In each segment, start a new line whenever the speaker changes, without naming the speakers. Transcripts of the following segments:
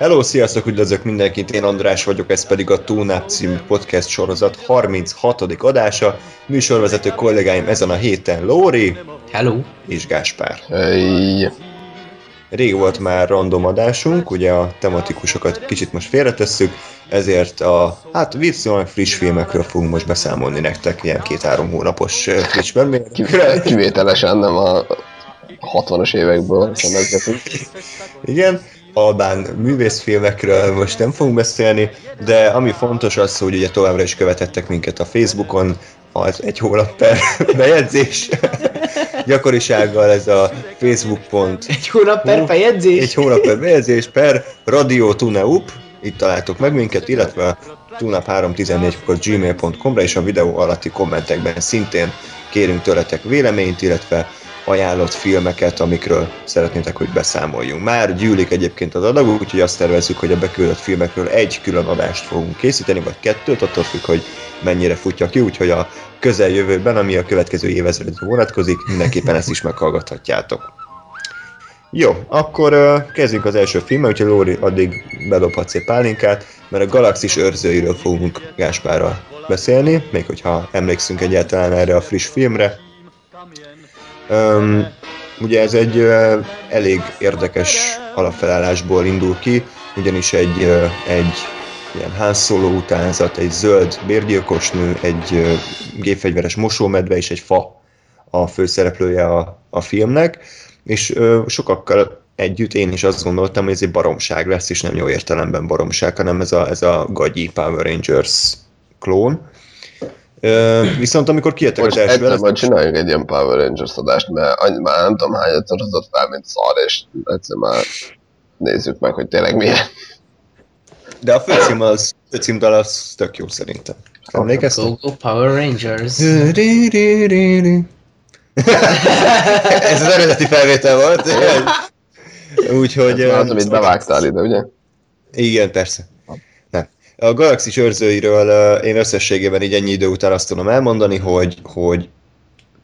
Hello, sziasztok, üdvözlök mindenkit, én András vagyok, ez pedig a Túnáp című podcast sorozat 36. adása. Műsorvezető kollégáim ezen a héten Lóri
Hello.
és Gáspár.
Hey.
Rég volt már random adásunk, ugye a tematikusokat kicsit most félretesszük, ezért a hát viszonylag friss filmekről fogunk most beszámolni nektek, ilyen két-három hónapos friss filmekről.
Kivételesen nem a 60-as évekből szemezgetünk.
Igen, albán művészfilmekről most nem fogunk beszélni, de ami fontos az, hogy ugye továbbra is követettek minket a Facebookon, az egy hónap per bejegyzés. Gyakorisággal ez a facebook.com
Egy hónap per fejegyzés?
egy hónap per bejegyzés per Radio Tuneup, itt találtok meg minket, illetve tunap314 gmail.com-ra és a videó alatti kommentekben szintén kérünk tőletek véleményt, illetve ajánlott filmeket, amikről szeretnétek, hogy beszámoljunk. Már gyűlik egyébként az adag, úgyhogy azt tervezzük, hogy a beküldött filmekről egy külön adást fogunk készíteni, vagy kettőt, attól függ, hogy mennyire futja ki, úgyhogy a közeljövőben, ami a következő évezredre vonatkozik, mindenképpen ezt is meghallgathatjátok. Jó, akkor uh, kezdjünk az első filmmel, úgyhogy Lóri addig bedobhatsz egy pálinkát, mert a Galaxis őrzőiről fogunk Gáspárral beszélni, még hogyha emlékszünk egyáltalán erre a friss filmre. Um, ugye ez egy uh, elég érdekes alapfelállásból indul ki, ugyanis egy, uh, egy ilyen Solo utánzat, egy zöld bérgyilkosnő, egy uh, gépfegyveres mosómedve és egy fa a főszereplője a, a filmnek, és uh, sokakkal együtt én is azt gondoltam, hogy ez egy baromság lesz, és nem jó értelemben baromság, hanem ez a, ez a gagyi Power Rangers klón. Viszont amikor kijöttek az
Most
első
egyszer majd csináljunk egy ilyen Power Rangers adást, mert annyi, már nem tudom hány egyszer hozott fel, mint szar, és egyszer már nézzük meg, hogy tényleg milyen.
De a főcím az, főcímdal az tök jó szerintem. Emlékeztek?
Go, go Power Rangers.
Ez az eredeti felvétel volt. Úgyhogy...
Az,
eh,
amit bevágtál ide, ugye?
Igen, persze. A Galaxis őrzőiről én összességében így ennyi idő után azt tudom elmondani, hogy, hogy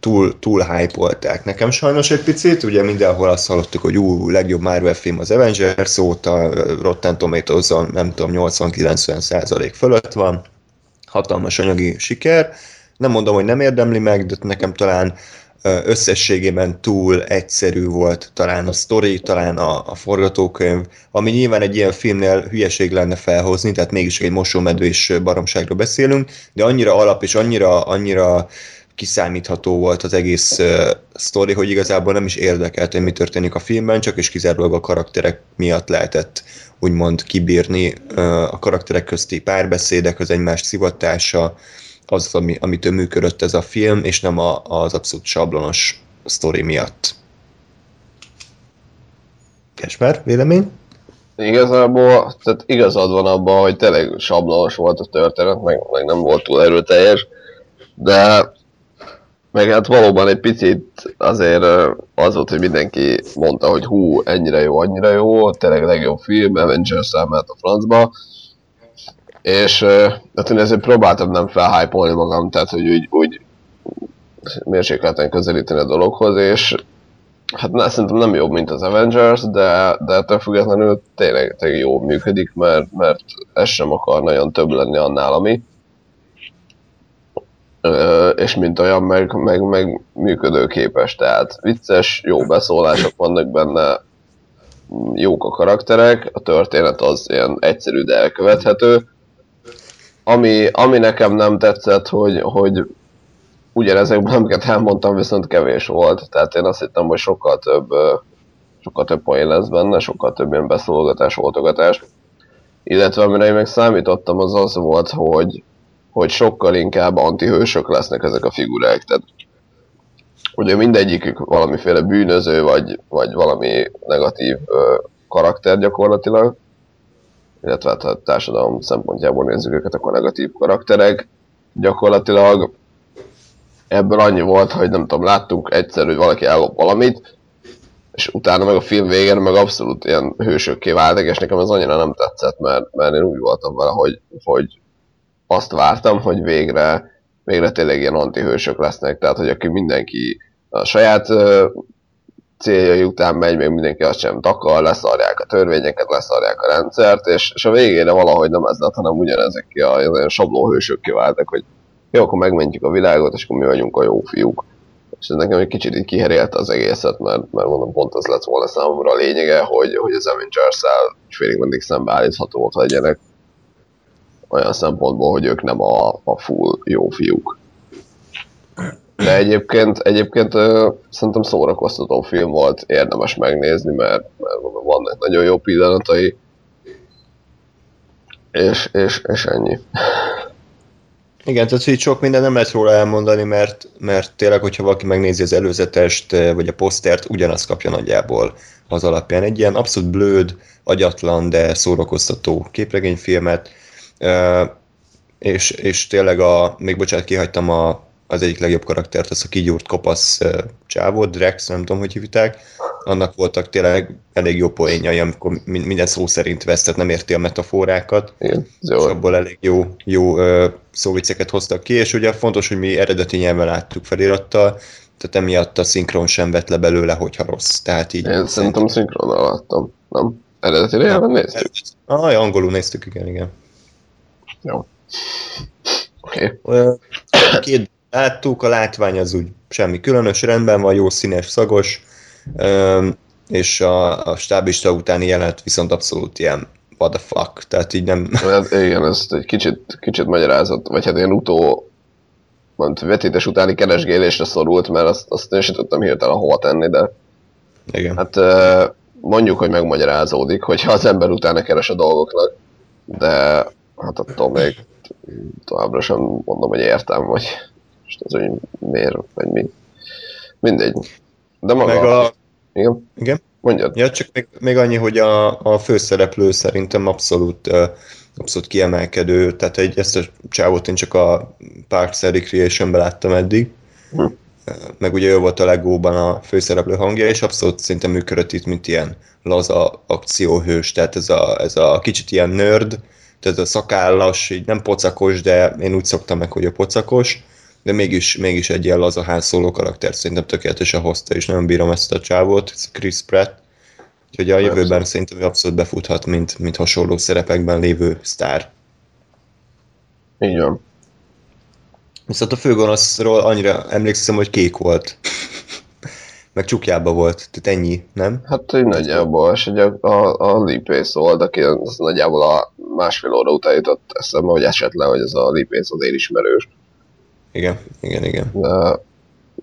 túl, túl hype Nekem sajnos egy picit, ugye mindenhol azt hallottuk, hogy ú, legjobb Marvel film az Avengers óta, Rotten tomatoes nem tudom, 80-90 százalék fölött van, hatalmas anyagi siker. Nem mondom, hogy nem érdemli meg, de nekem talán összességében túl egyszerű volt talán a sztori, talán a, a forgatókönyv, ami nyilván egy ilyen filmnél hülyeség lenne felhozni, tehát mégis egy mosómedvés baromságról beszélünk, de annyira alap és annyira, annyira kiszámítható volt az egész uh, sztori, hogy igazából nem is érdekelt, hogy mi történik a filmben, csak és kizárólag a karakterek miatt lehetett úgymond kibírni uh, a karakterek közti párbeszédek, az egymást szivatása, az, ami, amitől működött ez a film, és nem a, az abszolút sablonos sztori miatt. Kesmer, vélemény?
Igazából, tehát igazad van abban, hogy tényleg sablonos volt a történet, meg, meg nem volt túl erőteljes, de meg hát valóban egy picit azért az volt, hogy mindenki mondta, hogy hú, ennyire jó, annyira jó, tényleg legjobb film, Avengers elment a francba, és hát én ezért próbáltam nem felhypolni magam, tehát hogy úgy, úgy mérsékelten közelíteni a dologhoz, és hát ne, szerintem nem jobb, mint az Avengers, de, de ettől függetlenül tényleg, tényleg jó működik, mert, mert ez sem akar nagyon több lenni annál, ami. És mint olyan, meg, meg, meg működőképes, tehát vicces, jó beszólások vannak benne, jók a karakterek, a történet az ilyen egyszerű, de elkövethető. Ami, ami nekem nem tetszett, hogy, hogy ugyanezekben, amiket elmondtam, viszont kevés volt. Tehát én azt hittem, hogy sokkal több, sokkal több poén lesz benne, sokkal több ilyen beszólogatás, voltogatás. Illetve amire én meg számítottam, az az volt, hogy, hogy sokkal inkább antihősök lesznek ezek a figurák. Tehát ugye mindegyikük valamiféle bűnöző, vagy, vagy valami negatív ö, karakter gyakorlatilag, illetve hát a társadalom szempontjából nézzük őket, akkor negatív karakterek. Gyakorlatilag ebből annyi volt, hogy nem tudom, láttunk egyszer, hogy valaki ellop valamit, és utána meg a film végén meg abszolút ilyen hősökké váltak, és nekem ez annyira nem tetszett, mert, mert én úgy voltam vele, hogy, hogy azt vártam, hogy végre, végre tényleg ilyen antihősök lesznek, tehát hogy aki mindenki a saját céljai után megy, még mindenki azt sem takar, leszarják a törvényeket, leszarják a rendszert, és, és a végére valahogy nem ez lett, hanem ugyanezek ki a ilyen sablóhősök kiváltak, hogy jó, akkor megmentjük a világot, és akkor mi vagyunk a jó fiúk. És ez nekem egy kicsit így kiherélte az egészet, mert, mert mondom, pont az lett volna számomra a lényege, hogy, hogy az Avengers-el félig mindig szembeállíthatóak legyenek. Olyan szempontból, hogy ők nem a, a full jó fiúk. De egyébként, egyébként szerintem szórakoztató film volt, érdemes megnézni, mert, mert vannak nagyon jó pillanatai. És, és, és ennyi.
Igen, tehát így sok minden nem lehet róla elmondani, mert, mert tényleg, hogyha valaki megnézi az előzetest, vagy a posztert, ugyanazt kapja nagyjából az alapján. Egy ilyen abszolút blőd, agyatlan, de szórakoztató képregényfilmet, és, és tényleg a, még bocsánat, kihagytam a, az egyik legjobb karaktert, az a kigyúrt kopasz csávó, Drex, nem tudom, hogy hívták, annak voltak tényleg elég jó poénjai, amikor minden szó szerint vesz, tehát nem érti a metaforákat,
Igen,
és abból elég jó, jó ö, szóvicceket hoztak ki, és ugye fontos, hogy mi eredeti nyelven láttuk felirattal, tehát emiatt a szinkron sem vett le belőle, hogyha rossz. Tehát így...
Én szerintem szinkronnal láttam. Nem? Eredeti nyelven néztük?
Ah, ja, angolul néztük, igen, igen.
Jó. Oké.
Ö, Két láttuk, a látvány az úgy semmi különös, rendben van, jó színes, szagos, és a, a stábista utáni jelenet viszont abszolút ilyen what the fuck, tehát így nem...
Hát igen, ezt egy kicsit, kicsit magyarázott, vagy hát ilyen utó mondta, vetítés utáni keresgélésre szorult, mert azt, azt én sem tudtam hirtelen hova tenni, de
Igen.
hát mondjuk, hogy megmagyarázódik, hogyha az ember utána keres a dolgoknak, de hát attól még továbbra sem mondom, hogy értem, vagy most az, hogy miért, vagy mi. Mindegy. De maga...
Meg a,
Igen?
igen?
Mondjad.
Ja, csak még, még annyi, hogy a, a főszereplő szerintem abszolút, abszolút kiemelkedő, tehát egy, ezt a csávót én csak a Parks and Recreation-ben láttam eddig,
Hm.
Meg ugye ő volt a Legóban a főszereplő hangja, és abszolút szinte működött itt, mint ilyen laza akcióhős, tehát ez a, ez a kicsit ilyen nerd, tehát a szakállas, így nem pocakos, de én úgy szoktam meg, hogy a pocakos, de mégis, mégis egy ilyen laza házszóló karakter szerintem tökéletesen hozta, és nagyon bírom ezt a csávót, ez Chris Pratt. Úgyhogy a jövőben szerintem ő abszolút befuthat, mint, mint hasonló szerepekben lévő sztár.
Így van.
Viszont a főgonoszról annyira emlékszem, hogy kék volt. Meg csukjába volt, tehát ennyi, nem?
Hát így nagyjából, és ugye a, a, a lépész volt, aki az nagyjából a másfél óra után jutott eszembe, hogy esetleg, hogy ez a lépész azért ismerős.
Igen, igen, igen.
De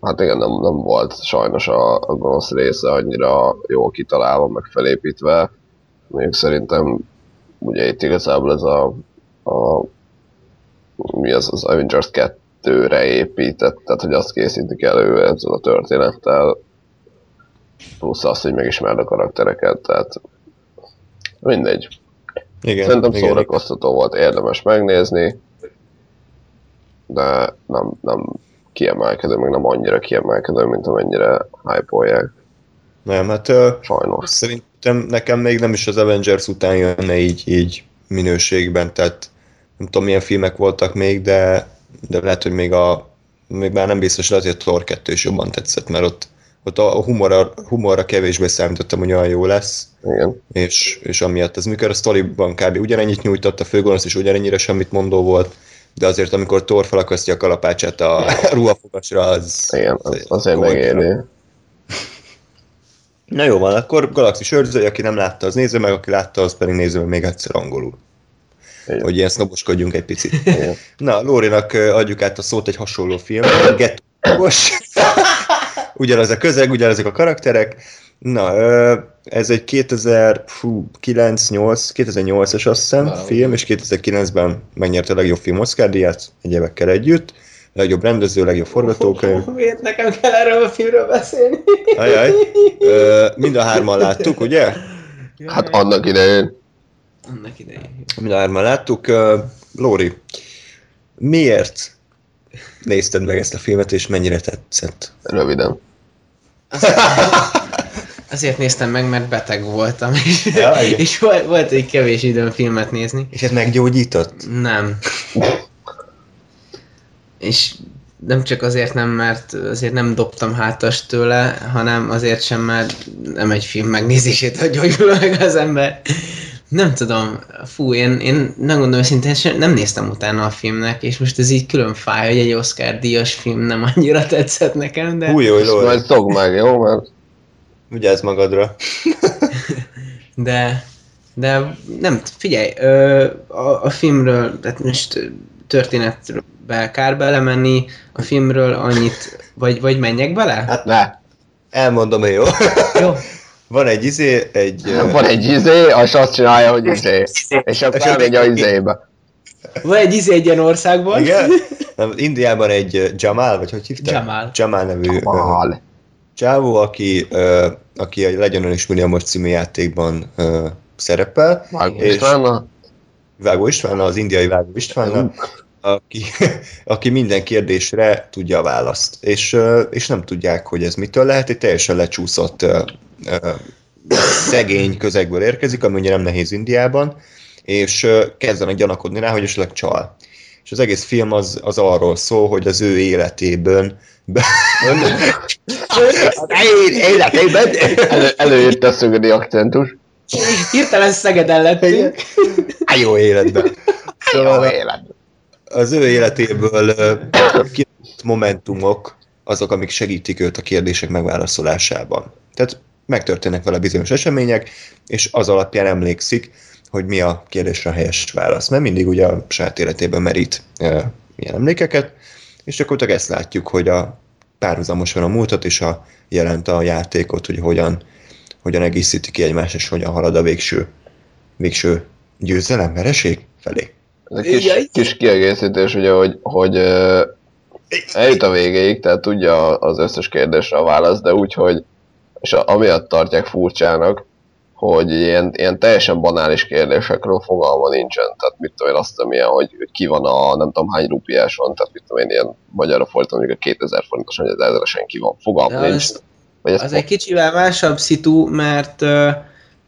hát igen, nem, nem volt sajnos a, a gonosz része annyira jól kitalálva, meg felépítve. Még szerintem ugye itt igazából ez a, a mi az, az Avengers 2-re épített, tehát hogy azt készítik elő ezzel a történettel, plusz azt, hogy megismerd a karaktereket, tehát mindegy.
igen
Szerintem
igen,
szórakoztató volt, érdemes megnézni, de nem, nem kiemelkedő, meg nem annyira kiemelkedő, mint amennyire hype-olják,
Nem, hát
sajnos.
szerintem nekem még nem is az Avengers után jönne így, így minőségben, tehát nem tudom milyen filmek voltak még, de, de lehet, hogy még a még már nem biztos, lehet, hogy a Thor 2 is jobban tetszett, mert ott, ott a humorra, humorra kevésbé számítottam, hogy olyan jó lesz,
Igen.
és, és amiatt ez mikor a sztoriban kb. ugyanennyit nyújtott, a főgonosz is ugyanennyire semmit mondó volt, de azért amikor Thor felakasztja a kalapácsát a ruhafogasra, az...
Igen, az, azért megéri.
Na jó van, akkor Galaxis őrzője, aki nem látta, az nézze meg, aki látta, az pedig nézze meg még egyszer angolul.
Igen.
Hogy ilyen sznoboskodjunk egy picit.
Igen.
Na, Lórinak adjuk át a szót egy hasonló film. Gettós. ugyanaz a közeg, ugyanazok a karakterek. Na, ez egy 2009 8 2008-as azt hiszem
Valami.
film, és 2009-ben megnyerte a legjobb film Oscar díjat, egy évekkel együtt. Legjobb rendező, legjobb forgatókönyv.
Miért nekem kell erről a filmről beszélni?
Ajaj. Ö, mind a hárman láttuk, ugye?
Hát annak idején.
Annak idején.
Mind a hárman láttuk. Lóri, miért nézted meg ezt a filmet, és mennyire tetszett?
Röviden.
Azért néztem meg, mert beteg voltam, és,
Ja, igen.
és volt, volt egy kevés időm filmet nézni.
És ez meggyógyított?
Nem. És nem csak azért nem, mert azért nem dobtam hátas tőle, hanem azért sem, mert nem egy film megnézését, hogy gyógyul meg az ember. Nem tudom, fú, én, én nem gondolom őszintén, nem néztem utána a filmnek, és most ez így külön fáj, hogy egy Oscar díjas film nem annyira tetszett nekem, de...
Új, jó,
Ezt
Lóri,
majd meg, jó? Mert
vigyázz magadra.
De, de nem, figyelj, ö, a, a filmről, tehát most történetbe kár belemenni, a filmről annyit, vagy, vagy menjek bele?
Hát-
ne.
Elmondom, jó?
Jó.
Van egy izé, egy...
Van egy izé, és azt csinálja, hogy izé. És akkor elmegy a izébe.
Van egy izé egy ilyen országban.
Igen? Nem, Indiában egy Jamal, vagy hogy hívták?
Jamal.
Jamal nevű ö,
Mal.
Csávó, aki, ö, aki a Legyen is Milliamos című játékban ö, szerepel.
Vágó
És-
Istvánnal?
Vágó István, az indiai Vágó István, aki, aki minden kérdésre tudja a választ. És, ö, és nem tudják, hogy ez mitől lehet, egy teljesen lecsúszott ö, ö, szegény közegből érkezik, ami ugye nem nehéz Indiában, és kezdenek gyanakodni rá, hogy esetleg csal. És az egész film az, az arról szól, hogy az ő életében be... Én életében!
Elő, előírta a szögedi akcentus.
Hirtelen Szegeden lettünk.
Á, jó életben.
Jó
Szóval
élet.
az ő életéből momentumok azok, amik segítik őt a kérdések megválaszolásában. Tehát megtörténnek vele bizonyos események, és az alapján emlékszik, hogy mi a kérdésre a helyes válasz. Mert mindig ugye a saját életében merít ö, ilyen emlékeket, és gyakorlatilag ezt látjuk, hogy a párhuzamosan a múltat és a jelent a játékot, hogy hogyan, hogyan egészíti ki egymást, és hogyan halad a végső, végső győzelem, vereség felé.
Ez egy kis,
Jaj.
kis kiegészítés, ugye, hogy, hogy eljut a végéig, tehát tudja az összes kérdésre a választ, de úgy, hogy és a- amiatt tartják furcsának, hogy ilyen, ilyen teljesen banális kérdésekről fogalma nincsen. Tehát mit tudom én azt tudom ilyen, hogy, hogy ki van a nem tudom hány rupiáson, tehát mit tudom én ilyen magyarra fordítom, mondjuk a 2000 forintos, vagy az ezeresen ki van. Fogalma
De
nincs.
az-
Vagy ez
Az egy kicsivel másabb szitu, mert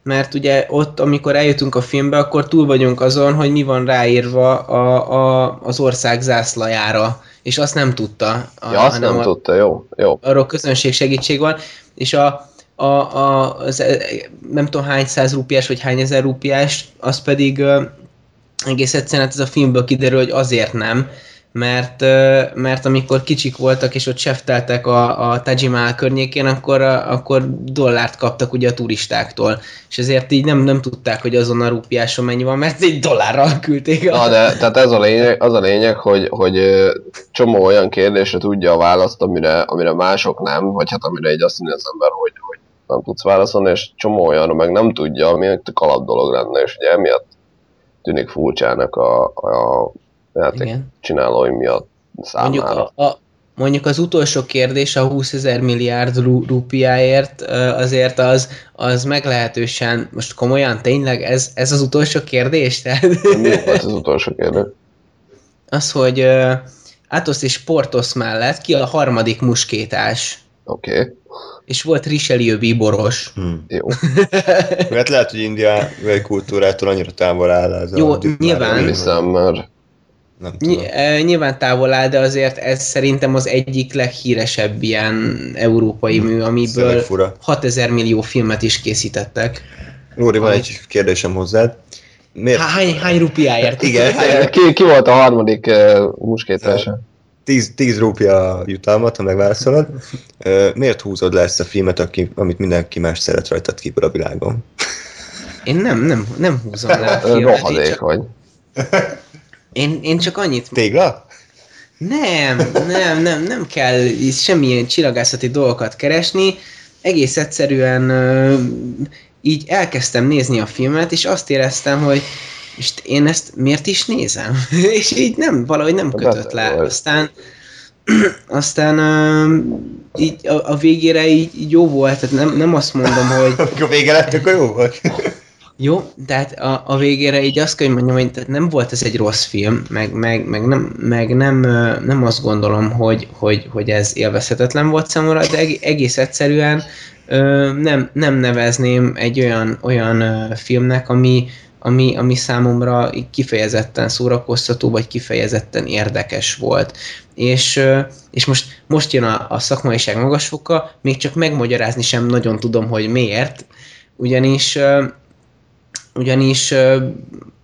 mert ugye ott, amikor eljutunk a filmbe, akkor túl vagyunk azon, hogy mi van ráírva a, a, az ország zászlajára, és azt nem tudta. A,
ja, azt nem
a,
tudta, jó, jó.
arról közönség segítség van, és a, a, a az, e, nem tudom hány száz rupiás, vagy hány ezer rupiás, az pedig ö, egész egyszerűen hát ez a filmből kiderül, hogy azért nem, mert, ö, mert amikor kicsik voltak, és ott sefteltek a, a Taj Mahal környékén, akkor, a- akkor dollárt kaptak ugye a turistáktól, és ezért így nem, nem tudták, hogy azon a rupiáson mennyi van, mert egy dollárral küldték.
Na, de tehát ez a lényeg, az a lényeg hogy, hogy csomó olyan kérdésre tudja a választ, amire, amire mások nem, vagy hát amire egy azt mondja az ember, hogy nem tudsz válaszolni, és csomó olyanra meg nem tudja, ami egy tök alap dolog lenne, és ugye emiatt tűnik furcsának a, a játék
Igen.
csinálói miatt
Mondjuk,
számára.
a, a, mondjuk az utolsó kérdés a 20 ezer milliárd rú, rupiáért azért az, az meglehetősen, most komolyan, tényleg ez, ez az utolsó kérdés? Tehát,
Mi volt az utolsó kérdés?
az, hogy uh, Athos és Portos mellett ki a harmadik muskétás?
Oké, okay,
És volt Richelieu bíboros.
Hmm.
jó.
Hát lehet, hogy India vagy kultúrától annyira távol áll ez
Jó,
a
nyilván.
Nem hiszem, mert
Nem tudom.
Ö, nyilván távol áll, de azért ez szerintem az egyik leghíresebb ilyen európai mű,
Szöveg
amiből
fura.
6000 millió filmet is készítettek.
Lóri, van egy kérdésem hozzád. Miért
Há- Hány, hány rupiáért?
Igen.
ki, ki volt a harmadik uh, muskétása?
10, 10 rúpja jutalmat, ha megválaszolod? Miért húzod le ezt a filmet, aki, amit mindenki más szeret rajtad kívül a világon?
Én nem, nem, nem húzom le a filmet. Én
Rohadék
csak,
vagy.
én, én csak annyit...
Tégla?
Nem, nem, nem, nem kell semmilyen csillagászati dolgokat keresni. Egész egyszerűen így elkezdtem nézni a filmet, és azt éreztem, hogy és én ezt miért is nézem? és így nem, valahogy nem kötött le. Aztán, aztán ö, így a, a végére így, így jó volt, tehát nem, nem azt mondom, hogy
Amikor vége lett, akkor jó volt.
Jó, tehát a, a végére így azt kell, hogy mondjam, hogy tehát nem volt ez egy rossz film, meg, meg, meg, nem, meg nem, nem azt gondolom, hogy, hogy, hogy ez élvezhetetlen volt számomra, de eg- egész egyszerűen ö, nem, nem nevezném egy olyan, olyan ö, filmnek, ami, ami, ami számomra kifejezetten szórakoztató, vagy kifejezetten érdekes volt. És, és most, most jön a, a szakmaiság magasfoka, még csak megmagyarázni sem nagyon tudom, hogy miért, ugyanis ugyanis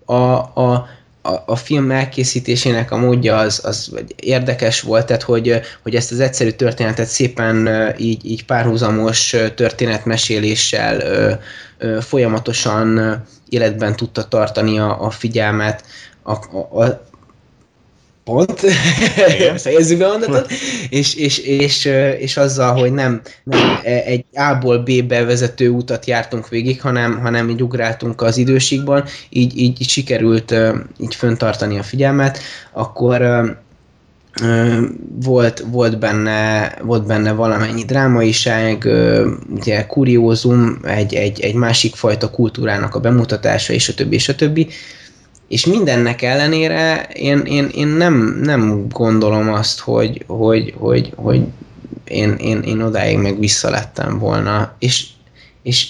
a, a, a, a film elkészítésének a módja az, az érdekes volt, tehát hogy, hogy ezt az egyszerű történetet szépen így, így párhuzamos történetmeséléssel folyamatosan életben tudta tartani a, a figyelmet a, a, a pont, fejezzük be a mondatot, és, és, és, és azzal, hogy nem, nem egy A-ból B-be vezető utat jártunk végig, hanem, hanem így ugráltunk az időségban, így, így, így sikerült így föntartani a figyelmet, akkor volt, volt, benne, volt benne valamennyi drámaiság, ugye kuriózum, egy, egy, egy másik fajta kultúrának a bemutatása, és a többi, és a többi. És mindennek ellenére én, én, én nem, nem gondolom azt, hogy, hogy, hogy, hogy én, én, én odáig meg visszalettem volna. És, és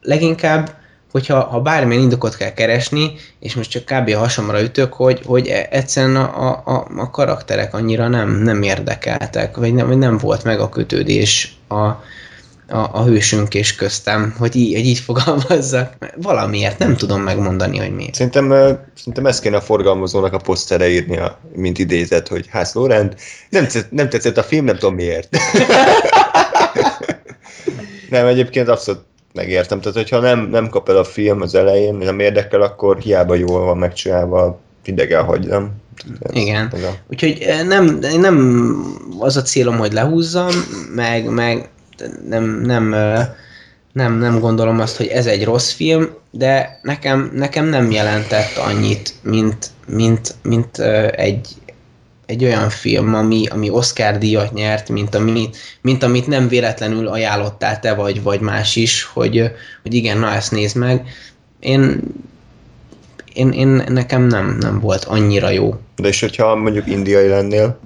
leginkább, hogyha ha bármilyen indokot kell keresni, és most csak kb. hasamra ütök, hogy, hogy e- egyszerűen a, a, a karakterek annyira nem, nem érdekeltek, vagy nem, nem volt meg a kötődés a, a, a hősünk és köztem, hogy így, hogy így fogalmazzak. Valamiért nem tudom megmondani, hogy miért.
Szerintem, szerintem ezt kéne a forgalmazónak a posztere írnia, mint idézet, hogy Ház Lórend, nem, tetszett- nem tetszett a film, nem tudom miért. nem, egyébként abszolút megértem. Tehát, hogyha nem, nem kap el a film az elején, nem érdekel, akkor hiába jól van megcsinálva, idegen hagy, nem? Ez,
Igen.
Ez a...
Úgyhogy eh, nem, nem az a célom, hogy lehúzzam, meg, meg nem, nem, eh, nem, nem gondolom azt, hogy ez egy rossz film, de nekem, nekem nem jelentett annyit, mint, mint, mint eh, egy, egy olyan film, ami, ami Oscar díjat nyert, mint, ami, mint amit nem véletlenül ajánlottál te vagy, vagy más is, hogy, hogy igen, na ezt nézd meg. Én, én, én nekem nem, nem volt annyira jó.
De és hogyha mondjuk indiai lennél,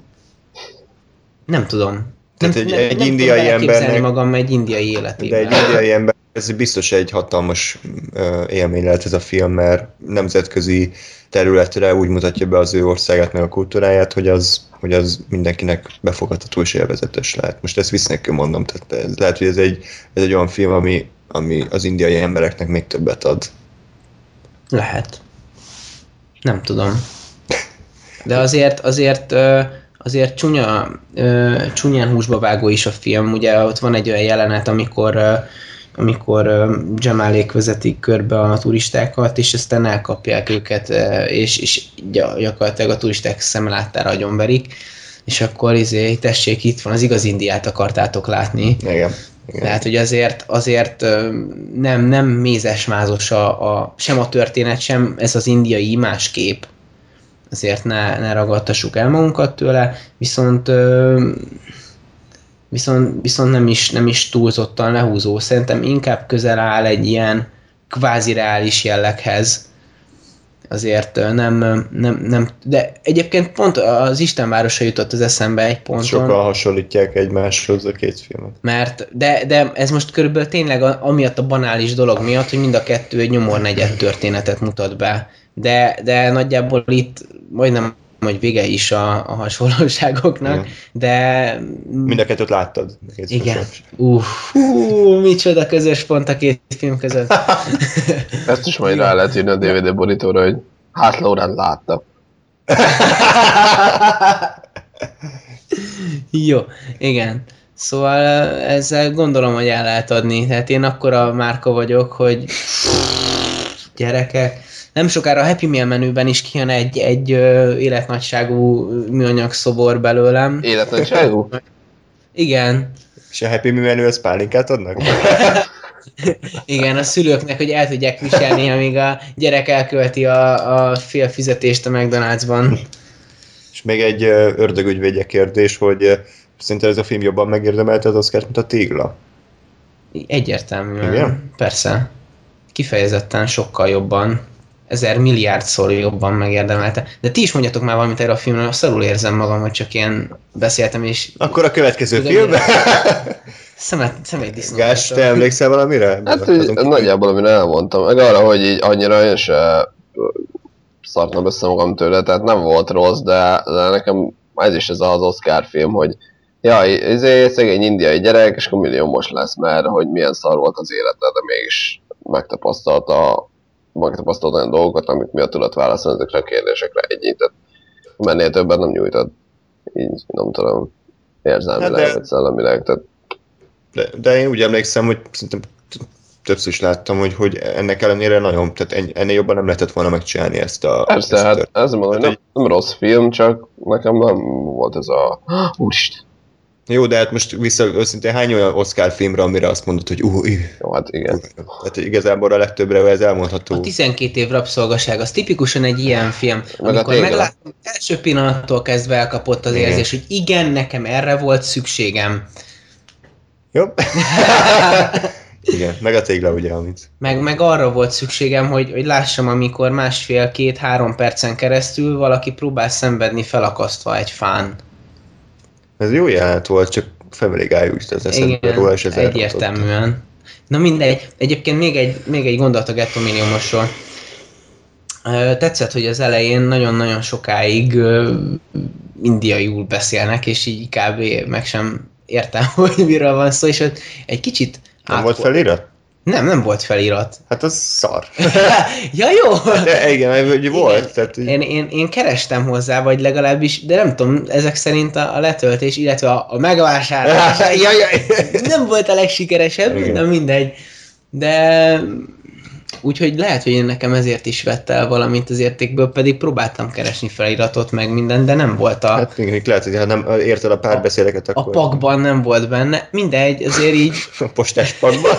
Nem tudom.
Tehát
nem,
egy-
nem,
egy
nem
indiai embernek-
magam egy indiai
de
életében.
egy indiai ember, ez biztos egy hatalmas ö, élmény lehet ez a film, mert nemzetközi területre úgy mutatja be az ő országát, meg a kultúráját, hogy az, hogy az mindenkinek befogadható és élvezetes lehet. Most ezt visznek mondom, tehát ez, lehet, hogy ez egy, ez egy olyan film, ami, ami az indiai embereknek még többet ad.
Lehet. Nem tudom. De azért, azért, azért csúnya, csúnyán húsba vágó is a film. Ugye ott van egy olyan jelenet, amikor amikor Jamalék vezetik körbe a turistákat, és aztán elkapják őket, és, és gy- gyakorlatilag a turisták szemláttára agyonverik, és akkor izé, tessék, itt van, az igaz Indiát akartátok látni.
Igen. Igen.
Tehát, hogy azért, azért nem, nem mézes-mázos a, a, sem a történet, sem ez az indiai máskép. Azért ne, ne ragadtassuk el magunkat tőle, viszont viszont, viszont nem, is, nem is túlzottan lehúzó. Szerintem inkább közel áll egy ilyen kvázi reális jelleghez. Azért nem, nem, nem, de egyébként pont az Istenvárosa jutott az eszembe egy ponton.
Sokan hasonlítják egymáshoz a két filmet.
Mert, de, de ez most körülbelül tényleg amiatt a banális dolog miatt, hogy mind a kettő egy nyomornegyed történetet mutat be. De, de nagyjából itt majdnem hogy vége is a, a hasonlóságoknak,
Igen.
de
Mind a kettőt láttad. Két
igen. Uff, hú, micsoda közös pont a két film között.
Ezt is majd rá lehet írni a DVD borítóra, hogy hát Laurent látta.
Jó, igen. Szóval eh, ezzel gondolom, hogy el lehet adni. Tehát én akkora márka vagyok, hogy gyerekek, nem sokára a Happy Meal menüben is kijön egy, egy életnagyságú műanyag szobor belőlem.
Életnagyságú?
Igen,
És a Happy Meal menü, az pálinkát adnak?
igen, a szülőknek, hogy el tudják viselni, amíg a gyerek elkölti a, a fél fizetést a McDonald'sban.
És még egy ördögügyvédje kérdés, hogy ö, szinte ez a film jobban megérdemelte az Oscar, mint a tégla.
Egyértelműen.
Igen?
Persze. kifejezetten sokkal jobban, ezer milliárdszor jobban megérdemelte. De ti is mondjatok már valamit erre a filmről, szarul érzem magam, hogy csak ilyen beszéltem, és
Akkor a következő
Tudom,
filmben.
szemet, szemét disznó.
Gás, te emlékszel valamire?
Hát így, nagyjából, amire elmondtam. Meg arra, hogy így annyira én se szartam össze magam tőle, tehát nem volt rossz, de, de nekem ez is ez az Oscar film, hogy ja, izé, szegény indiai gyerek, és akkor milliómos lesz, mert hogy milyen szar volt az élete, de mégis megtapasztalta, megtapasztalta olyan dolgokat, amik miatt tudott válaszolni ezekre a kérdésekre. Tehát mennél többet nem nyújtott. Így, nem tudom, érzelmileg,
Hát de-
vagy szellemileg. Tehát
De, de én úgy emlékszem, hogy szerintem többször is láttam, hogy, hogy ennek ellenére nagyon, tehát en- ennél jobban nem lehetett volna megcsinálni ezt a...
Persze,
ezt
hát ez mondom, hogy nem, nem rossz film, csak nekem nem volt ez a... Úristen.
Jó, de hát most vissza őszintén hány olyan Oscar filmre, amire azt mondod, hogy uh,
Jó, hát igen.
tehát igazából a legtöbbre ez elmondható.
A 12 év rabszolgaság, az tipikusan egy ilyen film,
Meg
amikor
tégla.
megláttam, első pillanattól kezdve elkapott az
Igen.
érzés, hogy igen, nekem erre volt szükségem.
Jó? Igen, meg a tégla ugye, amit...
Meg, meg arra volt szükségem, hogy, hogy lássam, amikor másfél, két, három percen keresztül valaki próbál szenvedni felakasztva egy fán.
Ez jó jelenet volt, csak Family Guy úgy az eszembe róla, és ez
egyértelműen. Na mindegy. Egyébként még egy, még egy gondolat a Ghetto Milliómosról. Ö, Tetszett, hogy az elején nagyon-nagyon sokáig indiaiul beszélnek, és így kb. meg sem értem, hogy miről van szó, és ott egy kicsit
Nem volt
átfog-
felirat?
Nem, nem volt felirat.
Hát az szar.
ja, jó!
De igen, hogy volt. Tehát, hogy-
Én, én, én kerestem hozzá, vagy legalábbis, de nem tudom, ezek szerint a, a letöltés, illetve a, a megvásárlás
Jaj, jaj.
nem volt a legsikeresebb,
Igen.
de mindegy. De úgyhogy lehet, hogy én nekem ezért is vett el valamint az értékből, pedig próbáltam keresni feliratot, meg minden, de nem volt a,
Hát igen, lehet, hogy ha nem érted a párbeszédeket,
a
akkor
pakban nem volt benne. Mindegy, azért így,
a postás pakban.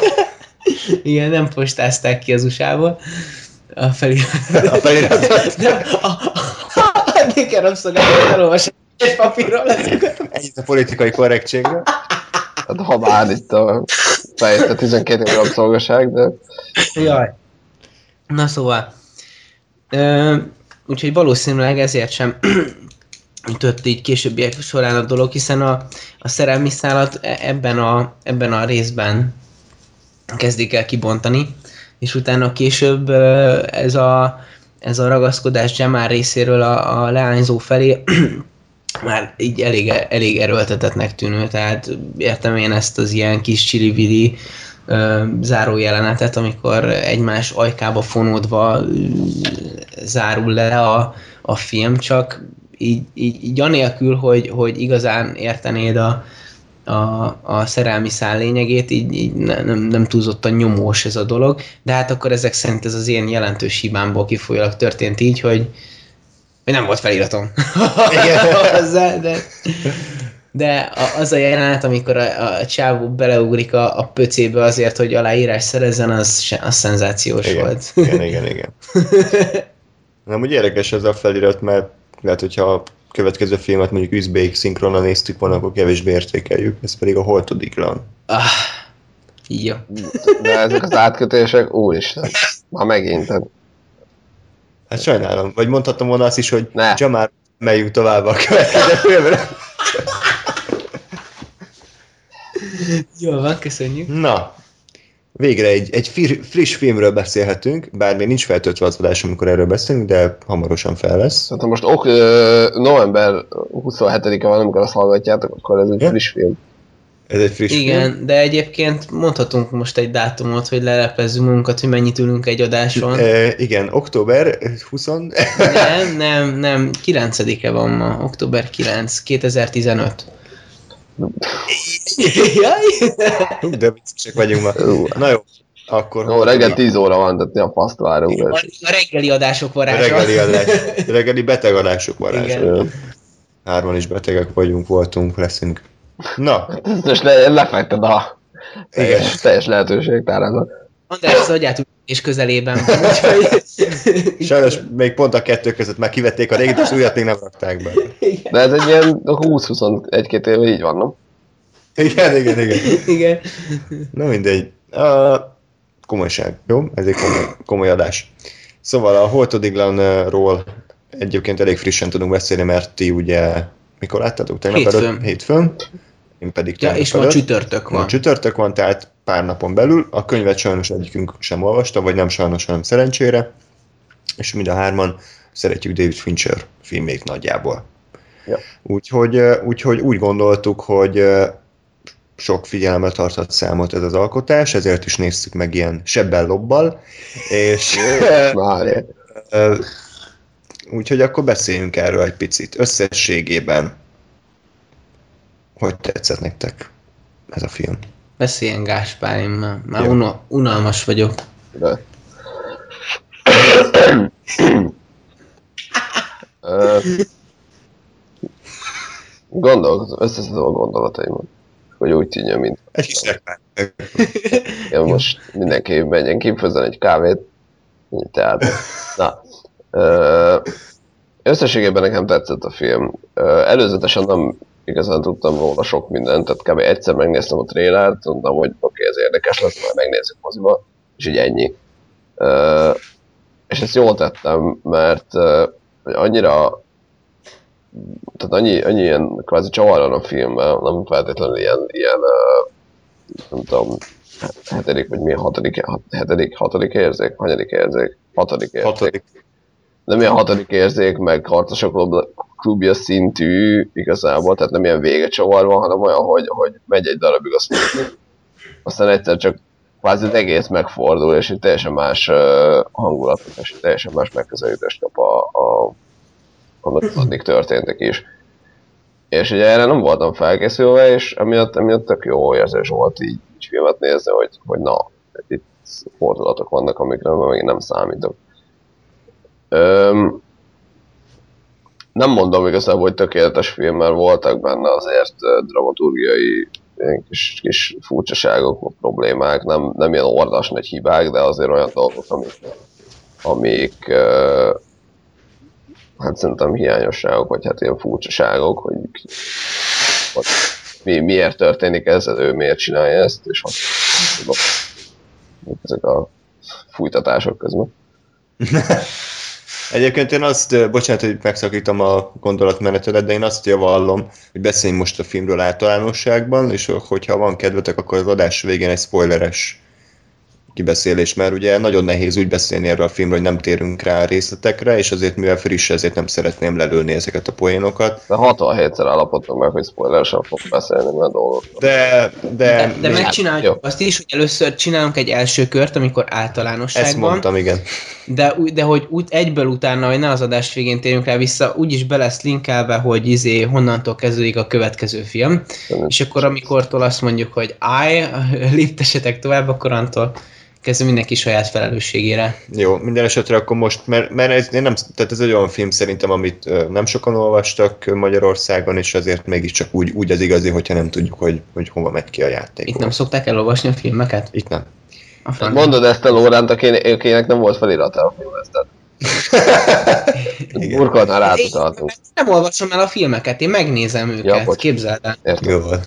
Igen, nem postázták ki az USA-ból a feliratot.
A feliratot.
Nem, a, a, a Néker rabszolgálatot elolvasom egy papírról, ezeket.
Ennyit a politikai korrektségre.
Hát ha már itt a fejt a 12 év rabszolgaság, de
Jaj. Na szóval. Ö, úgyhogy valószínűleg ezért sem ütött így későbbiek során a dolog, hiszen a, a szerelmi szálat e- ebben a, ebben a részben kezdik el kibontani, és utána később ez a, ez a ragaszkodás Jamal részéről a, a leányzó felé már így elég, elég erőltetetnek tűnő, tehát értem én ezt az ilyen kis csili ö, záró jelenetet, amikor egymás ajkába fonódva zárul le a, a film, csak így, így, így anélkül, hogy, hogy igazán értenéd a, a, a szerelmi szál lényegét, így, így ne, nem, nem túlzottan nyomós ez a dolog, de hát akkor ezek szerint ez az én jelentős hibámból kifolyólag történt így, hogy, hogy nem volt feliratom. Hozzá, de, de az a jelenet, amikor a, a csávó beleugrik a, a pöcébe azért, hogy aláírás szerezzen, az, az szenzációs
Igen,
volt.
igen, igen, igen. Nem, úgy érdekes ez a felirat, mert lehet, hogyha következő filmet mondjuk üzbék szinkronnal néztük volna, akkor kevésbé értékeljük, ez pedig a Holtodiglan.
ah, jó.
de ezek az átkötések, úristen, már megint.
Hát sajnálom. Vagy mondhattam volna azt is, hogy
Ne.
Jamar, megyünk tovább a következő filmre.
Jól van, köszönjük.
Na, végre egy, egy fir- friss filmről beszélhetünk, bár még nincs feltöltve az adás, amikor erről beszélünk, de hamarosan fel lesz.
Szerintem most ok, november 27-e van, amikor azt hallgatjátok, akkor ez egy
Ja.
friss film.
Ez egy friss film.
Igen, de egyébként mondhatunk most egy dátumot, hogy lelepezzünk magunkat, hogy mennyit ülünk egy adáson.
E, igen, október 20...
Nem, nem, nem, 9-e van ma, október 9, 2015. Jaj!
De viccesek vagyunk ma. Na jó, akkor...
Jó, reggel 10 óra van, tehát mi a faszt várunk.
A, a reggeli adások
A
varázsa.
reggeli adás. A reggeli betegadások varázsa.
Igen.
Ö,
Hárman is betegek vagyunk, voltunk, leszünk. Na,
Most le, lefekted a teljes, teljes lehetőségtárának.
András az agyát és közelében van, úgyhogy...
Sajnos még pont a kettő között már kivették a régit, és újat még nem rakták be.
De ez egy ilyen 20-21-2 éve így van, nem?
Igen, igen, igen.
Igen.
Na mindegy. Uh, komolyság, jó? Ez egy komoly, komoly adás. Szóval a Holtodiglanról egyébként elég frissen tudunk beszélni, mert ti ugye mikor láttátok? Tegnap
Hétfőn.
előtt? Hétfőn. Én pedig
Ja, és ma csütörtök
Ma
van.
csütörtök van, tehát pár napon belül. A könyvet sajnos egyikünk sem olvasta, vagy nem sajnos, hanem szerencsére. És mind a hárman szeretjük David Fincher filmét nagyjából.
Ja.
Úgyhogy, úgyhogy úgy gondoltuk, hogy sok figyelemmel tartott számot ez az alkotás, ezért is néztük meg ilyen sebbel lobbal, és úgyhogy akkor beszéljünk erről egy picit. Összességében, hogy tetszett nektek ez a film?
Beszéljen Gáspár, én már, már una, unalmas vagyok.
de. Gondolkozom, összeszedem a gondolataimat, hogy úgy tűnjön, mint
Egy kis
én most mindenki menjen ki, főzzen egy kávét, tehát, na, összességében nekem tetszett a film. Előzetesen nem igazán tudtam róla sok mindent, tehát kb. egyszer megnéztem a trélert, mondtam, hogy oké, okay, ez érdekes lesz, majd megnézzük moziba, és így ennyi. Ö, és ezt jól tettem, mert hogy annyira tehát annyi, annyi ilyen kvázi csavar van a filmben, nem feltétlenül ilyen, ilyen ö, nem tudom, hetedik, vagy mi hatodik, hat- hetedik, hatodik érzék, hanyadik érzék, hatodik érzék.
Hatodik.
Nem ilyen hatodik érzék, meg harcosok klubja szintű igazából, tehát nem ilyen vége csavarva, hanem olyan, hogy, hogy megy egy darabig, azt aztán egyszer csak kvázi az egész megfordul, és egy teljesen más uh, hangulatot, és teljesen más megközelítést kap a, a, annak addig történtek is. És ugye erre nem voltam felkészülve, és emiatt, emiatt tök jó érzés volt így, így filmet nézni, hogy, hogy na, itt fordulatok vannak, amikre még nem számítok. Öm, nem mondom igazából, hogy tökéletes film, mert voltak benne azért dramaturgiai kis, kis furcsaságok, problémák, nem, nem ilyen ordas nagy hibák, de azért olyan dolgok, amik, amik ö, hát szerintem hiányosságok, vagy hát ilyen furcsaságok, hogy, hogy mi, miért történik ez, ő miért csinálja ezt, és hogy ezek a fújtatások közben.
Egyébként én azt, bocsánat, hogy megszakítom a gondolatmenetedet, de én azt javallom, hogy beszéljünk most a filmről általánosságban, és hogyha van kedvetek, akkor az adás végén egy spoileres kibeszélés, mert ugye nagyon nehéz úgy beszélni erről a filmről, hogy nem térünk rá a részletekre, és azért mivel friss, ezért nem szeretném lelőni ezeket a poénokat.
De 67-szer állapodtunk meg, hogy spoileresen fog beszélni mert dolgokról.
De, de,
De, de megcsináljuk
jó.
azt is, hogy először csinálunk egy első kört, amikor
ezt
általánosságban,
mondtam, igen.
De, de hogy úgy egyből utána, hogy ne az adás végén térjünk rá vissza, úgyis be lesz linkelve, hogy izé honnantól kezdődik a következő film, és akkor amikortól azt mondjuk, hogy állj, léptessetek tovább, akkor antól kezdve mindenki saját felelősségére.
Jó, minden esetre akkor most, mert, mert ez, én nem, tehát ez egy olyan film szerintem, amit ö, nem sokan olvastak Magyarországon, és azért mégiscsak úgy, úgy az igazi, hogyha nem tudjuk, hogy, hogy hova megy ki a játék.
Itt nem szokták elolvasni a filmeket?
Itt nem.
A franc.
Mondod ezt a Lóránt, akinek, nem volt felirata a filmhez, tehát
Én
rátutaltunk.
nem olvasom el a filmeket, én megnézem őket,
Ja, bocs.
képzeld el.
Értem.
Jó van.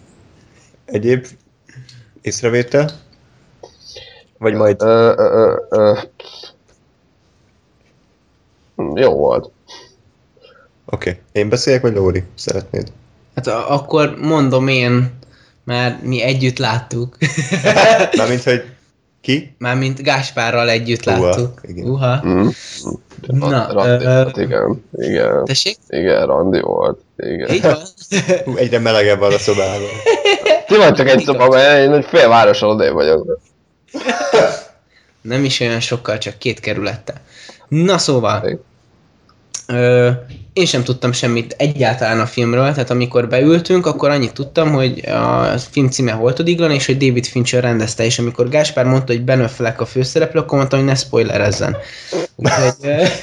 Egyéb észrevétel? Vagy majd...
Ö, ö, ö, ö. Jó volt.
Oké. Okay. Én beszéljek, vagy Lóri? Szeretnéd?
Hát akkor mondom én, mert mi együtt láttuk.
Mármint, hogy ki?
Mármint Gáspárral együtt
Uha,
láttuk.
igen.
Uha.
Mm.
Na,
Randi
ö,
volt, igen. Igen.
Tessék?
Igen, Randi volt. Igen.
Így van?
Hú, egyre melegebb van a szobában.
Ti vagytok egy szobában, én egy fél városon odébb vagyok.
Nem is olyan sokkal, csak két kerülette. Na szóval, ö, én sem tudtam semmit egyáltalán a filmről, tehát amikor beültünk, akkor annyit tudtam, hogy a film címe Holtodiglan, és hogy David Fincher rendezte, és amikor Gáspár mondta, hogy Ben Affleck a főszereplő, akkor mondtam, hogy ne spoilerezzen. Úgyhogy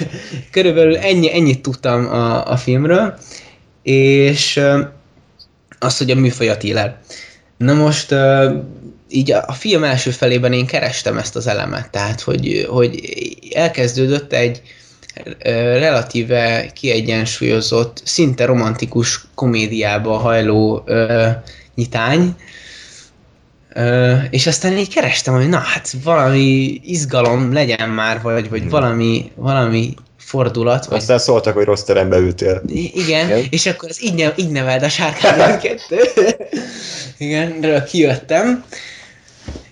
körülbelül ennyi, ennyit tudtam a, a filmről, és ö, azt, hogy a műfaj a thriller. Na most így a, a film első felében én kerestem ezt az elemet, tehát hogy, hogy elkezdődött egy relatíve kiegyensúlyozott, szinte romantikus komédiába hajló ö, nyitány, Ö, és aztán így kerestem, hogy na hát valami izgalom legyen már, vagy, vagy valami, valami fordulat. Vagy...
Aztán szóltak, hogy rossz terembe ültél.
I- igen,
Igen.
és akkor az így, ne, így neveld a sárkányát kettő. igen, erről kijöttem.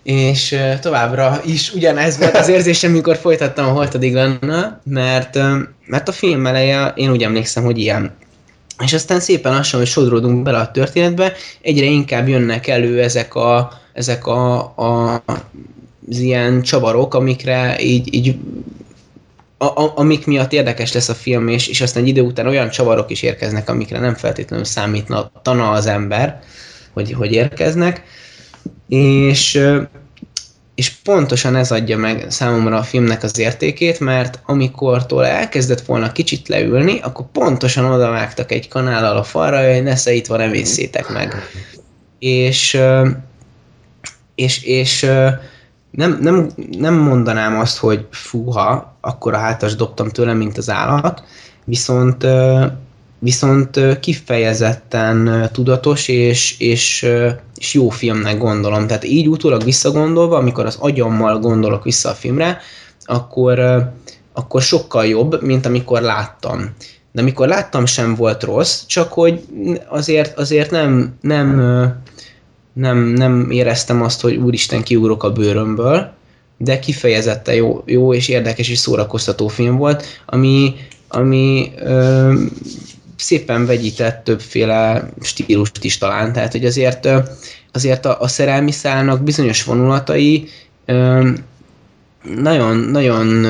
És továbbra is ugyanez volt az érzésem, mikor folytattam a Holtadig lenne, mert, mert a film eleje, én úgy emlékszem, hogy ilyen. És aztán szépen lassan, hogy sodródunk bele a történetbe, egyre inkább jönnek elő ezek a, ezek a, a az ilyen csavarok, amikre így, így a, a, amik miatt érdekes lesz a film, és, és aztán egy idő után olyan csavarok is érkeznek, amikre nem feltétlenül számítna tana az ember, hogy, hogy érkeznek, és, és pontosan ez adja meg számomra a filmnek az értékét, mert amikortól elkezdett volna kicsit leülni, akkor pontosan odavágtak egy kanállal a falra, hogy nesze itt van, emészétek meg. És, és, és nem, nem, nem mondanám azt, hogy fúha, akkor a hátas dobtam tőle, mint az állat, viszont, viszont kifejezetten tudatos és, és, és jó filmnek gondolom. Tehát így utólag visszagondolva, amikor az agyammal gondolok vissza a filmre, akkor, akkor sokkal jobb, mint amikor láttam. De amikor láttam sem volt rossz, csak hogy azért, azért nem, nem, nem, nem éreztem azt, hogy úristen kiugrok a bőrömből, de kifejezetten jó, jó és érdekes és szórakoztató film volt, ami, ami ö, szépen vegyített többféle stílust is talán, tehát hogy azért, azért a, a szerelmi szálnak bizonyos vonulatai nagyon, nagyon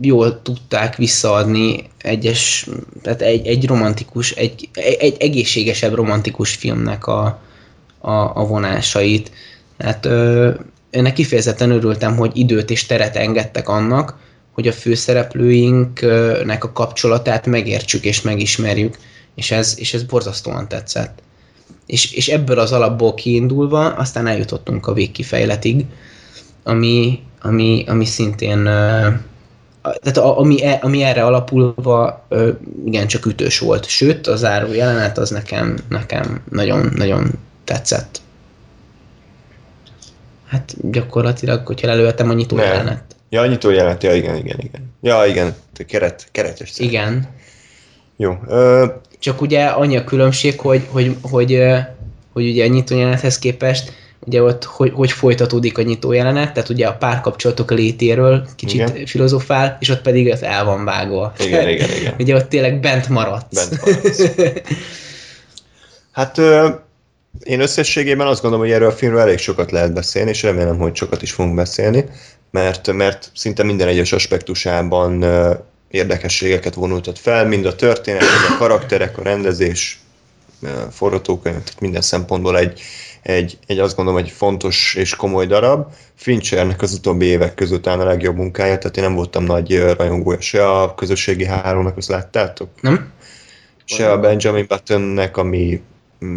jól tudták visszaadni egyes, tehát egy, egy romantikus, egy, egy, egészségesebb romantikus filmnek a, a, a vonásait. Hát ö, ennek kifejezetten örültem, hogy időt és teret engedtek annak, hogy a főszereplőinknek a kapcsolatát megértsük és megismerjük, és ez, és ez borzasztóan tetszett. És, és ebből az alapból kiindulva aztán eljutottunk a végkifejletig, ami, ami, ami szintén tehát ami, e- ami erre alapulva igen, csak ütős volt. Sőt, a záró jelenet az nekem, nekem nagyon, nagyon tetszett. Hát gyakorlatilag, hogyha elővettem a nyitó jelenet.
Ja, nyitó jelent, ja, igen, igen, igen. Ja, igen, te keret, keretes. cél.
Igen.
Jó. Ö,
Csak ugye annyi a különbség, hogy, hogy, hogy, hogy ugye a nyitó jelenethez képest ugye ott hogy, hogy folytatódik a nyitó jelenet, tehát ugye a párkapcsolatok létéről kicsit
Igen.
igen. filozofál, és ott pedig az el van vágva.
igen, igen, igen.
ugye ott tényleg bent maradsz.
Bent maradsz. Hát ö, én összességében azt gondolom, hogy erről a filmről elég sokat lehet beszélni, és remélem, hogy sokat is fogunk beszélni, mert, mert szinte minden egyes aspektusában érdekességeket vonultat fel, mind a történet, mind a karakterek, a rendezés, forgatókönyv, tehát minden szempontból egy, egy, egy azt gondolom, egy fontos és komoly darab. Finchernek az utóbbi évek között talán a legjobb munkája, tehát én nem voltam nagy rajongója se a közösségi háromnak, azt láttátok?
Nem?
se a Benjamin Buttonnek, ami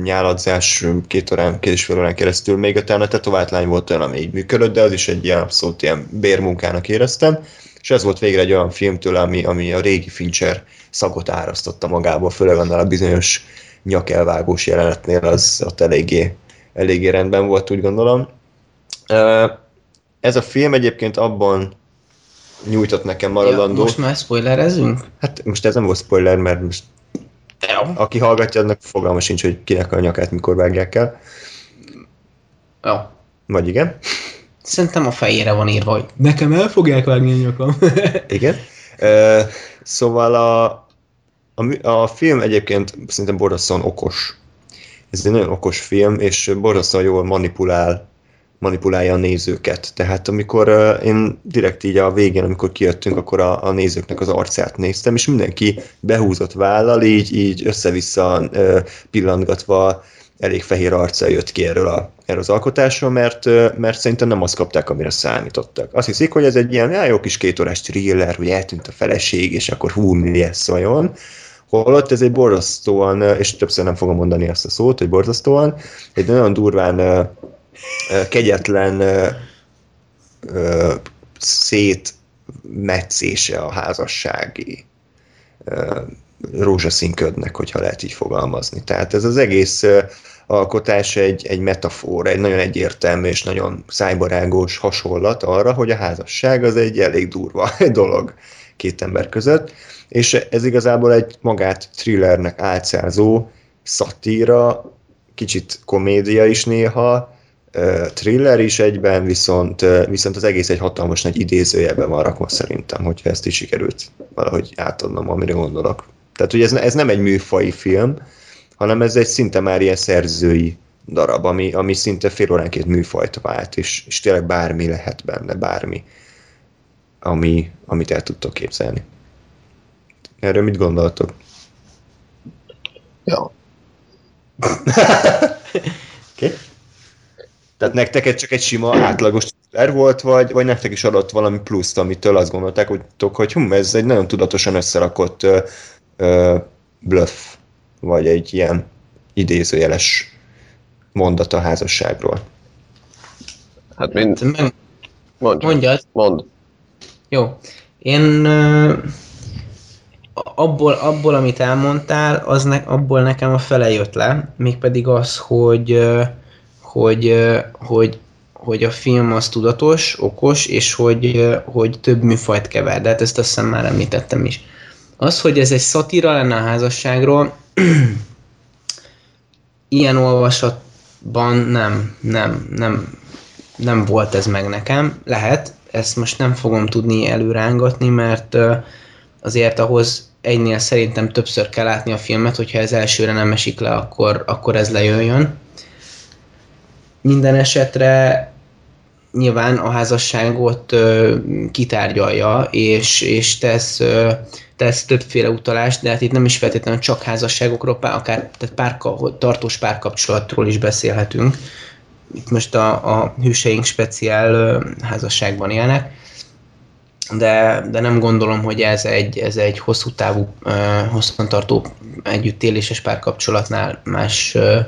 nyáladzás két órán, két és fél órán keresztül, még utána a tetovátlány volt olyan, ami így működött, de az is egy ilyen abszolút ilyen bérmunkának éreztem, és ez volt végre egy olyan filmtől, ami, ami a régi Fincher szagot árasztotta magából, főleg annál a bizonyos nyakelvágós jelenetnél, az ott eléggé, eléggé rendben volt, úgy gondolom. Ez a film egyébként abban nyújtott nekem
Ja,
maradandó.
most már spoilerezünk?
Hát most ez nem volt spoiler, mert most. Aki hallgatja, annak fogalma sincs, hogy kinek a nyakát mikor vágják el.
Jó.
Vagy igen.
Szerintem a fejére van írva, hogy nekem el fogják vágni a nyakam.
Igen. Szóval a, a, a film egyébként szerintem borzasztóan okos. Ez egy nagyon okos film, és borzasztóan jól manipulál manipulálja a nézőket. Tehát amikor uh, én direkt így a végén, amikor kijöttünk, akkor a, a nézőknek az arcát néztem, és mindenki behúzott vállal, így, így össze-vissza uh, pillantgatva elég fehér arca jött ki erről, a, erről az alkotásról, mert, uh, mert szerintem nem azt kapták, amire számítottak. Azt hiszik, hogy ez egy ilyen já, jó kis kétórás thriller, hogy eltűnt a feleség, és akkor hú, mi lesz vajon. Holott ez egy borzasztóan, és többször nem fogom mondani azt a szót, hogy borzasztóan, egy nagyon durván kegyetlen szétmetszése a házassági uh, rózsaszínködnek, hogyha lehet így fogalmazni. Tehát ez az egész alkotás egy, egy metafor, egy nagyon egyértelmű és nagyon szájbarágos hasonlat arra, hogy a házasság az egy elég durva dolog két ember között, és ez igazából egy magát thrillernek álcázó szatíra, kicsit komédia is néha, thriller is egyben, viszont, viszont az egész egy hatalmas nagy idézőjelben van rakva szerintem, hogyha ezt is sikerült valahogy átadnom, amire gondolok. Tehát, hogy ez, ez nem egy műfai film, hanem ez egy szinte már ilyen szerzői darab, ami, ami szinte fél óránként műfajt vált, és, és tényleg bármi lehet benne, bármi, ami, amit el tudtok képzelni. Erről mit gondoltok?
Ja.
Tehát nektek ez csak egy sima, átlagos thriller volt, vagy, vagy nektek is adott valami pluszt, amitől azt gondolták, hogy, hogy hm, ez egy nagyon tudatosan összerakott uh, uh, bluff, vagy egy ilyen idézőjeles mondat a házasságról.
Hát mind...
Mondj. Mondjad.
Mond.
Jó. Én uh, abból, abból, amit elmondtál, az ne, abból nekem a fele jött le, mégpedig az, hogy uh, hogy, hogy, hogy a film az tudatos, okos, és hogy, hogy több műfajt kever, de hát ezt azt hiszem már említettem is. Az, hogy ez egy szatíra lenne a házasságról, ilyen olvasatban nem, nem, nem, nem volt ez meg nekem. Lehet, ezt most nem fogom tudni előrángatni, mert azért ahhoz egynél szerintem többször kell látni a filmet, hogyha ez elsőre nem esik le, akkor, akkor ez lejöjjön. Minden esetre nyilván a házasságot ö, kitárgyalja, és, és tesz, ö, tesz többféle utalást, de hát itt nem is feltétlenül csak házasságokról, pár, akár tehát pár, tartós párkapcsolatról is beszélhetünk. Itt most a, a hűseink speciál ö, házasságban élnek, de, de nem gondolom, hogy ez egy, ez egy hosszú távú, ö, hosszantartó együttéléses párkapcsolatnál más ö,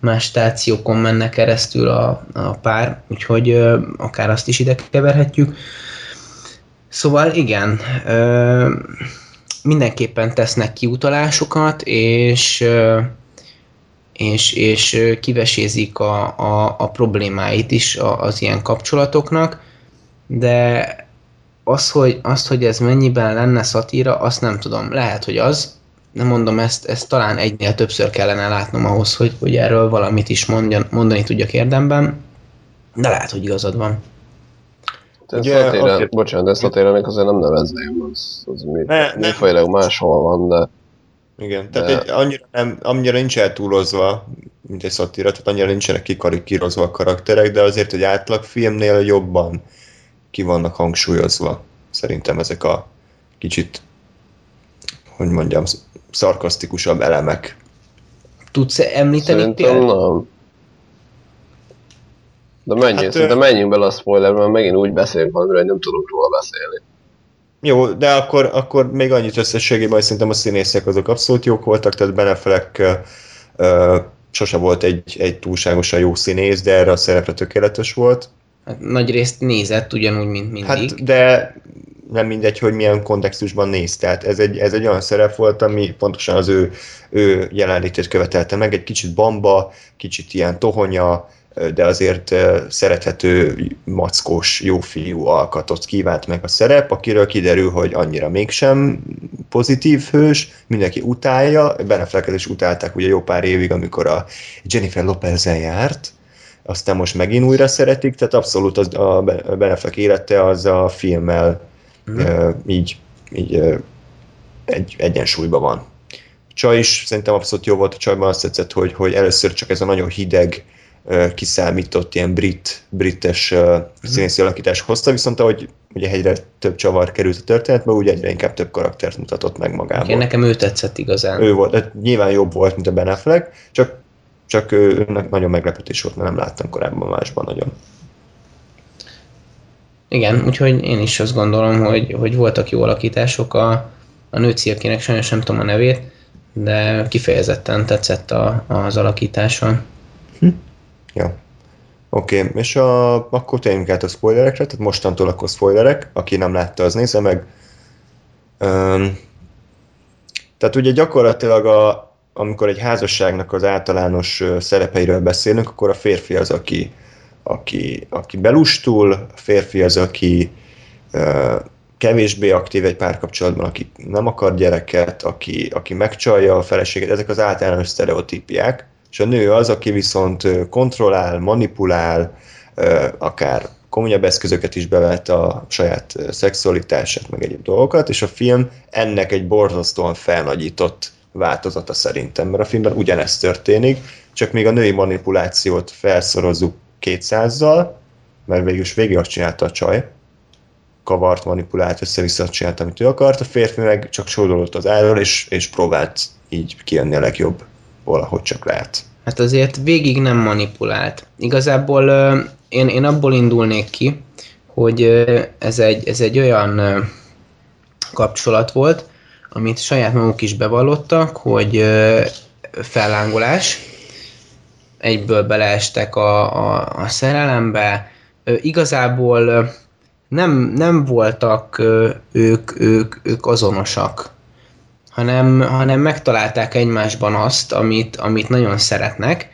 más stációkon mennek keresztül a, a pár, úgyhogy ö, akár azt is ide keverhetjük. Szóval igen, ö, mindenképpen tesznek kiutalásokat, és ö, és, és kivesézik a, a, a problémáit is az ilyen kapcsolatoknak, de az hogy, azt, hogy ez mennyiben lenne szatíra, azt nem tudom. Lehet, hogy az, nem mondom ezt, ezt talán egynél többször kellene látnom ahhoz, hogy, hogy erről valamit is mondjan, mondani tudjak érdemben, de lehet, hogy igazad van.
Ugye, szatéren, azért... bocsánat, de szatérenek azért nem nevezném, az, az mi, ne, műfajilag máshol van, de...
Igen, tehát de... egy, annyira, nem, annyira nincs eltúlozva, mint egy szatíra, tehát annyira nincsenek kikarikírozva a karakterek, de azért egy átlagfilmnél jobban ki vannak hangsúlyozva. Szerintem ezek a kicsit, hogy mondjam, szarkasztikusabb elemek.
Tudsz említeni
Szerintem nem. De menjünk, hát, de menjünk bele a spoiler, mert megint úgy beszélünk valamiről, hogy nem tudunk róla beszélni.
Jó, de akkor, akkor még annyit összességében, hogy szerintem a színészek azok abszolút jók voltak, tehát Beneflek uh, sose volt egy, egy túlságosan jó színész, de erre a szerepre tökéletes volt.
Hát nagy részt nézett, ugyanúgy, mint mindig.
Hát, de nem mindegy, hogy milyen kontextusban néz. Tehát ez egy, ez egy olyan szerep volt, ami pontosan az ő, ő jelenlétét követelte meg. Egy kicsit bamba, kicsit ilyen tohonya, de azért szerethető, mackós, jó fiú alkatot kívánt meg a szerep, akiről kiderül, hogy annyira mégsem pozitív hős, mindenki utálja, Benefleket is utálták ugye jó pár évig, amikor a Jennifer lopez járt, aztán most megint újra szeretik, tehát abszolút az, a Beneflek élete az a filmmel mm. így, így egy, egyensúlyban van. Csaj is szerintem abszolút jó volt a csajban, azt tetszett, hogy, hogy először csak ez a nagyon hideg, kiszámított ilyen brit, brites uh, színészi alakítás hozta, viszont ahogy ugye egyre több csavar került a történetbe, úgy egyre inkább több karaktert mutatott meg magából. Igen,
nekem ő tetszett igazán.
Ő volt, de nyilván jobb volt, mint a Ben Affleck, csak, csak őnek nagyon meglepetés volt, mert nem láttam korábban másban nagyon.
Igen, úgyhogy én is azt gondolom, hogy, hogy voltak jó alakítások. A, a nőci, akinek sajnos nem tudom a nevét, de kifejezetten tetszett a, az alakítása. Hm.
Ja. Oké, okay. és a, akkor térjünk át a spoilerekre, tehát mostantól akkor spoilerek, aki nem látta, az nézze meg. Um, tehát ugye gyakorlatilag a, amikor egy házasságnak az általános szerepeiről beszélünk, akkor a férfi az, aki, aki, aki belustul, a férfi az, aki kevésbé aktív egy párkapcsolatban, aki nem akar gyereket, aki, aki megcsalja a feleséget, ezek az általános sztereotípiák, és a nő az, aki viszont kontrollál, manipulál, akár komolyabb eszközöket is bevett a saját szexualitását, meg egyéb dolgokat, és a film ennek egy borzasztóan felnagyított változata szerintem, mert a filmben ugyanezt történik, csak még a női manipulációt felszorozzuk 200-zal, mert végül is végig azt csinálta a csaj, kavart, manipulált, össze-vissza csinált, amit ő akart, a férfi meg csak sodolott az áról, és, és próbált így kijönni a legjobb valahogy csak lehet.
Hát azért végig nem manipulált. Igazából én, én abból indulnék ki, hogy ez egy, ez egy olyan kapcsolat volt, amit saját maguk is bevallottak, hogy fellángolás, egyből beleestek a, a, a szerelembe. Igazából nem, nem voltak ők, ők, ők azonosak, hanem, hanem megtalálták egymásban azt, amit, amit nagyon szeretnek,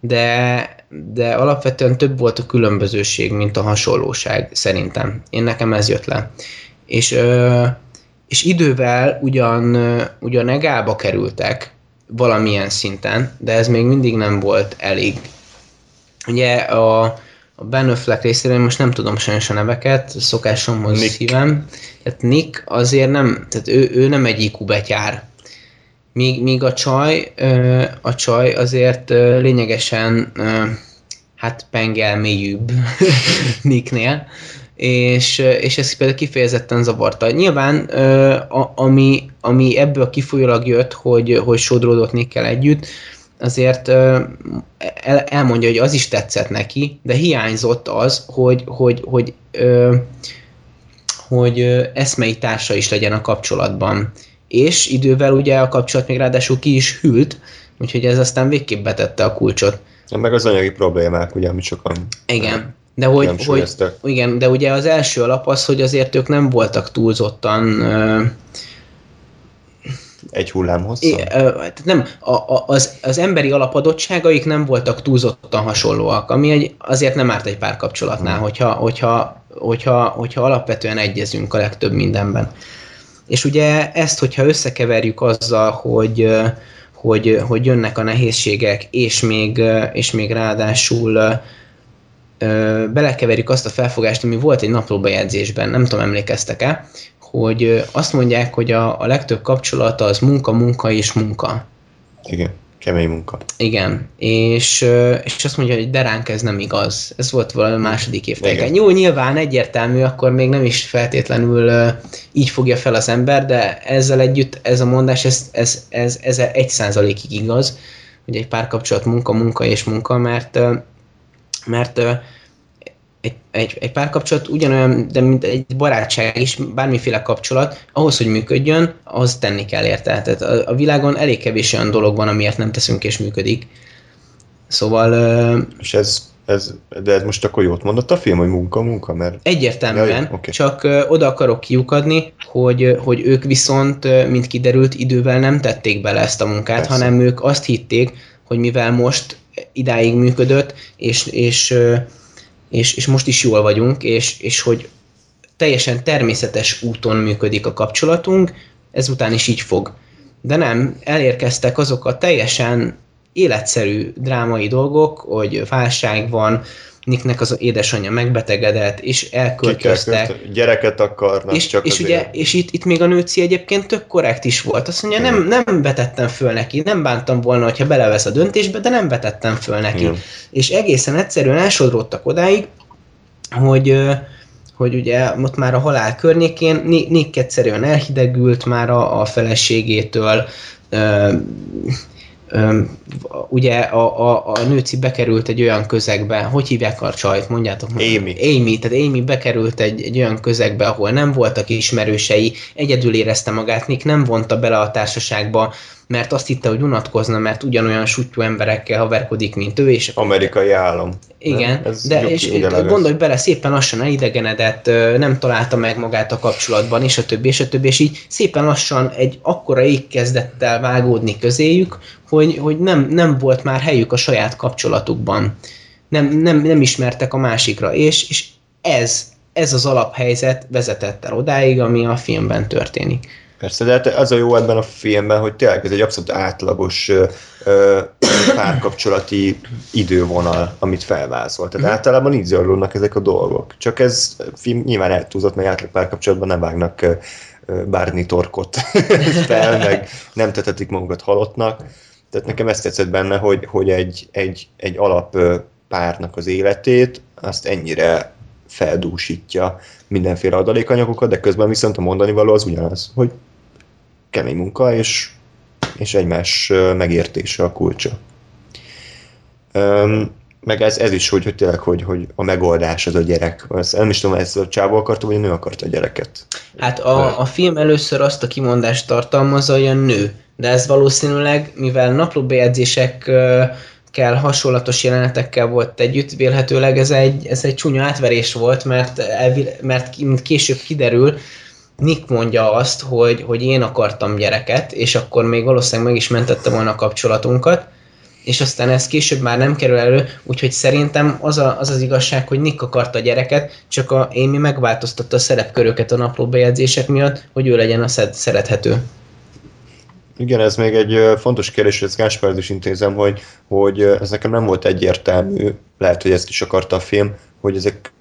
de, de alapvetően több volt a különbözőség, mint a hasonlóság, szerintem. Én nekem ez jött le. És, és idővel ugyan, ugyan egába kerültek valamilyen szinten, de ez még mindig nem volt elég. Ugye a, a Ben Affleck részéről most nem tudom sajnos a neveket, szokásomhoz
Nick.
szívem. Tehát Nick azért nem, tehát ő, ő nem egy IQ betyár. Míg, míg a csaj, a csaj azért lényegesen hát pengelmélyűbb Nicknél, és, és ez például kifejezetten zavarta. Nyilván, a, ami, ami ebből kifolyólag jött, hogy, hogy sodródott Nickkel együtt, azért el, elmondja, hogy az is tetszett neki, de hiányzott az, hogy, hogy, hogy, hogy ö, eszmei társa is legyen a kapcsolatban. És idővel ugye a kapcsolat még ráadásul ki is hűlt, úgyhogy ez aztán végképp betette a kulcsot.
Meg az anyagi problémák, ugye, amit sokan
Igen. De hogy,
nem
hogy, igen, de ugye az első alap az, hogy azért ők nem voltak túlzottan ö,
Egy hullám hosszan.
Tehát nem, a, a, az, az emberi alapadottságaik nem voltak túlzottan hasonlóak, ami egy, azért nem árt egy párkapcsolatnál,
Mhm.
hogyha, hogyha, hogyha, hogyha alapvetően egyezünk a legtöbb mindenben. És ugye ezt, hogyha összekeverjük azzal, hogy, hogy, hogy jönnek a nehézségek, és még, és még ráadásul belekeverjük azt a felfogást, ami volt egy naplóbejegyzésben, nem tudom, emlékeztek-e, hogy azt mondják, hogy a, a legtöbb kapcsolata az munka, munka és munka.
Igen, kemény munka.
Igen, és, és azt mondja, hogy de ránk ez nem igaz. Ez volt valami második évtejeken.
Igen.
Jó, nyilván egyértelmű, akkor még nem is feltétlenül így fogja fel az ember, de ezzel együtt ez a mondás, ez, ez, ez, ez egy százalékig igaz, hogy egy párkapcsolat munka, munka és munka, mert, mert egy, egy, egy párkapcsolat ugyanolyan, de mint egy barátság is, bármiféle kapcsolat, ahhoz, hogy működjön, ahhoz tenni kell érte. Tehát a, a világon elég kevés olyan dolog van, amiért nem teszünk és működik. Szóval
És ez, ez, de ez most akkor jót mondott a film, hogy munka, munka, mert
egyértelműen,
Ja,
ja,
jó, oké.
csak ö, oda akarok kiukadni, hogy, hogy ők viszont, ö, mint kiderült, idővel nem tették bele ezt a munkát,
Persze.
hanem ők azt hitték, hogy mivel most idáig működött, és, és, és, és most is jól vagyunk, és, és hogy teljesen természetes úton működik a kapcsolatunk, ezután is így fog. De nem, elérkeztek azok a teljesen életszerű drámai dolgok, hogy válság van, Nicknek az édesanyja megbetegedett, és elköltöztek.
gyereket akarnak,
És,
csak
és
azért.
ugye, és itt, itt még a nőci egyébként tök korrekt is volt. Azt mondja, nem, nem vetettem föl neki, nem bántam volna, hogyha belevesz a döntésbe, de nem vetettem föl neki.
Igen.
És egészen egyszerűen elsodródtak odáig, hogy, hogy ugye ott már a halál környékén Ni- Nick egyszerűen elhidegült már a, a feleségétől, ugye a, a, a nőci bekerült egy olyan közegbe, hogy hívják a csajt, mondjátok meg.
Amy.
Amy, tehát Amy bekerült egy, egy olyan közegbe, ahol nem voltak ismerősei, egyedül érezte magát, Nick nem vonta bele a társaságba mert azt hitte, hogy unatkozna, mert ugyanolyan sutyú emberekkel haverkodik, mint ő, és
Amerikai állam.
igen,
Ez
de és gondolj bele, szépen lassan elidegenedett, nem találta meg magát a kapcsolatban, és a többi, és a többi, és így szépen lassan egy akkora ég kezdett el vágódni közéjük, hogy, hogy nem, nem volt már helyük a saját kapcsolatukban. Nem, nem, nem ismertek a másikra, és, és ez, ez az alaphelyzet vezetett el odáig, ami a filmben történik.
Persze, de hát az a jó ebben a filmben, hogy tényleg ez egy abszolút átlagos ö, párkapcsolati idővonal, amit felvázol. Tehát
Mhm.
általában így zajlódnak ezek a dolgok. Csak ez film nyilván eltúzott, meg átlag párkapcsolatban nem vágnak bárni torkot fel, meg nem tetetik magukat halottnak. Tehát nekem ezt tetszett benne, hogy, hogy egy, egy, egy alap párnak az életét, azt ennyire feldúsítja mindenféle adalékanyagokat, de közben viszont a mondani való az ugyanaz, hogy kemény munka, és, és egymás megértése a kulcsa. Öm, meg ez, ez is, hogy, hogy tényleg, hogy, hogy a megoldás az a gyerek. Azt nem is tudom, ezt a csávó akarta, vagy a nő akarta a gyereket.
Hát a, a film először azt a kimondást tartalmazza, hogy a nő, de ez valószínűleg, mivel naplóbejegyzésekkel hasonlatos jelenetekkel volt együtt, vélhetőleg ez egy, ez egy csúnya átverés volt, mert, mert később kiderül, Nick mondja azt, hogy, hogy én akartam gyereket, és akkor még valószínűleg meg is mentette volna a kapcsolatunkat, és aztán ez később már nem kerül elő, úgyhogy szerintem az, a, az az igazság, hogy Nick akarta a gyereket, csak a Amy megváltoztatta a szerepköröket a napló bejegyzések miatt, hogy ő legyen a szed, szerethető.
Igen, ez még egy fontos kérdés, ezt Gáspárd is intézem, hogy, hogy ez nekem nem volt egyértelmű, lehet, hogy ezt is akarta a film, hogy ezek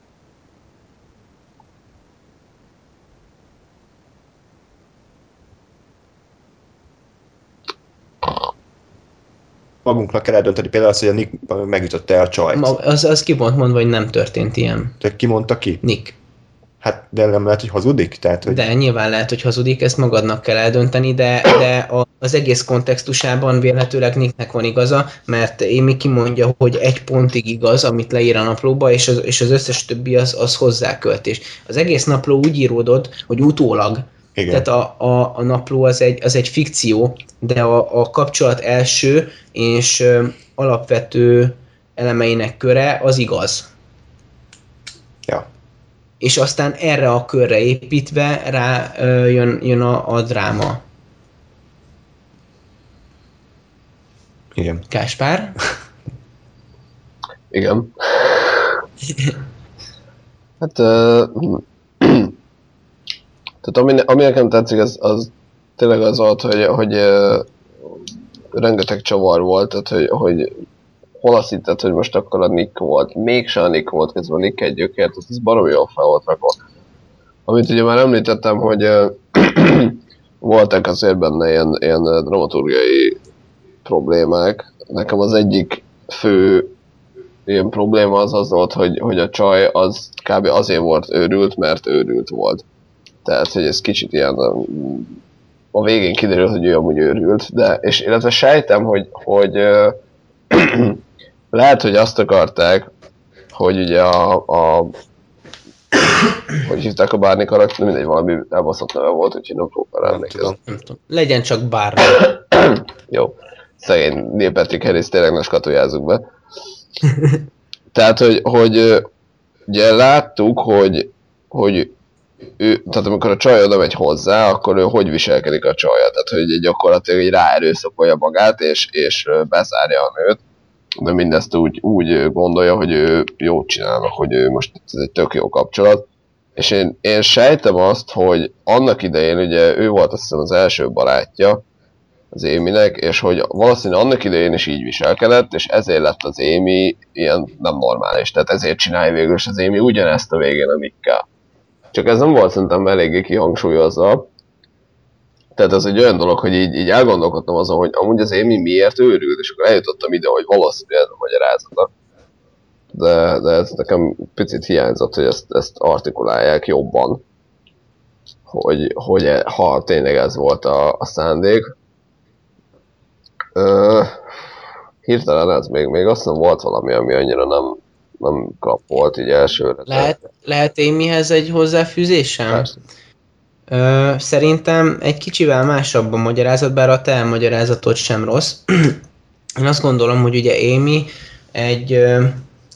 magunknak kell eldönteni például azt, hogy a Nick megütötte a csajt.
Ma, az, az ki volt mondva, hogy nem történt ilyen.
Te ki mondta ki?
Nick.
Hát, de nem lehet, hogy hazudik? Tehát, hogy...
De nyilván lehet, hogy hazudik, ezt magadnak kell eldönteni, de, de a, az egész kontextusában vélhetőleg Nicknek van igaza, mert Amy kimondja, hogy egy pontig igaz, amit leír a naplóba, és az, és az összes többi az, az hozzáköltés. Az egész napló úgy íródott, hogy utólag.
Igen.
Tehát a, a, a napló az egy, az egy fikció, de a, a kapcsolat első és ö, alapvető elemeinek köre az igaz.
Ja.
És aztán erre a körre építve rá ö, jön, jön a, a dráma.
Igen.
Káspár?
Igen. Hát, tehát ami, ami nekem tetszik, az, az tényleg az volt, hogy, hogy ö, rengeteg csavar volt, tehát hogy, hogy hol azt hitted, hogy most akkor a Nick volt, mégse a Nick volt, közben a Nick egy gyökért, ez, ez baromi jól fel volt rakva. Amit ugye már említettem, hogy voltak azért benne ilyen, ilyen dramaturgiai problémák. Nekem az egyik fő ilyen probléma az az volt, hogy, hogy a csaj az kb. azért volt őrült, mert őrült volt. Tehát, hogy ez kicsit ilyen a végén kiderül, hogy ő amúgy őrült, de, és illetve sejtem, hogy, hogy ö, lehet, hogy azt akarták, hogy ugye a, a hogy hívták a Bárni karakter, mindegy, valami elbaszott neve volt, úgyhogy nem
Nem
emlékezni.
Legyen csak bármi.
Jó. Szegény Neil Patrick Harris tényleg ne skatujázzuk be. Tehát, hogy, hogy ugye láttuk, hogy, hogy ő, tehát amikor a csaj oda megy hozzá, akkor ő hogy viselkedik a csaja. Tehát, hogy gyakorlatilag így ráerőszakolja magát, és, és bezárja a nőt. De mindezt úgy, úgy gondolja, hogy ő jót csinálnak, hogy ő most ez egy tök jó kapcsolat. És én, én sejtem azt, hogy annak idején ugye ő volt azt hiszem az első barátja, az Éminek, és hogy valószínűleg annak idején is így viselkedett, és ezért lett az Émi ilyen nem normális. Tehát ezért csinálja végül is az Émi ugyanezt a végén a Nickkel. Csak ez nem volt szerintem eléggé kihangsúlyozva. Tehát ez egy olyan dolog, hogy így, így elgondolkodtam azon, hogy amúgy az Émi miért őrült, és akkor eljutottam ide, hogy valószínűleg ez a magyarázata. De, de ez nekem picit hiányzott, hogy ezt, ezt artikulálják jobban. Hogy, hogy e- ha tényleg ez volt a, a szándék. Ö, hirtelen ez még, még azt hiszem volt valami, ami annyira nem, nem kap volt így elsőre.
Lehet, lehet Amyhez egy hozzáfűzésem?
Persze.
Ö, szerintem egy kicsivel másabb a magyarázat, bár a te elmagyarázatod sem rossz. Én azt gondolom, hogy ugye Amy egy,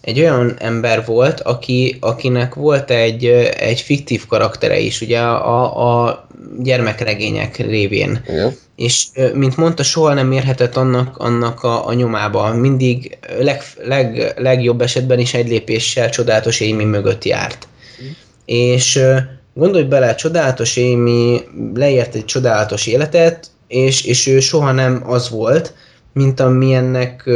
egy olyan ember volt, aki, akinek volt egy, egy fiktív karaktere is, ugye a, a gyermekregények révén.
Igen.
És mint mondta, soha nem érhetett annak, annak a, a nyomába. Mindig leg, leg, legjobb esetben is egy lépéssel csodálatos Amy mögött járt. És ö, gondolj bele, csodálatos Amy leért egy csodálatos életet, és, és ő soha nem az volt, mint amilyennek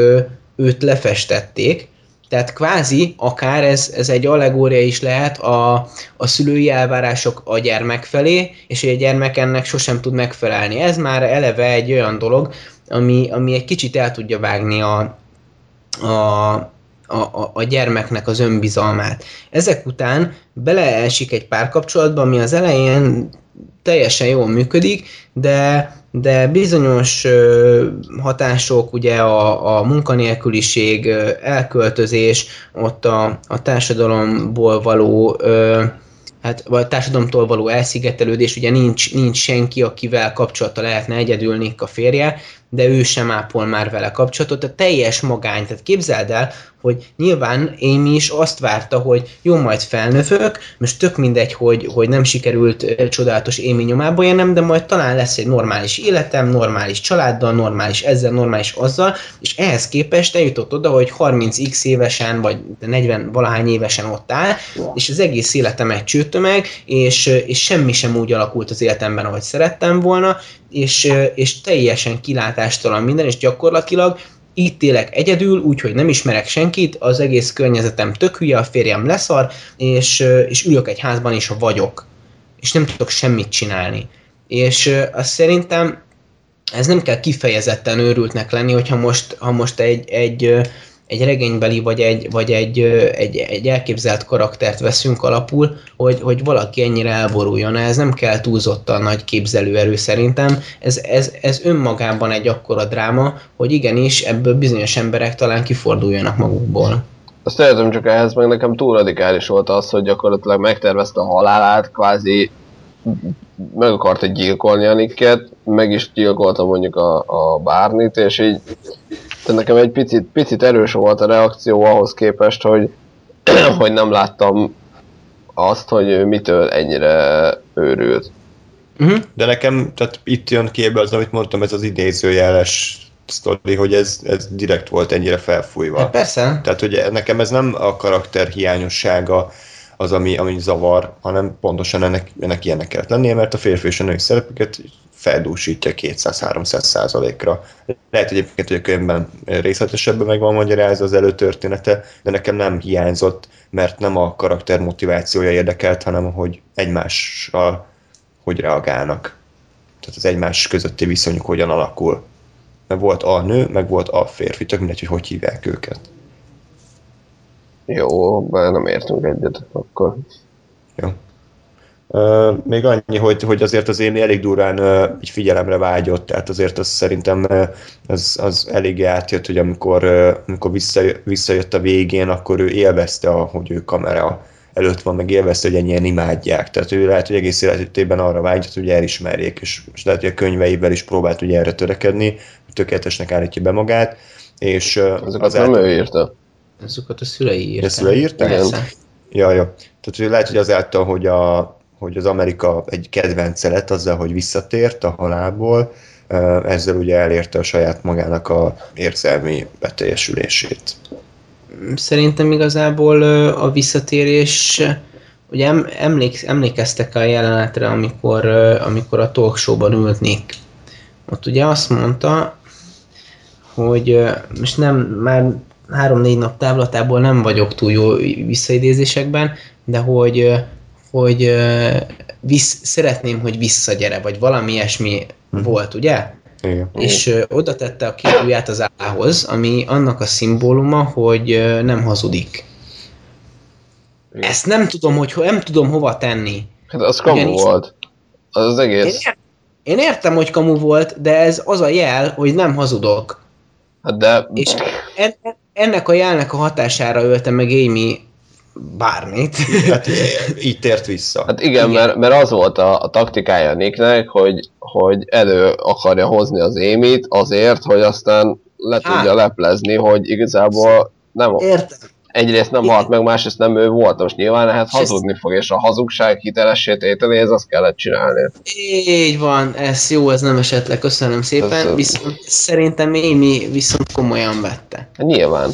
őt lefestették. Tehát kvázi akár ez, ez egy allegória is lehet a, a szülői elvárások a gyermek felé, és hogy a gyermek ennek sosem tud megfelelni. Ez már eleve egy olyan dolog, ami, ami egy kicsit el tudja vágni a, a, a, a, gyermeknek az önbizalmát. Ezek után beleesik egy párkapcsolatba, ami az elején teljesen jól működik, de, de bizonyos hatások, ugye a, a munkanélküliség, elköltözés, ott a, a társadalomból való hát, vagy a társadalomtól való elszigetelődés, ugye nincs, nincs senki, akivel kapcsolata lehetne egyedül a férje, de ő sem ápol már vele kapcsolatot, a teljes magány. Tehát képzeld el, hogy nyilván Amy is azt várta, hogy jó, majd felnövök, most tök mindegy, hogy, hogy nem sikerült csodálatos Amy nyomába jönnem, de majd talán lesz egy normális életem, normális családdal, normális ezzel, normális azzal, és ehhez képest eljutott oda, hogy 30x évesen, vagy 40 valahány évesen ott áll, és az egész életem egy csőtömeg, és, és semmi sem úgy alakult az életemben, ahogy szerettem volna, és, és teljesen kilátástalan minden, és gyakorlatilag itt élek egyedül, úgyhogy nem ismerek senkit, az egész környezetem tök hülye, a férjem leszar, és, és ülök egy házban, és vagyok. És nem tudok semmit csinálni. És azt szerintem ez nem kell kifejezetten őrültnek lenni, hogyha most, ha most egy, egy, egy regénybeli vagy egy, vagy egy, egy, egy elképzelt karaktert veszünk alapul, hogy, hogy valaki ennyire elboruljon. Ez nem kell túlzottan nagy képzelőerő szerintem. Ez, ez, ez önmagában egy akkora dráma, hogy igenis ebből bizonyos emberek talán kiforduljanak magukból.
Azt értem, csak ehhez meg nekem túl radikális volt az, hogy gyakorlatilag megtervezte a halálát, kvázi meg akarta gyilkolni a Nicket, meg is gyilkolta mondjuk a, a Bárnit, és így de nekem egy picit, picit erős volt a reakció ahhoz képest, hogy, hogy nem láttam azt, hogy ő mitől ennyire őrült.
Uh-huh.
De nekem, tehát itt jön képbe az, amit mondtam, ez az idézőjeles sztori, hogy ez, ez direkt volt ennyire felfújva.
Hát persze.
Tehát, hogy nekem ez nem a karakter hiányossága az, ami, ami zavar, hanem pontosan ennek, ennek ilyennek kellett lennie, mert a férfi és a női szerepüket feldúsítja 200-300 százalékra. Lehet egyébként, hogy a könyvben részletesebben meg van magyarázva az előtörténete, de nekem nem hiányzott, mert nem a karakter motivációja érdekelt, hanem hogy egymással hogy reagálnak. Tehát az egymás közötti viszonyuk hogyan alakul. Mert volt a nő, meg volt a férfi, tök mindegy, hogy hogy hívják őket.
Jó, bár nem értünk egyet, akkor
Jó. Uh, még annyi, hogy, hogy azért az én elég durván uh, így figyelemre vágyott, tehát azért az szerintem uh, az, az eléggé átjött, hogy amikor, amikor visszajött, visszajött a végén, akkor ő élvezte, a, hogy ő kamera előtt van, meg élvezte, hogy ennyien imádják. Tehát ő lehet, hogy egész életében arra vágyott, hogy elismerjék, és, és lehet, hogy a könyveivel is próbált ugye erre törekedni, hogy tökéletesnek állítja be magát, és
ezeket
azáltal-
nem ő írta.
Azokat a szülei írták.
A szülei írták?
Persze.
Ja, ja. Tehát hogy lehet, hogy azáltal, hogy, a, hogy az Amerika egy kedvence lett azzal, hogy visszatért a halálból, ezzel ugye elérte a saját magának a érzelmi beteljesülését.
Szerintem igazából a visszatérés, ugye em, emlék, emlékeztek a jelenetre, amikor, amikor a talk show-ban ült Nick. Ott ugye azt mondta, hogy most nem, már három-négy nap távlatából nem vagyok túl jó visszaidézésekben, de hogy, hogy ö, vissz, szeretném, hogy visszagyere, vagy valami ilyesmi
Mhm.
volt, ugye?
Igen.
És ö, oda tette a két ujját az ához, ami annak a szimbóluma, hogy ö, nem hazudik. Ezt nem tudom, hogy ho- nem tudom hova tenni.
Hát az kamu
Ugyanis-
volt. Az az
Én,
egész.
ér- én értem, hogy kamu volt, de ez az a jel, hogy nem hazudok.
Hát de...
És en- ennek a jelnek a hatására ölte meg Amy bármit.
Hát így tért vissza.
Hát igen,
Igen.
Mert, mert az volt a, a taktikája Nicknek, hogy, hogy elő akarja hozni az émit azért, hogy aztán le
Hát.
tudja leplezni, hogy igazából nem,
Értem.
Egyrészt nem halt meg, másrészt nem ő volt, most nyilván
ezt-
hazudni fog, és a hazugság hitelessé tételéhez azt kellett csinálni.
Így van, ez jó, ez nem esett le, köszönöm szépen.
Ez-
Viszont szerintem Amy viszont komolyan vette.
Hát nyilván.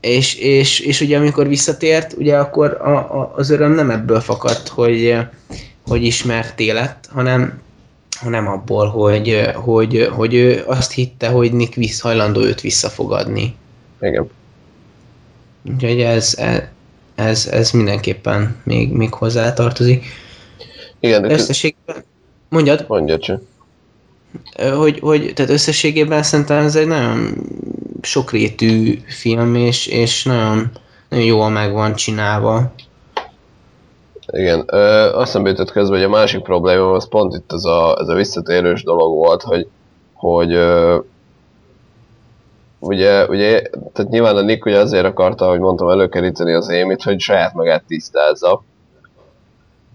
És, és, és ugye amikor visszatért, ugye akkor a, a, az öröm nem ebből fakadt, hogy, hogy ismert élet, hanem, hanem abból, hogy, hogy, hogy ő azt hitte, hogy Nick visz, hajlandó őt visszafogadni.
Igen.
Úgyhogy ez, ez, ez mindenképpen még, még hozzá tartozik.
Igen, de
Összességében, mondjad,
mondja csak.
hogy, hogy tehát összességében szerintem ez egy nagyon sokrétű film, és, és nagyon, nagyon jól meg van csinálva.
Igen, ö, azt nem jutott közben, hogy a másik probléma az pont itt ez a, ez a visszatérős dolog volt, hogy, hogy ö, ugye, ugye, tehát nyilván a Nick ugye azért akarta, hogy mondtam, előkeríteni az émit, hogy saját magát tisztázza.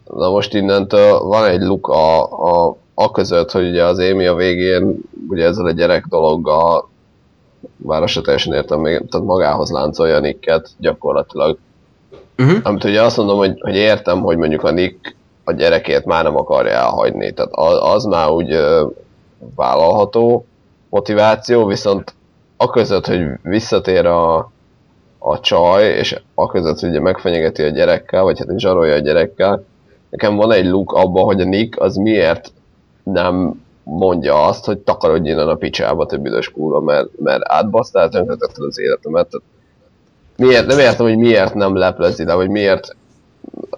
Na most innentől van egy luk a, a, a között, hogy ugye az Émi a végén ugye ezzel a gyerek dologgal bár azt se teljesen értem még, tehát magához láncolja Nicket gyakorlatilag.
Uh-huh.
Amit ugye azt mondom, hogy, hogy értem, hogy mondjuk a Nick a gyerekét már nem akarja elhagyni. Tehát az, az már úgy ö, vállalható motiváció, viszont a között, hogy visszatér a, a csaj, és a között, hogy ugye megfenyegeti a gyerekkel, vagy hát zsarolja a gyerekkel, nekem van egy luk abban, hogy a Nick az miért nem mondja azt, hogy takarodj innen a picsába, te büdös kurva, mert, mert átbasztál, tönkretetted az életemet. Tehát miért, nem értem, hogy miért nem leplezi le, vagy miért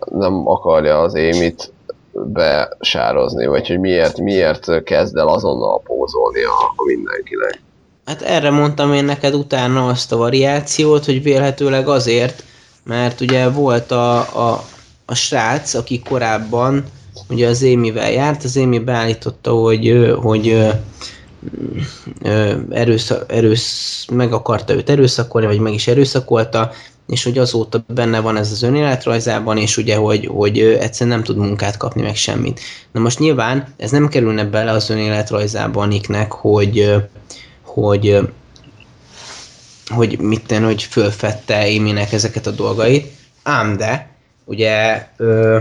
nem akarja az émit besározni, vagy hogy miért, miért kezd el azonnal pózolni a, a mindenkinek.
Hát erre mondtam én neked utána azt a variációt, hogy vélhetőleg azért, mert ugye volt a, a, a srác, aki korábban ugye az Émivel járt, az Émi beállította, hogy, hogy erősz, erősz, meg akarta őt erőszakolni, vagy meg is erőszakolta, és hogy azóta benne van ez az önéletrajzában, és ugye, hogy, hogy egyszerűen nem tud munkát kapni, meg semmit. Na most nyilván ez nem kerülne bele az önéletrajzába a Nicknek, hogy, hogy hogy mit tenni, hogy fölfedte Amy-nek ezeket a dolgait, ám de, ugye, ö,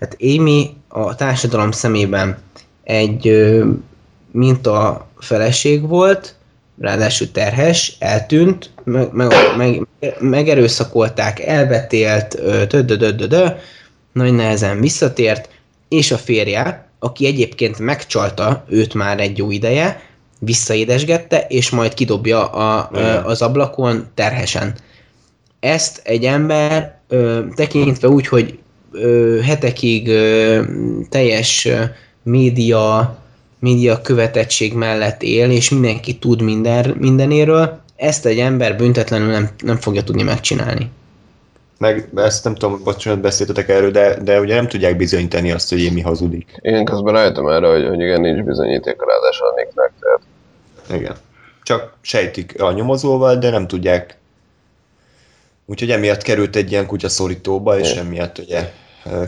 hát Amy a társadalom szemében egy ö, minta feleség volt, ráadásul terhes, eltűnt, meg, meg, meg, megerőszakolták, elbetélt, ö, tödödödödö, nagy nehezen visszatért, és a férje, aki egyébként megcsalta őt már egy jó ideje, visszaédesgette, és majd kidobja a, az ablakon terhesen. Ezt egy ember ö, tekintve úgy, hogy ö, hetekig ö, teljes ö, média, média követettség mellett él, és mindenki tud minden, mindenéről, ezt egy ember büntetlenül nem, nem fogja tudni megcsinálni.
Meg ezt nem tudom, bocsánat, beszéltetek erről, de, de ugye nem tudják bizonyítani azt, hogy Émi hazudik.
Én közben rájöttem erre, hogy, hogy igen, nincs bizonyíték ráadásul a Nicknek, tehát
Igen. Csak sejtik a nyomozóval, de nem tudják. Úgyhogy emiatt került egy ilyen kutyaszorítóba, és
Igen.
emiatt ugye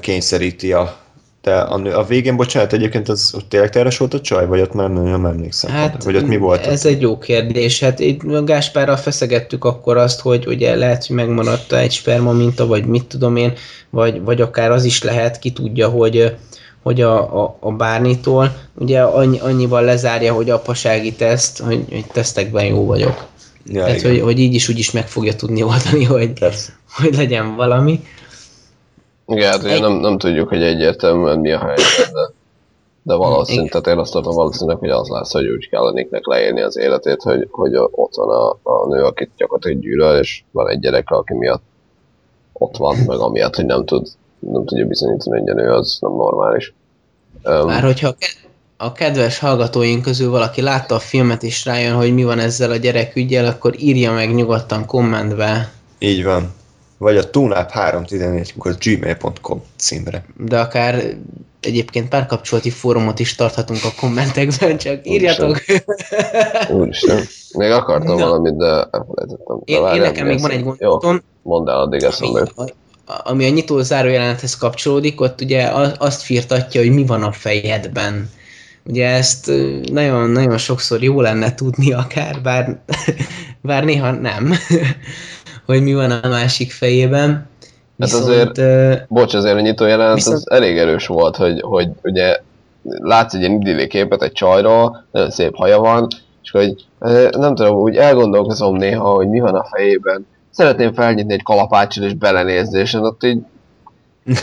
kényszeríti a... De a, nő- a végén, bocsánat, egyébként az ott tényleg terhes volt a csaj, vagy ott már nem, nem emlékszem.
Hát,
vagy ott mi volt?
Ez egy jó kérdés. Hát itt Gáspárral feszegettük akkor azt, hogy ugye lehet, hogy megmaradt egy sperma minta, vagy mit tudom én, vagy, vagy akár az is lehet, ki tudja, hogy hogy a, a, a bárnitól ugye annyi, annyival lezárja, hogy apasági teszt, hogy, hogy tesztekben jó vagyok.
Ja,
Tehát,
igen.
hogy, hogy így is úgy is meg fogja tudni oldani, hogy,
Persze.
hogy legyen valami.
Igen, hát ugye
Egy-
nem, nem tudjuk, hogy egyértelműen mi a helyzet, de, de valószínű,
Igen.
tehát én azt tartom valószínűleg, hogy az lesz, hogy úgy kell Nicknek leélni az életét, hogy, hogy ott van a, a nő, akit gyakorlatilag gyűlöl, és van egy gyereke, aki miatt ott van, meg amiatt, hogy nem tud nem tudja bizonyítani, hogy a nő az nem normális. Um,
Már hogyha a ke- a kedves hallgatóink közül valaki látta a filmet és rájön, hogy mi van ezzel a gyerek ügyel, akkor írja meg nyugodtan kommentbe,
Így van. Vagy a tunap 314 gmail.com címre.
de akár egyébként párkapcsolati fórumot is tarthatunk a kommentekben, csak írjatok.
Úristen. Még akartam
Na.
valamit, de elfelejtettem.
Én, én nekem még van egy
Jó,
gondolatom,
mondd el, addig eszembe.
Ami, a- nyitó zárójelenethez kapcsolódik, ott ugye azt firtatja, hogy mi van a fejedben. Ugye ezt nagyon-nagyon sokszor jó lenne tudni akár, bár, bár néha nem, hogy mi van a másik fejében.
Hát
Viszont,
azért-
ö,
Bocs, azért a nyitó jelenet
Viszont-
az elég erős volt, hogy, hogy ugye látsz egy ilyen idilli képet egy csajról, nagyon szép haja van, és hogy nem tudom, úgy elgondolkozom néha, hogy mi van a fejében. Szeretném felnyitni egy kalapáccsal és belenézni, és ott így,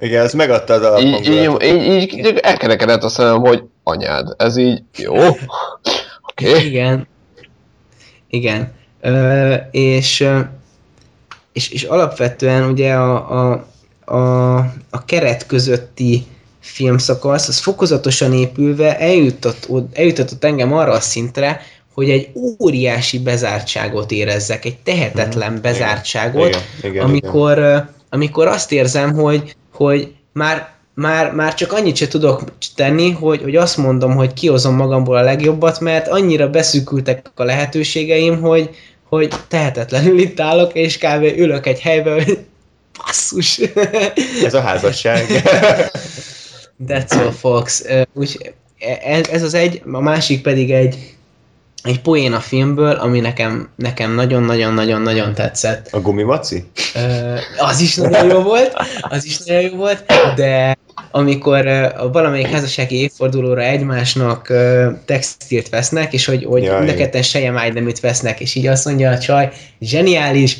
Igen, ez megadta az
így, így, így, így, így elkerekedett a szemem, hogy anyád, ez így jó, oké, okay.
Igen. Igen. Ö, és, és, és alapvetően ugye a, a, a, a keret közötti filmszakasz, az fokozatosan épülve eljutott, eljutott engem arra a szintre, hogy egy óriási bezártságot érezzek, egy tehetetlen bezártságot,
Igen, igen,
amikor, ö, amikor azt érzem, hogy, hogy már, már, már csak annyit se tudok tenni, hogy, hogy azt mondom, hogy kihozom magamból a legjobbat, mert annyira beszűkültek a lehetőségeim, hogy, hogy tehetetlenül itt állok, és kb. ülök egy helyben, hogy basszus.
Ez a házasság.
That's all, folks. Úgy, ez, ez az egy, a másik pedig egy, egy poén a filmből, ami nekem nekem nagyon-nagyon-nagyon-nagyon tetszett.
A gumimaci?
Ö, az is nagyon jó volt, az is nagyon jó volt, de amikor a valamelyik házassági évfordulóra egymásnak textilt vesznek, és hogy, hogy
Ja,
mind a
igen.
ketten sejemálydeműt vesznek, és így azt mondja a csaj, zseniális,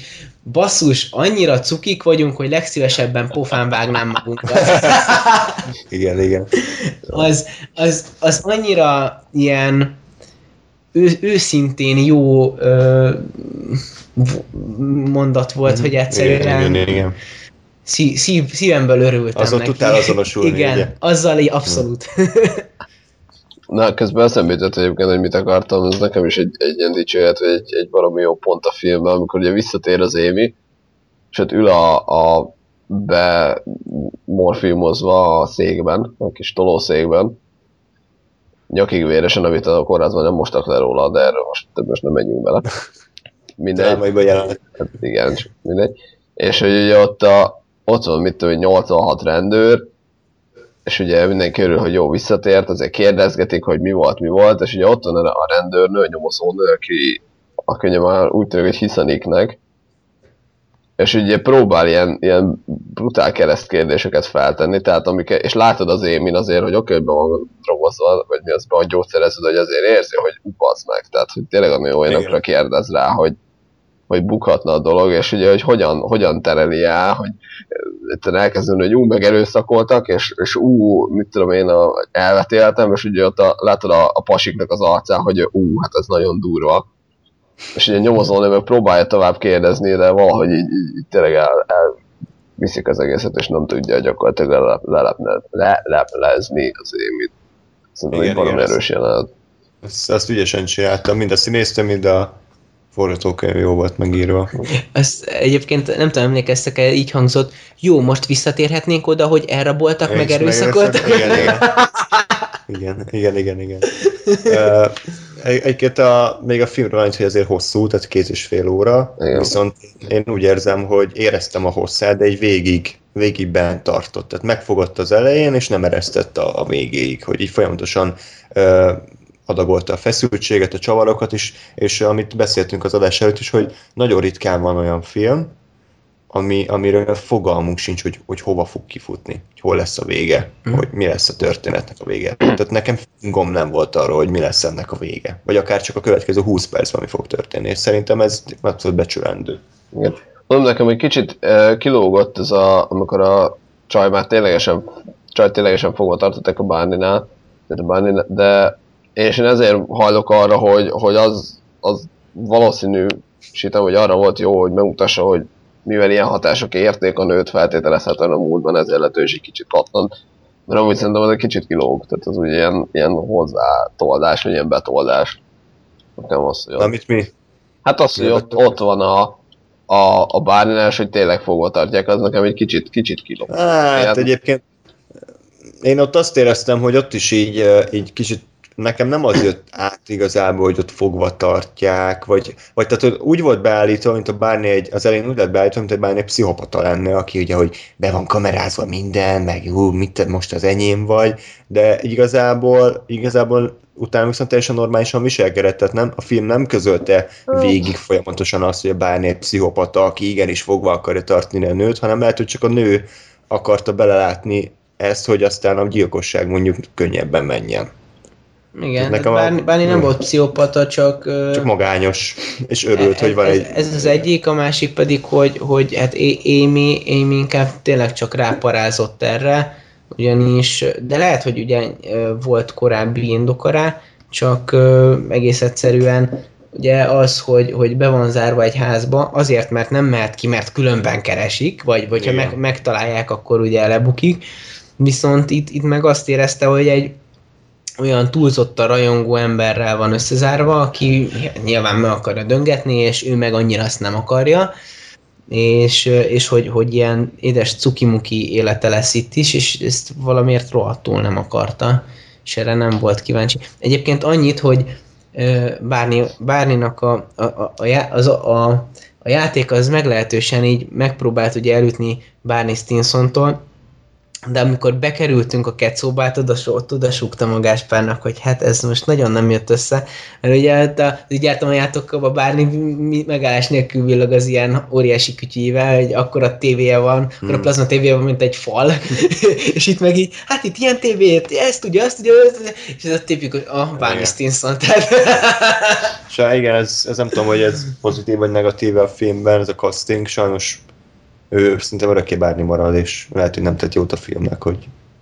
basszus, annyira cukik vagyunk, hogy legszívesebben pofán vágnám magunkat.
Igen, igen.
az, az, az annyira ilyen ő, őszintén jó ö, mondat volt, hogy egyszerűen
Igen, igen, igen.
szí, szív, szívemből örültem
Azon
neki.
tudtál azonosulni,
Igen,
ugye?
azzal így abszolút.
Na, közben eszembe jutott egyébként, hogy mit akartam, ez nekem is egy, egy ilyen dicsőjet, vagy egy, egy valami jó pont a filmben, amikor ugye visszatér az Émi, és ott ül a, a be morfilmozva a székben, a kis tolószékben, nyakig véresen, amit a kórházban nem mostak le róla, de erről most, de most nem megyünk bele. Mindegy.
Jelenet.
Igen, mindegy. És hogy ugye ott, a, ott van, mit tudom, én, 86 rendőr, és ugye mindenki örül, hogy jó visszatért, azért kérdezgetik, hogy mi volt, mi volt, és ugye ott van a rendőrnő, a nyomozónő, aki, aki ugye már úgy tűnik, hogy hiszaniknek, és ugye próbál ilyen, ilyen brutál keresztkérdéseket feltenni, tehát amik, és látod az émin azért, hogy oké, be van drogozva, vagy mi az, be van gyógyszerezve, hogy azért érzi, hogy upasz meg, tehát hogy tényleg ami olyanokra kérdez rá, hogy, hogy bukhatna a dolog, és ugye, hogy hogyan, hogyan tereli el, hogy itt elkezdődni, hogy ú, megerőszakoltak, és, és ú, mit tudom én, a, elvetéltem, és ugye ott a, látod a, a pasiknak az arcán, hogy ú, hát ez nagyon durva. És ugye nyomozó meg próbálja tovább kérdezni, de valahogy így, így, így tényleg el, el viszik az egészet, és nem tudja gyakorlatilag lelep, lelepne, leleplezni az émit. Szerintem
Igen,
egy valami erős jelenet.
Azt, azt ügyesen csináltam, mind a színésztől, mind a forgatókönyv jó volt megírva.
Ezt egyébként nem tudom, emlékeztek-e, így hangzott, jó, most visszatérhetnénk oda, hogy elraboltak, meg
És
erőszakoltak.
Igen, igen. Igen, igen, igen, igen. Egyébként a, még a filmről annyit, hogy azért hosszú, tehát két és fél óra,
Igen.
viszont én úgy érzem, hogy éreztem a hosszát, de egy végig, végig bent tartott. Tehát megfogott az elején, és nem eresztett a, a végéig, hogy így folyamatosan ö, adagolta a feszültséget, a csavarokat is, és amit beszéltünk az adás előtt is, hogy nagyon ritkán van olyan film, ami, amiről fogalmunk sincs, hogy, hogy hova fog kifutni, hogy hol lesz a vége,
Mhm.
hogy mi lesz a történetnek a vége. Tehát nekem fingom nem volt arról, hogy mi lesz ennek a vége. Vagy akár csak a következő 20 percben mi fog történni. És szerintem ez abszolút becsülendő.
Igen. Mondom nekem, hogy kicsit uh, kilógott ez a, amikor a csaj már ténylegesen, csaj ténylegesen fogva tartották a Barninál, tehát a Barninál, de és én ezért hajlok arra, hogy, hogy az, az valószínű, sítem, hogy arra volt jó, hogy megmutassa, hogy mivel ilyen hatások érték a nőt feltételezhetően a múltban, ezért lett ő is egy kicsit pattan. Mert amúgy szerintem az egy kicsit kilóg, tehát az úgy ilyen, ilyen hozzátoldás, vagy ilyen betoldás. Nem az, hogy
Na, amit mi?
Hát az, hogy ott, ott van a, a, a bárninál, és hogy tényleg fogva tartják, az nekem egy kicsit, kicsit kiló.
Hát
Ilyen-
egyébként én ott azt éreztem, hogy ott is így, így kicsit nekem nem az jött át igazából, hogy ott fogva tartják, vagy, vagy tehát hogy úgy volt beállítva, mint a bárni egy, az elején úgy lett beállítva, mint egy bárni egy pszichopata lenne, aki ugye, hogy be van kamerázva minden, meg jó, mit te most az enyém vagy, de igazából, igazából utána viszont teljesen normálisan viselkedett, tehát nem, a film nem közölte végig folyamatosan azt, hogy a bárni egy pszichopata, aki igenis fogva akarja tartani a nőt, hanem lehet, hogy csak a nő akarta belelátni ezt, hogy aztán a gyilkosság mondjuk könnyebben menjen.
Igen,
Nekem
Bárni, Bárni nem volt pszichopata, csak...
Csak magányos, és örült, hogy van
ez,
egy...
Ez az egyik, a másik pedig, hogy, hogy hát Amy, Amy inkább tényleg csak ráparázott erre, ugyanis, de lehet, hogy ugye volt korábbi indoka rá, csak egész egyszerűen ugye az, hogy, hogy be van zárva egy házba, azért, mert nem mehet ki, mert különben keresik, vagy, vagy ha meg, megtalálják, akkor ugye lebukik. Viszont itt, itt meg azt érezte, hogy egy olyan túlzottan rajongó emberrel van összezárva, aki nyilván meg akarja döngetni, és ő meg annyira azt nem akarja, és, és hogy, hogy ilyen édes cukimuki élete lesz itt is, és ezt valamiért rohadtul nem akarta, és erre nem volt kíváncsi. Egyébként annyit, hogy Bárni, Bárninak a, a, a, a, az, a, a, a játék az meglehetősen így megpróbált ugye elütni Barney Stinsontól, de amikor bekerültünk a kecóba, hát oda, oda súgtam a Gáspárnak, hogy hát ez most nagyon nem jött össze, mert ugye hát az gyártam a játékokba bárni mi- megállás nélkül villog az ilyen óriási kütyűvel, hogy akkor a tévéje van, akkor a plazma tévéje van, mint egy fal, és itt meg így, hát itt ilyen tévét, ezt tudja, azt tudja, és ez a tipikus, a oh, Barney
Igen.
Stinson, tehát
És hát igen, ez, ez nem tudom, hogy ez pozitív vagy negatív a filmben, ez a casting, sajnos ő szinte örökké bárni marad, és lehet, hogy nem tett jót a filmnek, hogy,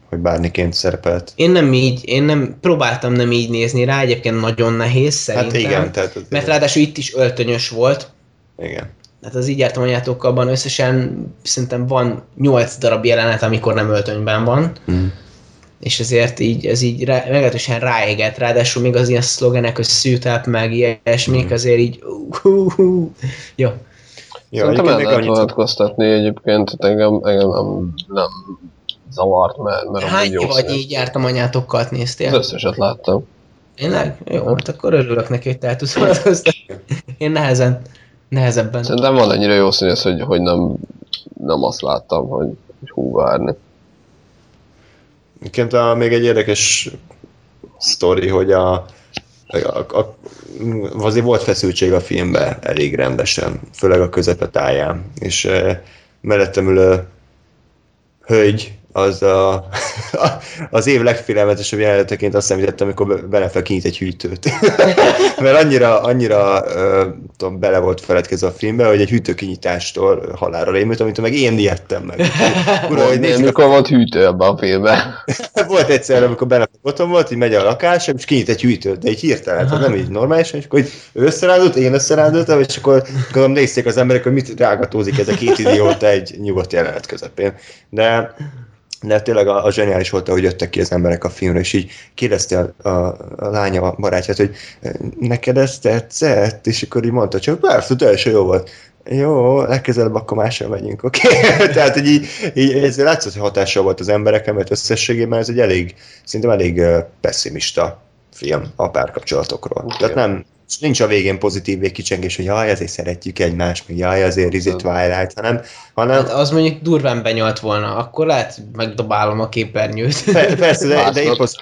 hogy bárniként szerepelt.
én nem így, én nem, próbáltam nem így nézni rá, egyébként nagyon nehéz szerintem,
Hát igen, tehát az,
mert ráadásul itt is öltönyös volt,
igen.
Hát az így jártam anyátokkal összesen szerintem van 8 darab jelenet, amikor nem öltönyben van,
Mm.
és ezért így, ez így rá, meglehetősen ráégett, ráadásul még az ilyen szlogenek, hogy szűtáp, meg ilyesmik,
Mhm.
azért így uh, uh, uh. jó.
Ja,
Szerintem el lehet vonatkoztatni egyébként, engem, engem nem, nem zavart, mert, mert
Hány
jó
vagy így jártam anyátokkal
Az
néztél?
összeset láttam.
Tényleg? Jó, hát akkor örülök neki, hogy te el tudsz vonatkoztatni. Én nehezen, nehezebben.
Szerintem van ennyire jó színész, hogy, hogy nem, nem azt láttam, hogy, hogy hú várni.
egyébként a, még egy érdekes sztori, hogy a, a, a, azért volt feszültség a filmben elég rendesen, főleg a közepe táján, és e, mellettem ülő hölgy, az a, az év legfélelmetesebb jeleneteként azt említettem, amikor Benefel kinyit egy hűtőt. Mert annyira, annyira tudom, bele volt feledkezve a filmbe, hogy egy hűtőkinyitástól halálra rémült, amit meg én ijedtem meg. Ura, hogy nézzük,
mikor volt hűtő ebben a filmben.
volt egyszer, amikor Benefek otthon volt, így megy a lakás, és kinyit egy hűtőt, de így hirtelen, tehát nem így normálisan, és akkor ő összerándult, én összerándultam, és akkor gondolom nézték az emberek, hogy mit rágatózik ez a két idióta egy nyugodt jelenet közepén. De de tényleg a, a zseniális volt, hogy jöttek ki az emberek a filmre, és így kérdezte a, a, a lánya a barátját, hogy neked ez tetszett? És akkor így mondta, csak persze, teljesen jó volt. Jó, legközelebb akkor mással megyünk, oké? Okay? Tehát, hogy így, így ez látszott, hogy hatással volt az embereken, mert összességében ez egy elég, szerintem elég pessimista film a párkapcsolatokról.
Igen.
Tehát nem, nincs a végén pozitív végkicsengés, hogy jaj, ezért szeretjük egymást, meg jaj, azért izé Twilight, hanem, hanem
Hát az mondjuk durván benyalt volna, akkor lehet megdobálom a képernyőt.
Per- Persze, de, de épp az.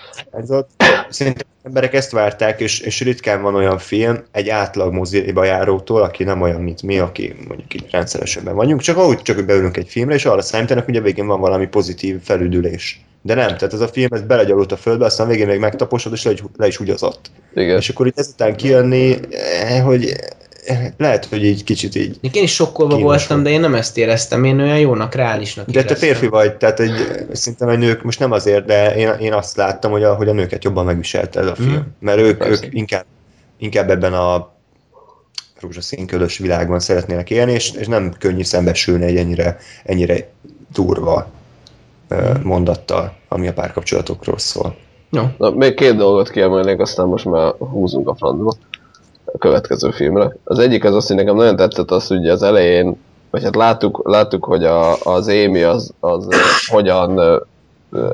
Szerintem emberek ezt várták, és, és ritkán van olyan film egy átlag moziba járótól, aki nem olyan, mint mi, aki mondjuk így rendszeresenben vagyunk, csak ahogy csak beülünk egy filmre, és arra számítanak, hogy a végén van valami pozitív felüdülés. De nem, tehát ez a film ez belegyalult a földbe, aztán a végén még megtaposod, és le, is- le is.
Igen.
És akkor itt ezután kijönni, eh, hogy eh, lehet, hogy így kicsit így
Én is sokkolva voltam,
volt.
de én nem ezt éreztem, én olyan jónak, reálisnak
De te férfi vagy, tehát egy, szerintem a nők, most nem azért, de én, én azt láttam, hogy a, hogy a nőket jobban megviselte ez a film.
Mhm.
Mert ők,
Persze.
ők inkább, inkább ebben a rózsaszínkölös világban szeretnének élni, és, és nem könnyű szembesülni egy ennyire, ennyire durva ö, mondattal, ami a párkapcsolatokról szól.
Jó.
Na, még két dolgot kiemelnék, aztán most már húzunk a francba a következő filmre. Az egyik az az, hogy nekem nagyon tetszett az, hogy az elején, vagy hát láttuk, láttuk hogy a, az Amy az, az hogyan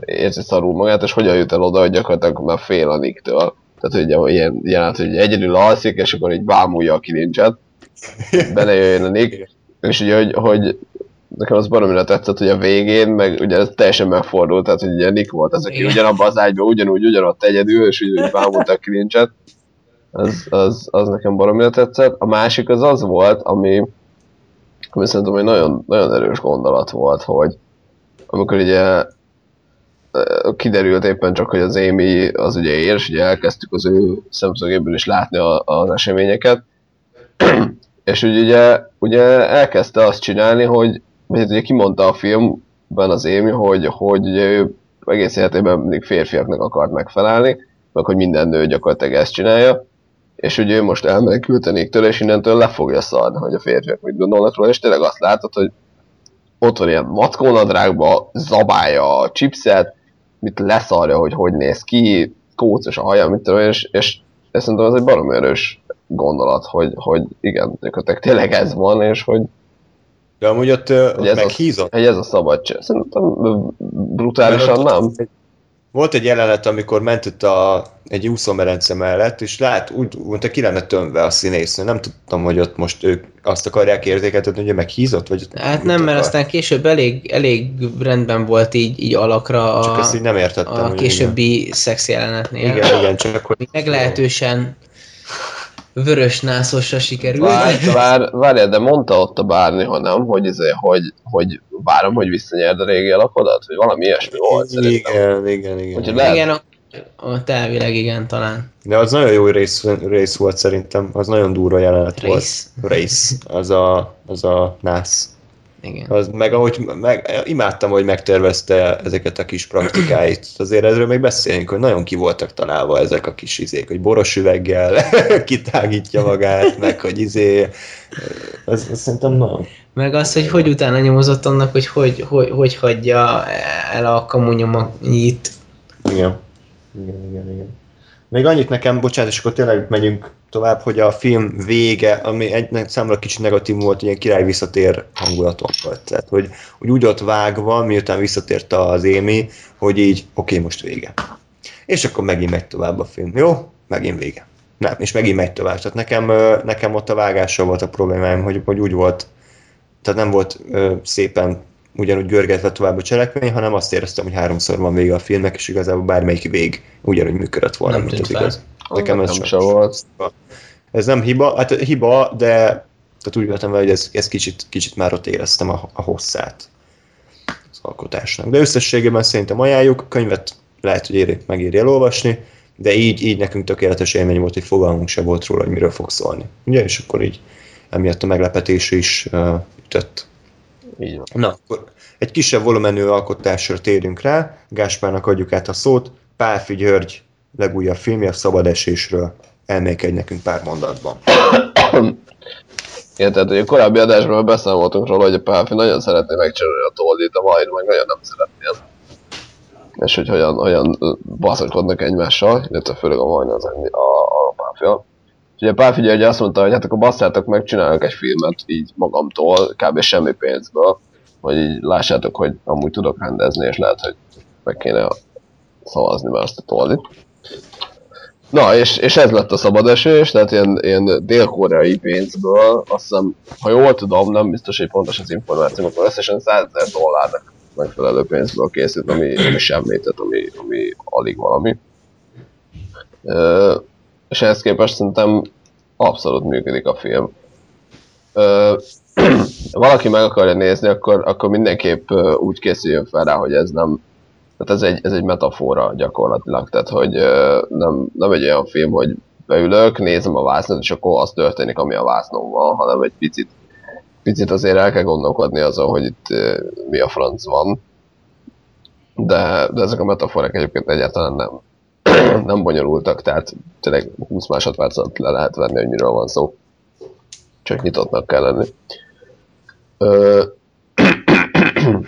érzi szarul magát, és hogyan jut el oda, hogy gyakorlatilag már fél a Nick-től. Tehát ugye ilyen jelent, hogy egyedül alszik, és akkor így bámulja a kilincset, belejöjjön a Nick, és ugye, hogy, hogy nekem az baromira tetszett, hogy a végén, meg ugye ez teljesen megfordult, tehát hogy ugye Nick volt az, aki
Igen.
ugyanabban az ágyban, ugyanúgy, ugyanott egyedül, és úgy, úgy bámulta a kilincset. Az, az, az nekem baromira tetszett. A másik az az volt, ami, ami szerintem egy nagyon, nagyon erős gondolat volt, hogy amikor ugye kiderült éppen csak, hogy az Amy az ugye ér, és ugye elkezdtük az ő szemszögéből is látni a, az eseményeket, és ugye, ugye elkezdte azt csinálni, hogy hát ugye kimondta a filmben az Amy, hogy, hogy ugye ő egész életében mindig férfiaknak akart megfelelni, meg hogy minden nő gyakorlatilag ezt csinálja, és ugye ő most elmenekült a Nicktől, és innentől le fogja szarni, hogy a férfiak mit gondolnak róla, és tényleg azt látod, hogy ott van ilyen mackónadrágba, zabálja a chipset, mit leszarja, hogy hogy néz ki, kócos a haja, mit tudom, és, és, és szerintem ez egy baromi erős gondolat, hogy, hogy igen, gyakorlatilag tényleg ez van, és hogy,
De amúgy ott, ott
ez, a,
meghízott.
hogy ez a szabadság. Szerintem brutálisan
Mert ott-
nem.
Volt egy jelenet, amikor ment itt a, egy úszómerence mellett, és lát, úgy mondta, ki lenne tömve a színésznő. Nem tudtam, hogy ott most ők azt akarják érzékeltetni, hogy meghízott, vagy
Hát nem, mert
akar.
aztán később elég, elég rendben volt így, így alakra
Csak
a,
ezt így nem értettem.
a későbbi szex jelenetnél.
Igen, igen, igen, csak hogy...
Meglehetősen vörös nászosra sikerült.
Vár, vár, várjál, de mondta ott a bárni, ha nem, hogy, izé, hogy, hogy várom, hogy visszanyerd a régi alapodat, vagy valami ilyesmi volt szerintem.
Igen, igen, igen.
Úgyhogy lehet-
Igen, ott, ott elvileg igen, talán.
De az nagyon jó rész, rész volt szerintem, az nagyon durva jelenet
Rész.
volt. Rész. Az a, az a nász.
Igen.
Az, meg ahogy meg, imádtam, hogy megtervezte ezeket a kis praktikáit. Azért ezről még beszélünk, hogy nagyon ki voltak találva ezek a kis izék, hogy boros üveggel kitágítja magát, meg hogy izé, ez, ez szerintem nagyon.
Meg az, hogy hogy utána nyomozott annak, hogy hogy, hogy, hogy hagyja el a kamunyomanyit.
Igen. Igen, igen, igen. Még annyit nekem, bocsánat, és akkor tényleg megyünk tovább, hogy a film vége, ami egy számomra kicsit negatív volt, ilyen király visszatér hangulaton volt. Tehát, hogy, hogy úgy ott vágva, miután visszatért az Émi, hogy így, oké, most vége. És akkor megint megy tovább a film. Jó? Megint vége. Nem, és megint megy tovább. Tehát nekem, nekem ott a vágással volt a problémáim, hogy, hogy úgy volt, tehát nem volt szépen ugyanúgy görgetve tovább a cselekmény, hanem azt éreztem, hogy háromszor van vége a filmnek, és igazából bármelyik vég ugyanúgy működött volna,
Nem
mint az
fel.
igaz. Nekem ez sem
se volt.
Ez nem hiba, hát hiba, de tehát úgy vettem hogy ez, ez kicsit, kicsit már ott éreztem a, a hosszát az alkotásnak. De összességében szerintem ajánljuk, a könyvet lehet, hogy éri, megéri elolvasni, de így, így nekünk tökéletes élmény volt, hogy fogalmunk se volt róla, hogy miről fog szólni. Ugye, és akkor így emiatt a meglepetés is uh, ütött.
Így van.
Na, akkor egy kisebb volumenű alkotásra térjünk rá, Gáspárnak adjuk át a szót, Pálfi György legújabb filmje a Szabad Esésről elmékedj nekünk pár mondatban.
Igen, tehát a korábbi adásban beszámoltunk róla, hogy a Pálfi nagyon szeretné megcsinálni a toldit, a Vajr meg nagyon nem szeretné. És hogy hogyan, hogyan ö, baszoskodnak egymással, illetve főleg a Vajr az a, a, a Pálfia. Ugye a Pálfi ugye azt mondta, hogy hát akkor basszátok meg, egy filmet így magamtól, kb. semmi pénzből, hogy így lássátok, hogy amúgy tudok rendezni, és lehet, hogy meg kéne szavazni már azt a toldit. Na, és, és ez lett a szabad esés, tehát ilyen, ilyen dél-koreai pénzből, azt hiszem, ha jól tudom, nem biztos, hogy pontos az információ, akkor összesen 100 ezer dollárnak megfelelő pénzből készült, ami, ami semmi, tehát ami, ami alig valami. És ehhez képest szerintem abszolút működik a film. Ö, valaki meg akarja nézni, akkor, akkor mindenképp úgy készüljön fel rá, hogy ez nem, tehát ez egy, ez egy metafora gyakorlatilag, tehát hogy nem, nem egy olyan film, hogy beülök, nézem a vásznat, és akkor az történik, ami a vásznon van, hanem egy picit, picit azért el kell gondolkodni azon, hogy itt mi a franc van. De, de ezek a metaforák egyébként egyáltalán nem, nem bonyolultak, tehát tényleg 20 másodpercet le lehet venni, hogy miről van szó. Csak nyitottnak kell lenni. Ö,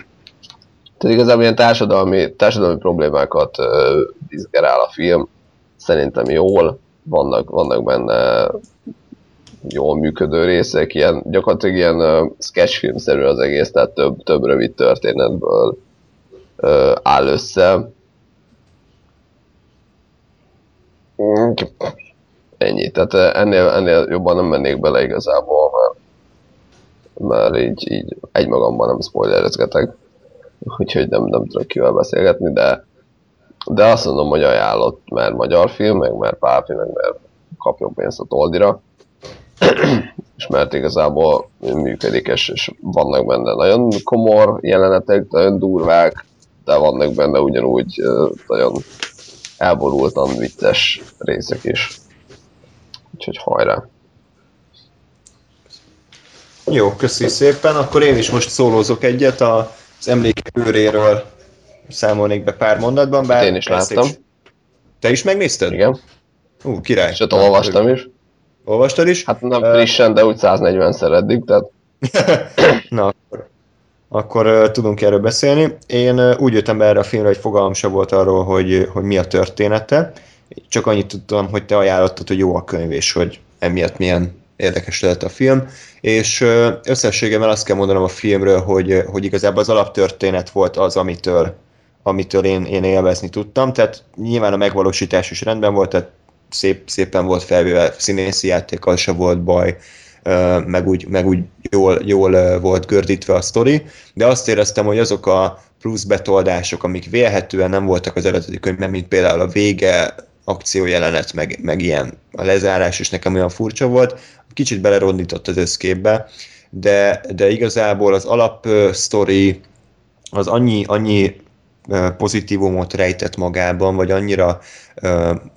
tehát igazából ilyen társadalmi, társadalmi problémákat ö, izgerál a film, szerintem jól, vannak, vannak benne jól működő részek, ilyen, gyakorlatilag ilyen uh, sketchfilmszerű az egész, tehát több, több rövid történetből ö, áll össze. Mm, Ennyi, tehát ennél, ennél jobban nem mennék bele igazából, mert, mert így, így egymagamban nem spoilerezgetek, úgyhogy nem, nem tudok kivel beszélgetni, de, de azt mondom, hogy ajánlott, mert magyar film, meg mert pápi, meg mert kapjon pénzt a toldira, és mert igazából működik, és, és vannak benne nagyon komor jelenetek, nagyon durvák, de vannak benne ugyanúgy nagyon elborultan vicces részek is. Úgyhogy hajrá!
Jó, köszi szépen. Akkor én is most szólózok egyet az emlékek őréről számolnék be pár mondatban. Bár
Én is láttam.
Is... Te is megnézted?
Igen.
Ú, király.
És ott olvastam is.
Olvastad is?
Hát nem frissen, de úgy 140-szer eddig, tehát...
Na, akkor, akkor tudunk erről beszélni. Én úgy jöttem be erre a filmre, hogy fogalmam sem volt arról, hogy, hogy mi a története. Csak annyit tudtam, hogy te ajánlottad, hogy jó a könyv, és hogy emiatt milyen érdekes lehet a film. És uh, összességében azt kell mondanom a filmről, hogy, hogy igazából az alaptörténet volt az, amitől, amitől én, én élvezni tudtam. Tehát nyilván a megvalósítás is rendben volt, tehát szép, szépen volt felvéve, színészi játékkal se volt baj, meg úgy, meg úgy jól, jól volt gördítve a sztori, de azt éreztem, hogy azok a plusz betoldások, amik vélhetően nem voltak az eredeti könyvben, mint például a vége, akciójelenet, meg, meg ilyen a lezárás is nekem olyan furcsa volt, kicsit belerondított az összképbe, de, de igazából az alap sztori az annyi, annyi pozitívumot rejtett magában, vagy annyira,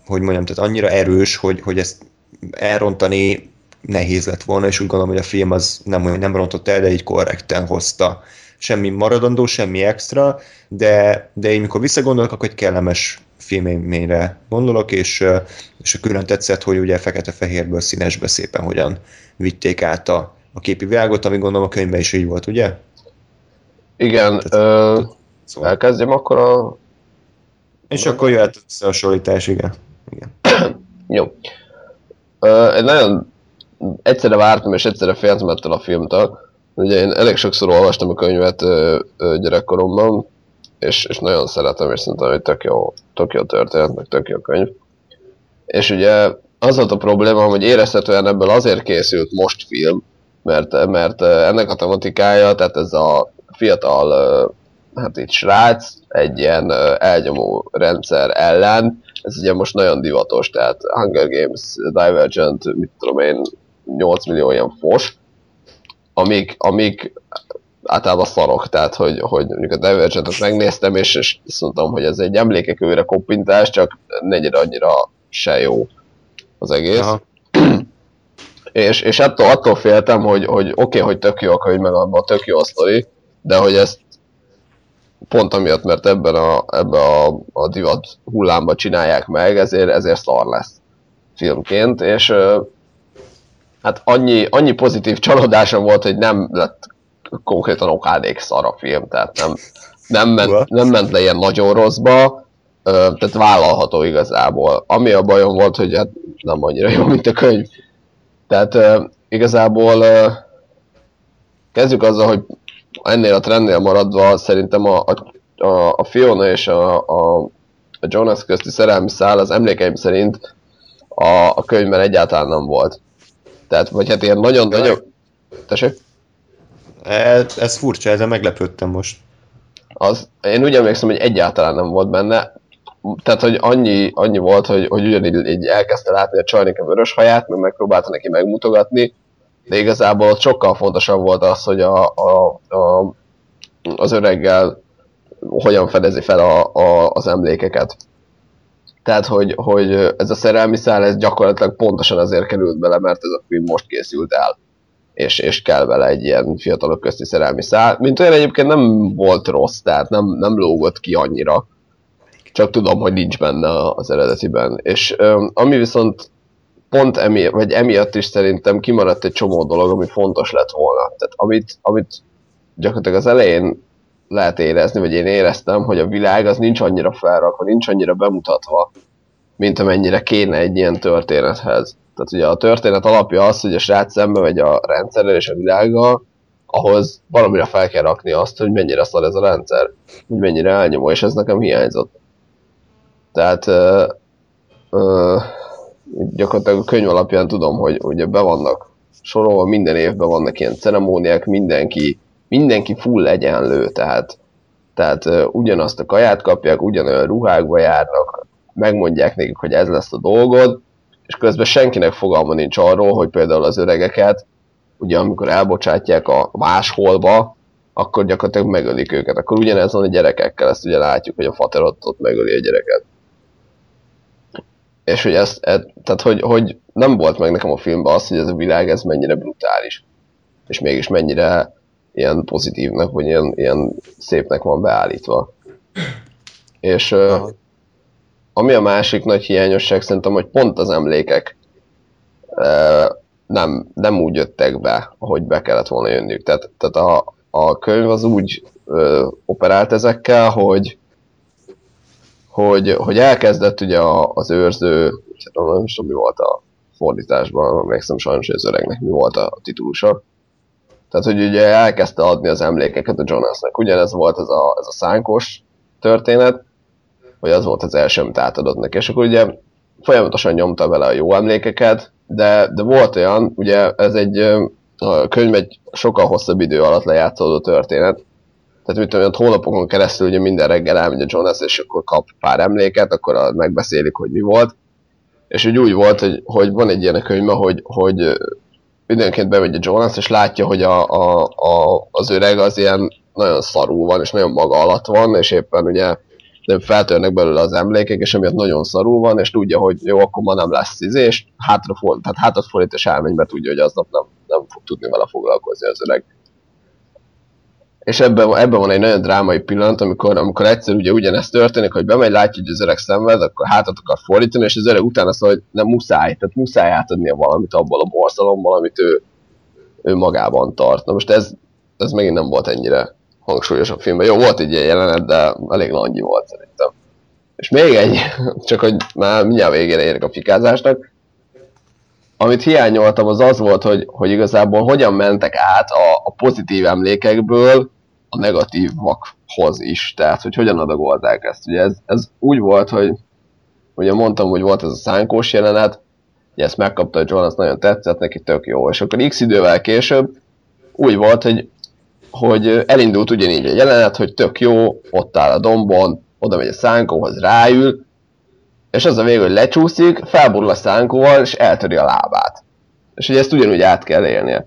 hogy mondjam, tehát annyira erős, hogy, hogy ezt elrontani nehéz lett volna, és úgy gondolom, hogy a film az nem, nem rontott el, de így korrekten hozta. Semmi maradandó, semmi extra, de, de én mikor visszagondolok, akkor egy kellemes filmélményre gondolok, és, és külön tetszett, hogy ugye fekete-fehérből színesbe szépen hogyan vitték át a, a képi világot, ami gondolom a könyvben is így volt, ugye?
Igen, ö, Szóval... Elkezdjem akkor a...
És akkor jöhet az összehasonlítás, igen. igen.
Jó. Uh, egy nagyon egyszerre vártam és egyszerre féltem ettől a filmtől. Ugye én elég sokszor olvastam a könyvet uh, uh, gyerekkoromban, és, és nagyon szeretem, és szerintem, hogy tök jó, tök jó történet, meg tök jó könyv. És ugye az volt a probléma, hogy érezhetően ebből azért készült most film, mert, mert ennek a tematikája, tehát ez a fiatal hát itt srác, egy ilyen elnyomó rendszer ellen, ez ugye most nagyon divatos, tehát Hunger Games, Divergent, mit tudom én, 8 millió ilyen fos, amik, amik általában szarok, tehát hogy, hogy mondjuk a Divergent-et megnéztem, és, és azt mondtam, hogy ez egy emlékek őre koppintás, csak negyed annyira se jó az egész. Aha. és, és attól, attól féltem, hogy, hogy oké, okay, hogy tök jó a könyv, meg abban tök jó a sztori, de hogy ezt pont amiatt, mert ebben a, ebben a, a divat hullámba csinálják meg, ezért, ezért szar lesz filmként, és hát annyi, annyi pozitív csalódásom volt, hogy nem lett konkrétan okádék szar a film, tehát nem, nem, ment, nem ment le ilyen nagyon rosszba, tehát vállalható igazából. Ami a bajom volt, hogy hát nem annyira jó, mint a könyv. Tehát igazából kezdjük azzal, hogy ennél a trendnél maradva szerintem a, a, a Fiona és a, a, a Jonas közti szerelmi szál az emlékeim szerint a, a könyvben egyáltalán nem volt. Tehát, vagy hát ilyen nagyon nagyon... Tessék?
Ez, ez furcsa, ezzel meglepődtem most.
Az, én úgy emlékszem, hogy egyáltalán nem volt benne. Tehát, hogy annyi, annyi volt, hogy, hogy ugyanígy így elkezdte látni a csajnik a vörös haját, meg megpróbálta neki megmutogatni, de igazából ott sokkal fontosabb volt az, hogy a, a, a, az öreggel hogyan fedezi fel a, a, az emlékeket. Tehát, hogy, hogy ez a szerelmi szál, ez gyakorlatilag pontosan azért került bele, mert ez a film most készült el. És, és kell vele egy ilyen fiatalok közti szerelmi szál. Mint olyan egyébként nem volt rossz, tehát nem, nem lógott ki annyira. Csak tudom, hogy nincs benne az eredetiben. És ami viszont pont emi, vagy emiatt is szerintem kimaradt egy csomó dolog, ami fontos lett volna. Tehát amit, amit gyakorlatilag az elején lehet érezni, vagy én éreztem, hogy a világ az nincs annyira felrakva, nincs annyira bemutatva, mint amennyire kéne egy ilyen történethez. Tehát ugye a történet alapja az, hogy a srác szembe megy a rendszerrel és a világgal, ahhoz valamire fel kell rakni azt, hogy mennyire szar ez a rendszer, hogy mennyire elnyomó, és ez nekem hiányzott. Tehát ö, ö, gyakorlatilag a könyv alapján tudom, hogy ugye be vannak sorolva, minden évben vannak ilyen ceremóniák, mindenki, mindenki full egyenlő, tehát, tehát ugyanazt a kaját kapják, ugyanolyan ruhákba járnak, megmondják nekik, hogy ez lesz a dolgod, és közben senkinek fogalma nincs arról, hogy például az öregeket, ugye amikor elbocsátják a másholba, akkor gyakorlatilag megölik őket. Akkor ugyanez van a gyerekekkel, ezt ugye látjuk, hogy a fater ott, megöli a gyereket. És hogy ez, ez tehát hogy, hogy nem volt meg nekem a filmben az, hogy ez a világ ez mennyire brutális. És mégis mennyire ilyen pozitívnak, vagy ilyen, ilyen szépnek van beállítva. És uh, ami a másik nagy hiányosság szerintem, hogy pont az emlékek nem, nem úgy jöttek be, ahogy be kellett volna jönniük. Tehát, tehát a, a könyv az úgy uh, operált ezekkel, hogy hogy, hogy elkezdett ugye az őrző, nem is tudom mi volt a fordításban, emlékszem sajnos, hogy az öregnek mi volt a titulusa. Tehát, hogy ugye elkezdte adni az emlékeket a Jonasnak. Ugyanez volt ez a, ez a szánkos történet, hogy az volt az első, amit átadott neki. És akkor ugye folyamatosan nyomta vele a jó emlékeket, de, de volt olyan, ugye ez egy a könyv egy sokkal hosszabb idő alatt lejátszódó történet, tehát mit tudom, hogy hónapokon keresztül ugye minden reggel elmegy a Jonas, és akkor kap pár emléket, akkor megbeszélik, hogy mi volt. És úgy úgy volt, hogy, hogy van egy ilyen könyv, hogy, hogy időnként bemegy a Jonas, és látja, hogy a, a, a, az öreg az ilyen nagyon szarú van, és nagyon maga alatt van, és éppen ugye nem feltörnek belőle az emlékek, és emiatt nagyon szarú van, és tudja, hogy jó, akkor ma nem lesz izé, és hátrafordít, tehát hátrafordít és elmegy, mert tudja, hogy aznap nem, nem fog tudni vele foglalkozni az öreg és ebben, ebben van egy nagyon drámai pillanat, amikor, amikor egyszer ugye ugyanezt történik, hogy bemegy, látja, hogy az öreg szenved, akkor hátat akar fordítani, és az öreg utána szól, hogy nem muszáj, tehát muszáj átadnia valamit abból a borzalomból, amit ő, ő magában tart. Na most ez, ez megint nem volt ennyire hangsúlyos a filmben. Jó, volt egy ilyen jelenet, de elég langyi volt szerintem. És még egy, csak hogy már mindjárt végére érek a fikázásnak, amit hiányoltam az az volt, hogy, hogy igazából hogyan mentek át a, a pozitív emlékekből a negatívakhoz is. Tehát, hogy hogyan adagolták ezt. Ugye ez, ez úgy volt, hogy ugye mondtam, hogy volt ez a szánkós jelenet, ugye ezt megkapta a Jonas, nagyon tetszett, neki tök jó. És akkor x idővel később úgy volt, hogy, hogy elindult ugyanígy a jelenet, hogy tök jó, ott áll a dombon, oda megy a szánkóhoz, ráül, és az a vég, hogy lecsúszik, felborul a szánkóval, és eltöri a lábát. És ugye ezt ugyanúgy át kell élnie.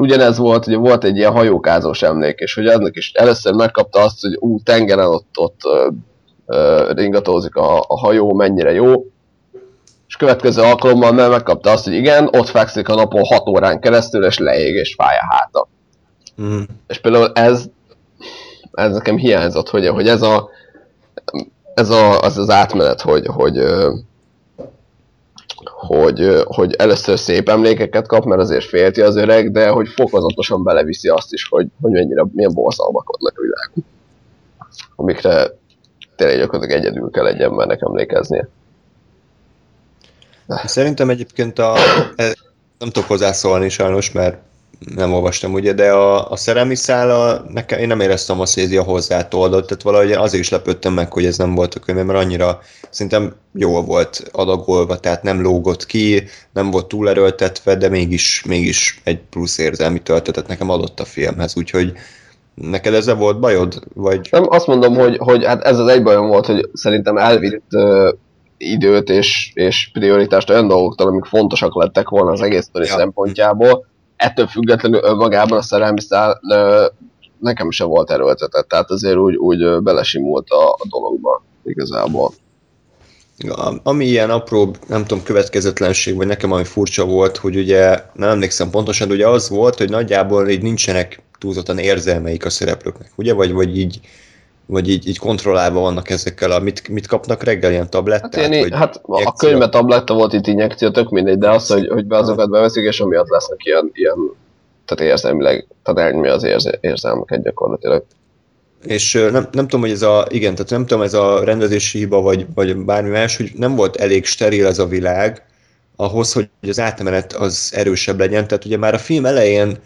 Ugyanez volt, hogy volt egy ilyen hajókázós emlék, és hogy aznak is először megkapta azt, hogy ú, tengeren ott, ott ö, ö, ringatózik a, a hajó, mennyire jó, és következő alkalommal meg megkapta azt, hogy igen, ott fekszik a napon 6 órán keresztül, és leég, és fáj a háta. Mm. És például ez, ez nekem hiányzott, hogy, hogy ez a ez a, az az átmenet, hogy, hogy, hogy, hogy először szép emlékeket kap, mert azért félti az öreg, de hogy fokozatosan beleviszi azt is, hogy, hogy mennyire, milyen borzalmak vannak a világon. Amikre tényleg gyakorlatilag egyedül kell egy embernek emlékeznie.
Szerintem egyébként a, e, nem tudok hozzászólni sajnos, mert nem olvastam ugye, de a, a szerelmi szála, nekem, én nem éreztem azt, hogy ez hozzá toldott, tehát valahogy azért is lepődtem meg, hogy ez nem volt a könyvem, mert annyira szerintem jól volt adagolva, tehát nem lógott ki, nem volt túlerőltetve, de mégis, mégis egy plusz érzelmi töltetet nekem adott a filmhez, úgyhogy neked ezzel volt bajod? Vagy...
Nem, azt mondom, hogy, hogy hát ez az egy bajom volt, hogy szerintem elvitt uh, időt és, és prioritást olyan dolgoktól, amik fontosak lettek volna az egész ja. szempontjából, ettől függetlenül önmagában a szerelmi szál nekem sem volt erőltetett, tehát azért úgy, úgy belesimult a, a dologba igazából.
Ami ilyen apró, nem tudom, következetlenség, vagy nekem ami furcsa volt, hogy ugye, nem emlékszem pontosan, de ugye az volt, hogy nagyjából így nincsenek túlzottan érzelmeik a szereplőknek, ugye? Vagy, vagy így vagy így, így kontrollálva vannak ezekkel, a, mit, mit kapnak reggel, ilyen tablettát? Hát,
ilyen,
vagy
hát a könyvbe tabletta volt itt injekció, tök mindegy, de az, hogy, hogy be azokat beveszik, és amiatt lesznek ilyen, ilyen tehát érzelmileg, tehát elnyomja az érze, érzelmeket gyakorlatilag.
És nem, nem tudom, hogy ez a, igen, tehát nem tudom, ez a rendezési hiba, vagy, vagy bármi más, hogy nem volt elég steril ez a világ, ahhoz, hogy az átmenet az erősebb legyen. Tehát ugye már a film elején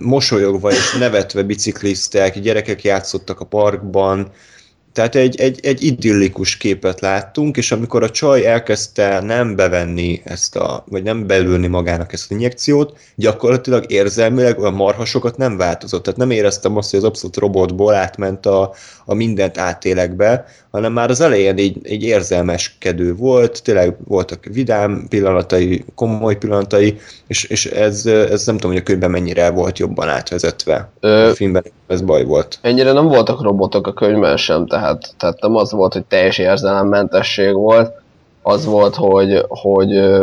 mosolyogva és nevetve bicikliztek, gyerekek játszottak a parkban, tehát egy, egy, egy idillikus képet láttunk, és amikor a csaj elkezdte nem bevenni ezt a, vagy nem belülni magának ezt a injekciót, gyakorlatilag érzelmileg a marhasokat nem változott. Tehát nem éreztem azt, hogy az abszolút robotból átment a, a mindent átélekbe, hanem már az elején egy, egy érzelmeskedő volt, tényleg voltak vidám pillanatai, komoly pillanatai, és, és ez, ez nem tudom, hogy a könyvben mennyire volt jobban átvezetve.
Ö,
a filmben ez baj volt.
Ennyire nem voltak robotok a könyvben sem, tehát, tehát nem az volt, hogy teljes érzelemmentesség volt, az volt, hogy, hogy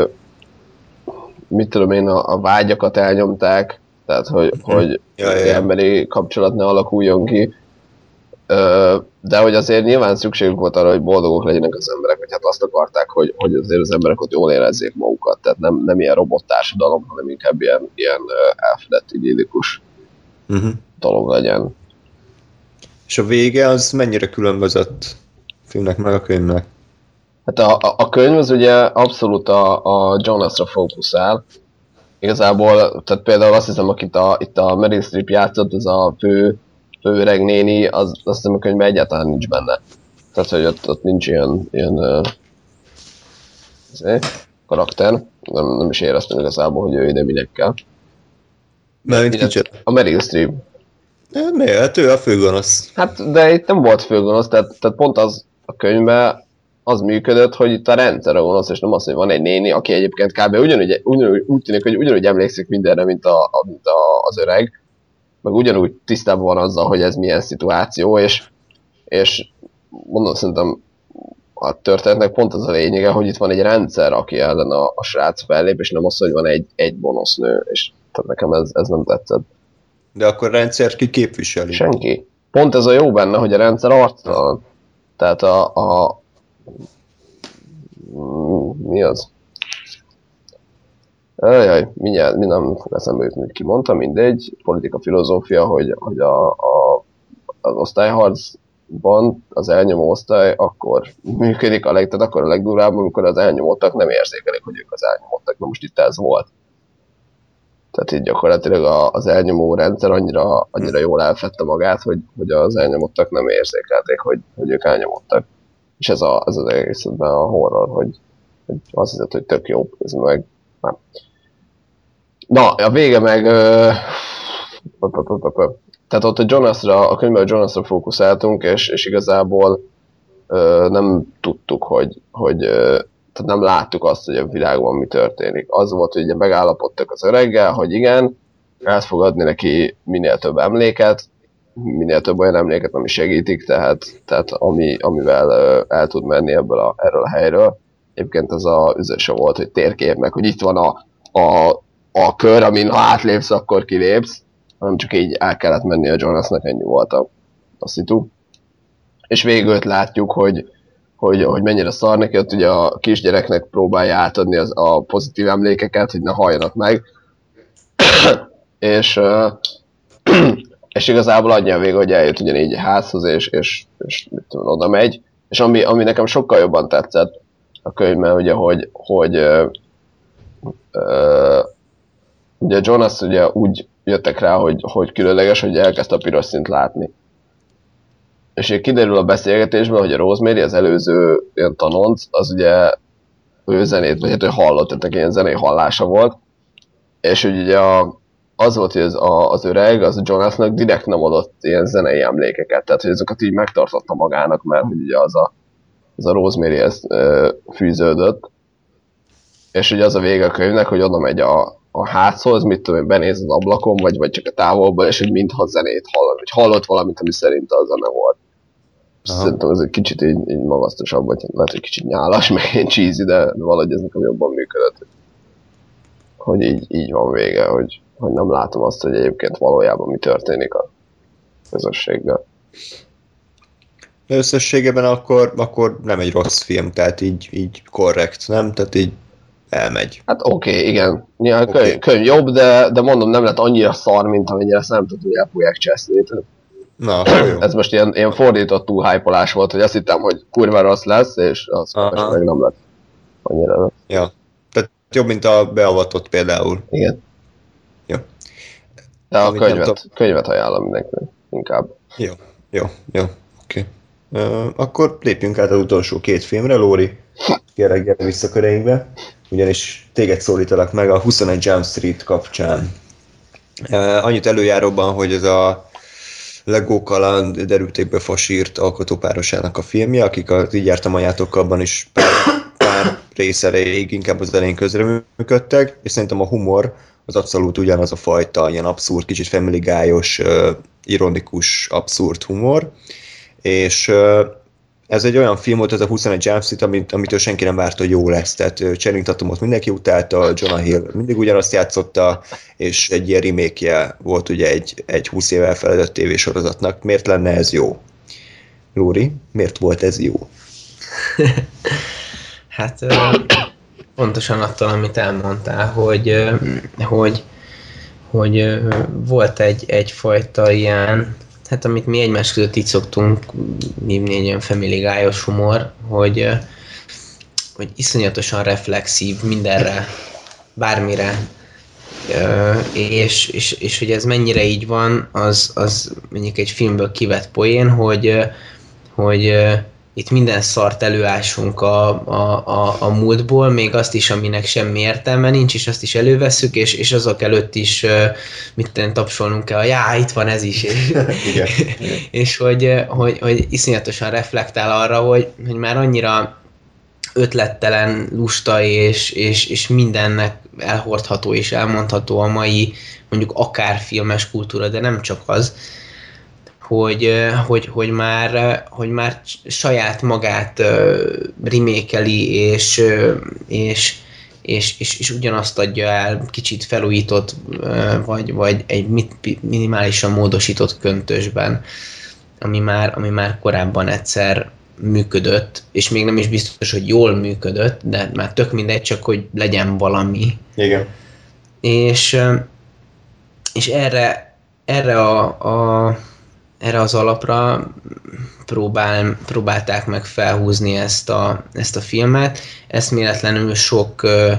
mit tudom én, a, a vágyakat elnyomták, tehát hogy, hogy
Ja, ja,
emberi kapcsolat ne alakuljon ki. De hogy azért nyilván szükségük volt arra, hogy boldogok legyenek az emberek, vagy hát azt akarták, hogy, hogy azért az emberek ott jól érezzék magukat. Tehát nem, nem ilyen robottársadalom, hanem inkább ilyen, ilyen elfedett, idillikus
Uh-huh.
dolog legyen.
És a vége az mennyire különbözött a filmnek meg a könyvnek?
Hát a, a, a könyv az ugye abszolút a, a Jonasra fókuszál. Igazából, tehát például azt hiszem, akit a, itt a Meryl Streep játszott, ez a fő, fő öreg néni, az, azt hiszem a könyvben egyáltalán nincs benne. Tehát, hogy ott, ott nincs ilyen, ilyen uh, karakter. Nem, nem is éreztem igazából, hogy ő ide minek kell.
Mert kicsit.
A Meryl Streep.
Hát miért? Hát ő a főgonosz.
Hát, de itt nem volt főgonosz, tehát, tehát pont az a könyvben az működött, hogy itt a rendszer a gonosz, és nem az, hogy van egy néni, aki egyébként kb. ugyanúgy, ugyanúgy úgy tűnik, hogy ugyanúgy emlékszik mindenre, mint, a, a, mint a, az öreg, meg ugyanúgy tisztában van azzal, hogy ez milyen szituáció, és, és mondom, szerintem a történetnek pont az a lényege, hogy itt van egy rendszer, aki ellen a, a srác fellép, és nem az, hogy van egy, egy gonosz nő, és tehát nekem ez, ez nem tetszett.
De akkor rendszer ki képviseli?
Senki. Pont ez a jó benne, hogy a rendszer arctalan. Tehát a... a mi az? Ajaj, mindjárt, mi nem fog eszembe jutni, hogy ki mondta, mindegy, politika filozófia, hogy, hogy a, a, az osztályharcban az elnyomó osztály akkor működik a leg, tehát akkor a legdurábban, amikor az elnyomottak nem érzékelik, hogy ők az elnyomottak. Na most itt ez volt. Tehát így gyakorlatilag az elnyomó rendszer annyira, annyira jól elfette magát, hogy, hogy az elnyomottak nem érzékelték, hogy, hogy ők elnyomottak. És ez, a, ez az egészben a horror, hogy, hogy azt hiszed, hogy tök jó, ez meg nem. Na, a vége meg... ö, Tehát ott a Jonasra, a könyvben a Jonasra fókuszáltunk, és, és igazából ö, nem tudtuk, hogy, hogy ö, tehát nem láttuk azt, hogy a világban mi történik. Az volt, hogy ugye megállapodtak az öreggel, hogy igen, át fog adni neki minél több emléket, minél több olyan emléket, ami segítik, tehát, tehát ami, amivel el tud menni ebből a, erről a helyről. Egyébként az a üzese volt, hogy térképnek, hogy itt van a, a, a kör, amin ha átlépsz, akkor kilépsz, hanem csak így el kellett menni a Jonasnak, ennyi volt a, a szitu. És végül látjuk, hogy, hogy, hogy mennyire szar neki, ott ugye a kisgyereknek próbálja átadni az, a pozitív emlékeket, hogy ne halljanak meg. és, és igazából annyi a vége, hogy eljött ugyanígy a házhoz, és, és, és mit tudom, oda megy. És ami, ami nekem sokkal jobban tetszett a könyvben, ugye, hogy, hogy ö, ö, ugye Jonas ugye úgy jöttek rá, hogy, hogy különleges, hogy elkezdte a piros szint látni. És kiderül a beszélgetésben, hogy a Rosemary, az előző ilyen tanonc, az ugye ő zenét, vagy hát ő hallott, tehát ilyen zenei hallása volt, és hogy ugye a, az volt, hogy az, a, az öreg, az Jonasnak direkt nem adott ilyen zenei emlékeket, tehát hogy ezeket így megtartotta magának, mert hogy ugye az a, az a Rosemary ezt ö, fűződött, és ugye az a vége a könyvnek, hogy oda megy a, a házhoz, mit tudom én, benéz az ablakon, vagy, vagy csak a távolból, és hogy mintha zenét hallott, vagy hallott valamit, ami szerint az zene volt.
Aha.
Szerintem ez egy kicsit így, így magasztosabb, vagy lehet, hogy kicsit nyálas, meg ilyen cheesy, de, valahogy ez nekem jobban működött. Hogy így, így van vége, hogy, hogy nem látom azt, hogy egyébként valójában mi történik a közösséggel.
De összességében akkor, akkor nem egy rossz film, tehát így, így korrekt, nem? Tehát így elmegy.
Hát oké, okay, igen. Ja,
Oké.
könyv, könyv jobb, de, de mondom, nem lett annyira szar, mint amennyire ezt nem tudom, hogy el fogják cseszni.
Na, jó.
Ez most ilyen, ilyen fordított túlhypolás volt, hogy azt hittem, hogy kurva rossz lesz, és az képest meg nem lett annyira rossz.
Ja. Tehát jobb, mint a beavatott például.
Igen. De a
Amit
könyvet, könyvet ajánlom mindenkinek inkább.
Jó, jó, jó, oké. Okay. Akkor lépjünk át az utolsó két filmre, Lóri. Gyere, gyere vissza köreinkbe. Ugyanis téged szólítalak meg a 21 Jump Street kapcsán. Uh, annyit előjáróban, hogy ez a Lego kaland derültékbe fasírt alkotópárosának a filmje, akik az így jártam ajánlatokkal is pár, pár rész elejéig inkább az elején közreműködtek, és szerintem a humor az abszolút ugyanaz a fajta, ilyen abszurd, kicsit family guy-os, ironikus, abszurd humor, és ez egy olyan film volt, ez a 21 Jump Street, amit, amitől senki nem várta, hogy jó lesz. Tehát Channing Tatumot mindenki utálta, Jonah Hill mindig ugyanazt játszotta, és egy ilyen remake volt ugye egy, egy 20 éve elfeledett tévésorozatnak. Miért lenne ez jó? Lóri, miért volt ez jó?
Hát pontosan attól, amit elmondtál, hogy, hogy, hogy volt egy, egyfajta ilyen, hát amit mi egymás között így szoktunk hívni egy olyan family guy-os humor, hogy, hogy iszonyatosan reflexív mindenre, bármire, és, és, és hogy ez mennyire így van, az, az mondjuk egy filmből kivett poén, hogy, hogy itt minden szart előásunk a, a, a, a múltból, még azt is, aminek semmi értelme nincs, és azt is elővesszük, és, és azok előtt is mit tenni, tapsolnunk kell, já, itt van ez is. És,
Igen.
és hogy, hogy, hogy iszonyatosan reflektál arra, hogy, hogy már annyira ötlettelen, lusta és, és, és mindennek elhordható és elmondható a mai mondjuk akár filmes kultúra, de nem csak az, hogy, hogy, hogy, már, hogy már saját magát rimékeli, és, és, és, és, és ugyanazt adja el kicsit felújított, vagy, vagy egy minimálisan módosított köntösben, ami már, ami már korábban egyszer működött, és még nem is biztos, hogy jól működött, de már tök mindegy, csak hogy legyen valami.
Igen.
És, és erre, erre, a, a, erre az alapra próbál, próbálták meg felhúzni ezt a, ezt a filmet. Eszméletlenül sok uh,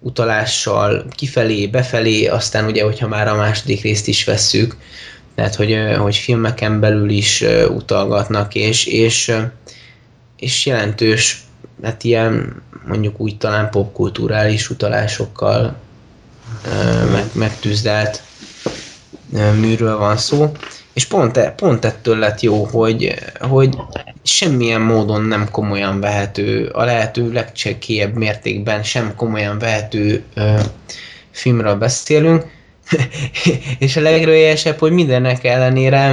utalással kifelé, befelé, aztán ugye, hogyha már a második részt is vesszük, tehát, hogy, hogy filmeken belül is utalgatnak, és, és, és jelentős, hát ilyen mondjuk úgy talán popkulturális utalásokkal meg, megtűzdelt műről van szó, és pont, e, pont ettől lett jó, hogy, hogy semmilyen módon nem komolyan vehető, a lehető legcsekélyebb mértékben sem komolyan vehető ö, filmről beszélünk, és a legrőjesebb, hogy mindennek ellenére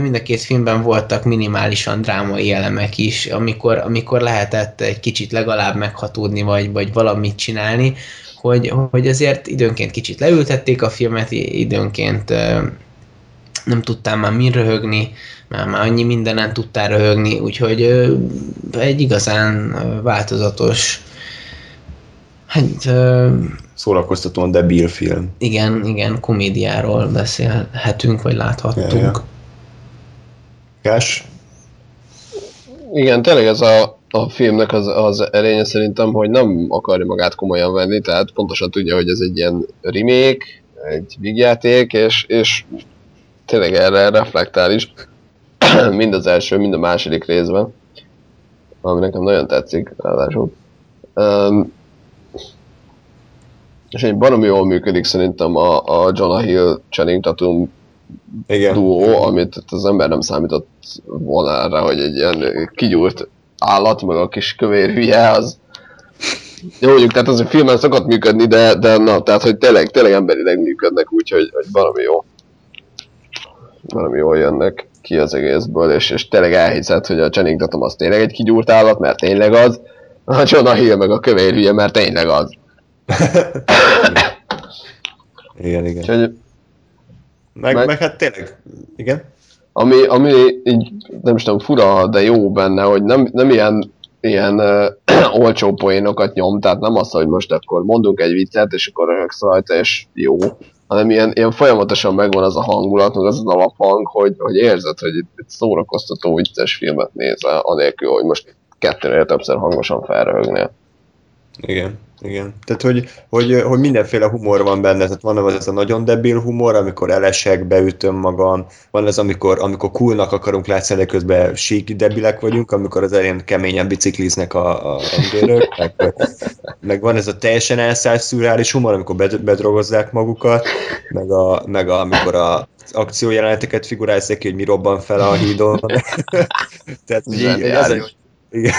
mind a két filmben voltak minimálisan drámai elemek is, amikor, amikor lehetett egy kicsit legalább meghatódni, vagy, vagy valamit csinálni, hogy, hogy azért időnként kicsit leültették a filmet, időnként nem tudtál már min röhögni, már, már annyi mindenen tudtál röhögni, úgyhogy egy igazán változatos hát,
szórakoztatóan debil film.
Igen, igen, komédiáról beszélhetünk, vagy láthattunk. Ja, ja.
Kás?
Igen, tényleg ez a, a filmnek az, az erénye szerintem, hogy nem akarja magát komolyan venni, tehát pontosan tudja, hogy ez egy ilyen remake, egy vígjáték, és, és tényleg erre reflektál is, mind az első, mind a második részben, ami nekem nagyon tetszik, ráadásul. Um, és egy baromi jól működik szerintem a, a Jonah Hill Channing Tatum
Igen.
duó, amit az ember nem számított volna rá, hogy egy ilyen kigyúrt állat, meg a kis kövér hülye, az jó, mondjuk, tehát az a filmen szokott működni, de, de na, tehát, hogy tényleg, tényleg emberileg működnek, úgyhogy hogy valami jó. Valami jól jönnek ki az egészből, és, és tényleg elhiszed, hogy a Channing Tatum az tényleg egy kigyúrt állat, mert tényleg az, a Jonah Hill meg a kövér hülye, mert tényleg az.
igen, igen.
Úgyhogy,
meg, meg, meg, hát tényleg, igen.
Ami, ami így, nem is tudom, fura, de jó benne, hogy nem, nem ilyen, ilyen uh, olcsó poénokat nyom, tehát nem az, hogy most akkor mondunk egy viccet, és akkor röhögsz rajta, és jó, hanem ilyen, ilyen folyamatosan megvan az a hangulat, meg az az alaphang, hogy, hogy érzed, hogy itt, szórakoztató vicces filmet nézel, anélkül, hogy most kettőnél többször hangosan felröhögnél.
Igen, igen. Tehát, hogy, hogy, hogy mindenféle humor van benne, tehát van az a nagyon debil humor, amikor elesek, beütöm magam, van az, amikor, amikor coolnak akarunk látszani, de közben sík debilek vagyunk, amikor az elén keményen bicikliznek a, a rendőrök, meg, meg, van ez a teljesen elszállt szürreális humor, amikor bed, bedrogozzák magukat, meg, a, meg a, amikor a akciójeleneteket figurálják ki, hogy mi robban fel a hídon. Tehát így, az, hogy igen.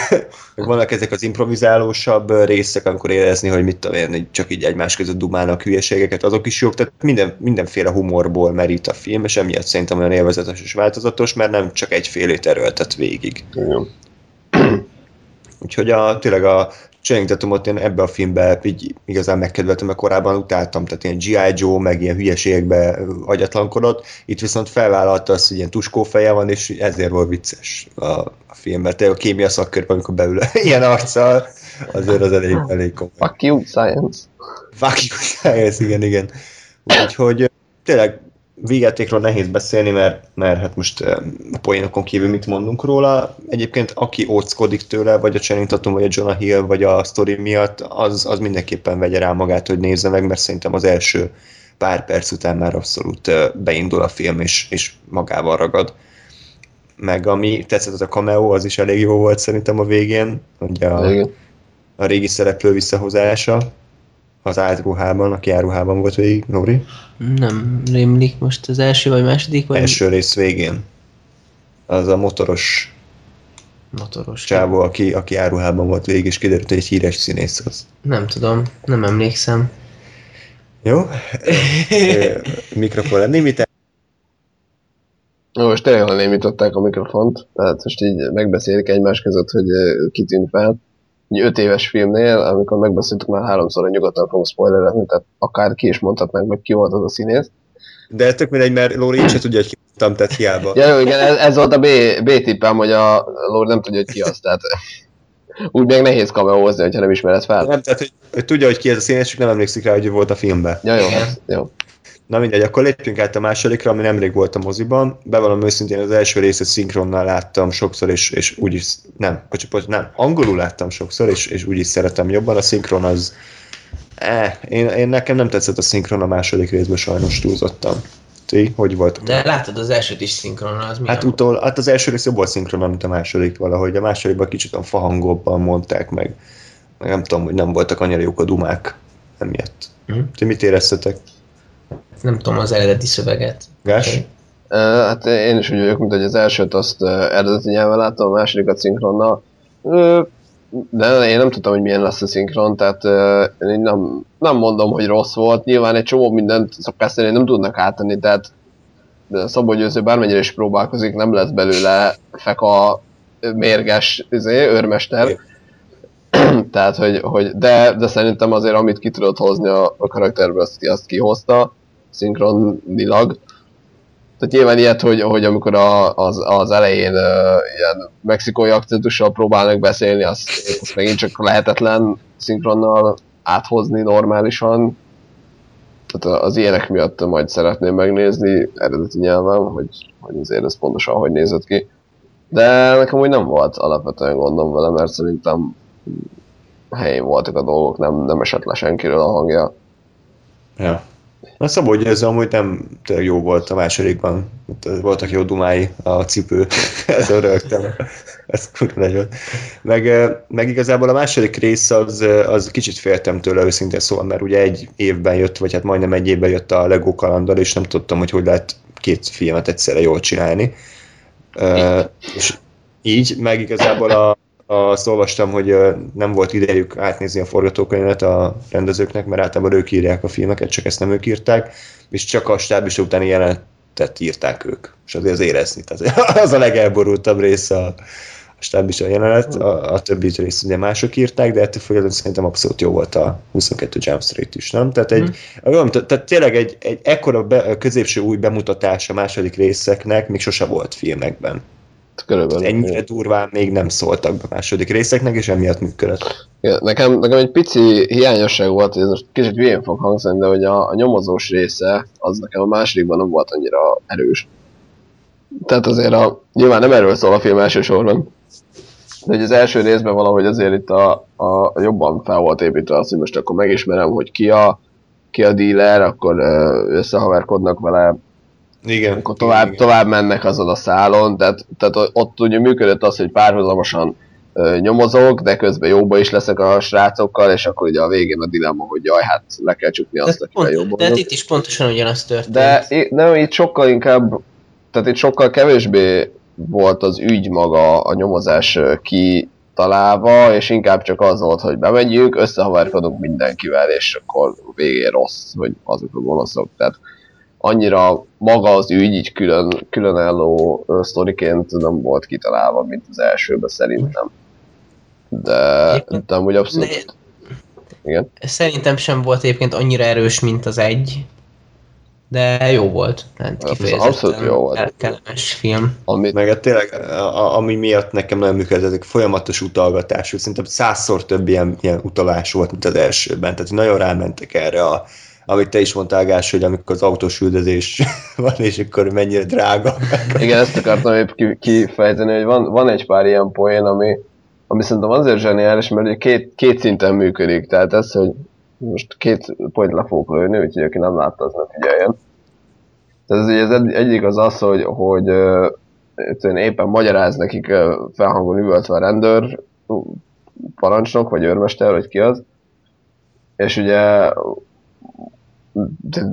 Vannak ezek az improvizálósabb részek, amikor érezni, hogy mit tudom én, csak így egymás között dumálnak hülyeségeket, azok is jók, tehát minden, mindenféle humorból merít a film, és emiatt szerintem olyan élvezetes és változatos, mert nem csak egyfélét erőltet végig.
Igen.
Úgyhogy a, tényleg a Channing Tatumot én ebbe a filmbe így igazán megkedveltem, mert korábban utáltam, tehát ilyen G.I. Joe, meg ilyen hülyeségbe agyatlankodott. Itt viszont felvállalta azt, hogy ilyen tuskófeje van, és ezért volt vicces a, a filmben. Te a kémia szakkörben, amikor beül ilyen arccal, azért az elég, elég komoly.
Fuck you, science.
Fuck you, science, igen, igen. Úgyhogy tényleg végjátékról nehéz beszélni, mert, mert hát most a poénokon kívül mit mondunk róla. Egyébként aki óckodik tőle, vagy a Channing Tatum, vagy a Jonah Hill, vagy a story miatt, az, az mindenképpen vegye rá magát, hogy nézze meg, mert szerintem az első pár perc után már abszolút beindul a film, és, és magával ragad. Meg ami tetszett, az a cameo, az is elég jó volt szerintem a végén, ugye a, a régi szereplő visszahozása az átruhában, aki áruhában volt végig, Nori?
Nem rémlik most az első vagy második? Vagy...
Első rész végén. Az a motoros
motoros
csávó, aki, aki áruhában volt végig, és kiderült, hogy egy híres színész az.
Nem tudom, nem emlékszem.
Jó? Mikrofon
Na most tényleg némították a mikrofont, tehát most így megbeszélik egymás között, hogy kitűnt fel egy öt éves filmnél, amikor megbeszéltük már háromszor, hogy nyugodtan fogunk spoilerezni, tehát akár ki is mondhatnánk, hogy ki volt az a színész.
De tök mindegy, mert Lóri így se tudja, hogy ki mondtam, tehát hiába.
Ja, jó, igen, ez, ez volt a B, B tippem, hogy a Lóri nem tudja, hogy ki az, tehát úgy még nehéz kameózni, hogyha nem ismered fel.
Nem, tehát hogy, hogy tudja, hogy ki ez a színész, csak nem emlékszik rá, hogy volt a filmben.
Ja, jó, jó.
Na mindegy, akkor lépjünk át a másodikra, ami nemrég volt a moziban. Bevallom őszintén, az első részét szinkronnal láttam sokszor, és, és úgy is, nem, bocsánat, nem, angolul láttam sokszor, és, és úgy is szeretem jobban. A szinkron az, eh, én, én nekem nem tetszett a szinkron a második részben, sajnos túlzottam. Ti, hogy volt?
De látod az elsőt is szinkronnal, az
Hát, utol, hát az első rész jobb volt mint a második valahogy. A másodikban kicsit a fahangokban mondták meg. meg nem tudom, hogy nem voltak annyira jók a dumák emiatt. Mm. Ti mit éreztetek?
Nem tudom az eredeti szöveget.
Gás? Okay.
Uh, hát én is úgy vagyok, mint hogy az elsőt azt uh, eredeti nyelven láttam, a másodikat szinkronnal. Uh, de én nem tudtam, hogy milyen lesz a szinkron, tehát uh, én nem, nem mondom, hogy rossz volt. Nyilván egy csomó mindent persze nem tudnak áttenni, tehát Szabó Győző bármennyire is próbálkozik, nem lesz belőle feka mérges izé, őrmester. tehát, hogy, hogy de, de szerintem azért, amit ki tudott hozni a, a karakterből, azt, azt kihozta szinkronilag. Tehát nyilván ilyet, hogy, hogy amikor a, az, az elején uh, ilyen mexikói akcentussal próbálnak beszélni, azt, azt megint csak lehetetlen szinkronnal áthozni normálisan. Tehát az ilyenek miatt majd szeretném megnézni eredeti nyelven, hogy, hogy azért ez pontosan hogy nézett ki. De nekem úgy nem volt alapvetően gondom vele, mert szerintem helyén voltak a dolgok, nem, nem esett le senkiről a hangja.
Ja. Na Szabolcs ez amúgy nem jó volt a másodikban. Voltak jó dumái a cipő. Ezzel rögtem. Ez kurva nagyon. Meg, meg igazából a második rész az, az kicsit féltem tőle őszintén szóval, mert ugye egy évben jött, vagy hát majdnem egy évben jött a Lego kalandal, és nem tudtam, hogy hogy lehet két filmet egyszerre jól csinálni. Uh, és így, meg igazából a, azt olvastam, hogy nem volt idejük átnézni a forgatókönyvet a rendezőknek, mert általában ők írják a filmeket, csak ezt nem ők írták, és csak a stábis utáni jelenetet írták ők. És azért az érezni. Tehát az a legelborultabb része a, a stábis a jelenet, a, a többi rész ugye mások írták, de ettől függetlenül szerintem abszolút jó volt a 22 Jump Street is, nem? Tehát, egy, mm. tehát tényleg egy, egy ekkora be, középső új bemutatás a második részeknek még sose volt filmekben. Körülbelül. Ennyire durván még nem szóltak be a második részeknek, és emiatt működött.
Ja, nekem, nekem egy pici hiányosság volt, ez most kicsit hülyén fog hangzani, de hogy a, a nyomozós része, az nekem a másodikban nem volt annyira erős. Tehát azért a, nyilván nem erről szól a film elsősorban, De hogy az első részben valahogy azért itt a, a jobban fel volt építve az, hogy most akkor megismerem, hogy ki a, ki a dealer, akkor összehaverkodnak vele,
Igen.
akkor tovább,
igen,
tovább mennek azon a szálon, tehát, tehát ott ugye működött az, hogy párhuzamosan ö, nyomozok, de közben jóba is leszek a srácokkal, és akkor ugye a végén a dilemma, hogy jaj, hát le kell csukni azt, akivel jóba
de hát itt is pontosan ugyanaz történt.
De nem, itt sokkal inkább, tehát itt sokkal kevésbé volt az ügy maga a nyomozás ö, kitalálva, és inkább csak az volt, hogy bemegyünk, összehaverkodunk mindenkivel, és akkor végén rossz, hogy azok a gonoszok. Tehát annyira maga az ügy így külön, különálló sztoriként nem volt kitalálva, mint az elsőben szerintem. De, de amúgy abszolút... Igen.
Szerintem sem volt egyébként annyira erős, mint az egy, de jó volt. Tehát
Az
kifejezetten
abszolút jó volt.
kell- kellemes film.
Amit
Meg hát tényleg, a, ami miatt nekem nagyon működött, ezek folyamatos utalgatás, szerintem százszor több ilyen, ilyen utalás volt, mint az elsőben. Tehát nagyon rámentek erre a, amit te is mondtál, Gás, hogy amikor az autós üldözés van, és akkor mennyire drága.
Igen, ezt akartam épp ki- kifejteni, hogy van, van egy pár ilyen poén, ami, ami szerintem azért zseniális, mert két, két szinten működik. Tehát ez, hogy most két point le fogok lőni, úgyhogy aki nem látta, az ne figyeljen. Tehát ez, az egy- egyik az az, hogy, hogy éppen magyaráz nekik felhangon üvöltve a rendőr, parancsnok, vagy őrmester, vagy ki az. És ugye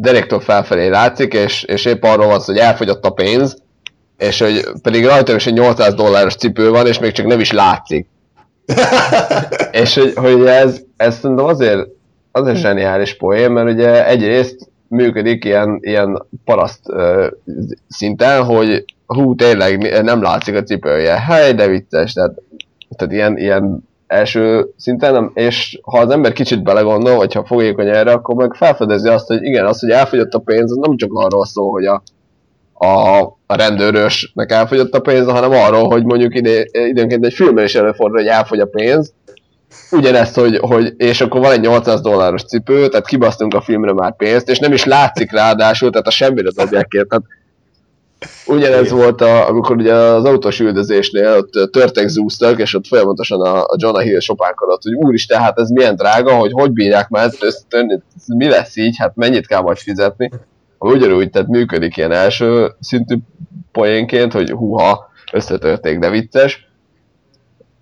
direktől felfelé látszik, és, és épp arról van hogy elfogyott a pénz, és hogy pedig rajta is egy 800 dolláros cipő van, és még csak nem is látszik. és hogy, hogy ez, ez szerintem azért, azért zseniális poén, mert ugye egyrészt működik ilyen, ilyen paraszt uh, szinten, hogy hú, tényleg nem látszik a cipője. Hely, de vicces, tehát, tehát ilyen, ilyen első szinten, nem, és ha az ember kicsit belegondol, vagy ha fogékony erre, akkor meg felfedezi azt, hogy igen, az, hogy elfogyott a pénz, az nem csak arról szól, hogy a, a, a rendőrösnek elfogyott a pénz, hanem arról, hogy mondjuk ide, időnként egy filmben is előfordul, hogy elfogy a pénz, ugyanezt, hogy, hogy, és akkor van egy 800 dolláros cipő, tehát kibasztunk a filmre már pénzt, és nem is látszik ráadásul, tehát a semmire dobják ki. Tehát ugyanez
Igen.
volt, a, amikor ugye az autós üldözésnél ott törtek zúztak, és ott folyamatosan a, a Jonah Hill sopánkodott, hogy úristen, hát ez milyen drága, hogy hogy bírják már ezt összetörni, ez mi lesz így, hát mennyit kell majd fizetni. Ugyanúgy, tehát működik ilyen első szintű poénként, hogy huha, összetörték, de vicces.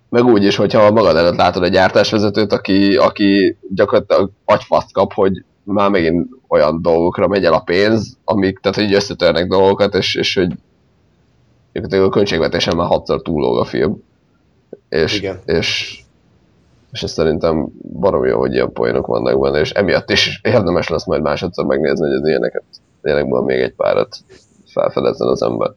Meg úgy is, hogyha magad előtt látod egy gyártásvezetőt, aki, aki gyakorlatilag agyfaszt kap, hogy már megint olyan dolgokra megy el a pénz, amik, tehát hogy összetörnek dolgokat, és, és hogy gyakorlatilag a költségvetésen már hatszor túllóg a film. És,
Igen.
és, és ez szerintem baromi jó, hogy ilyen poénok vannak benne, és emiatt is érdemes lesz majd másodszor megnézni, hogy az ilyeneket tényleg van még egy párat felfedezzen az ember.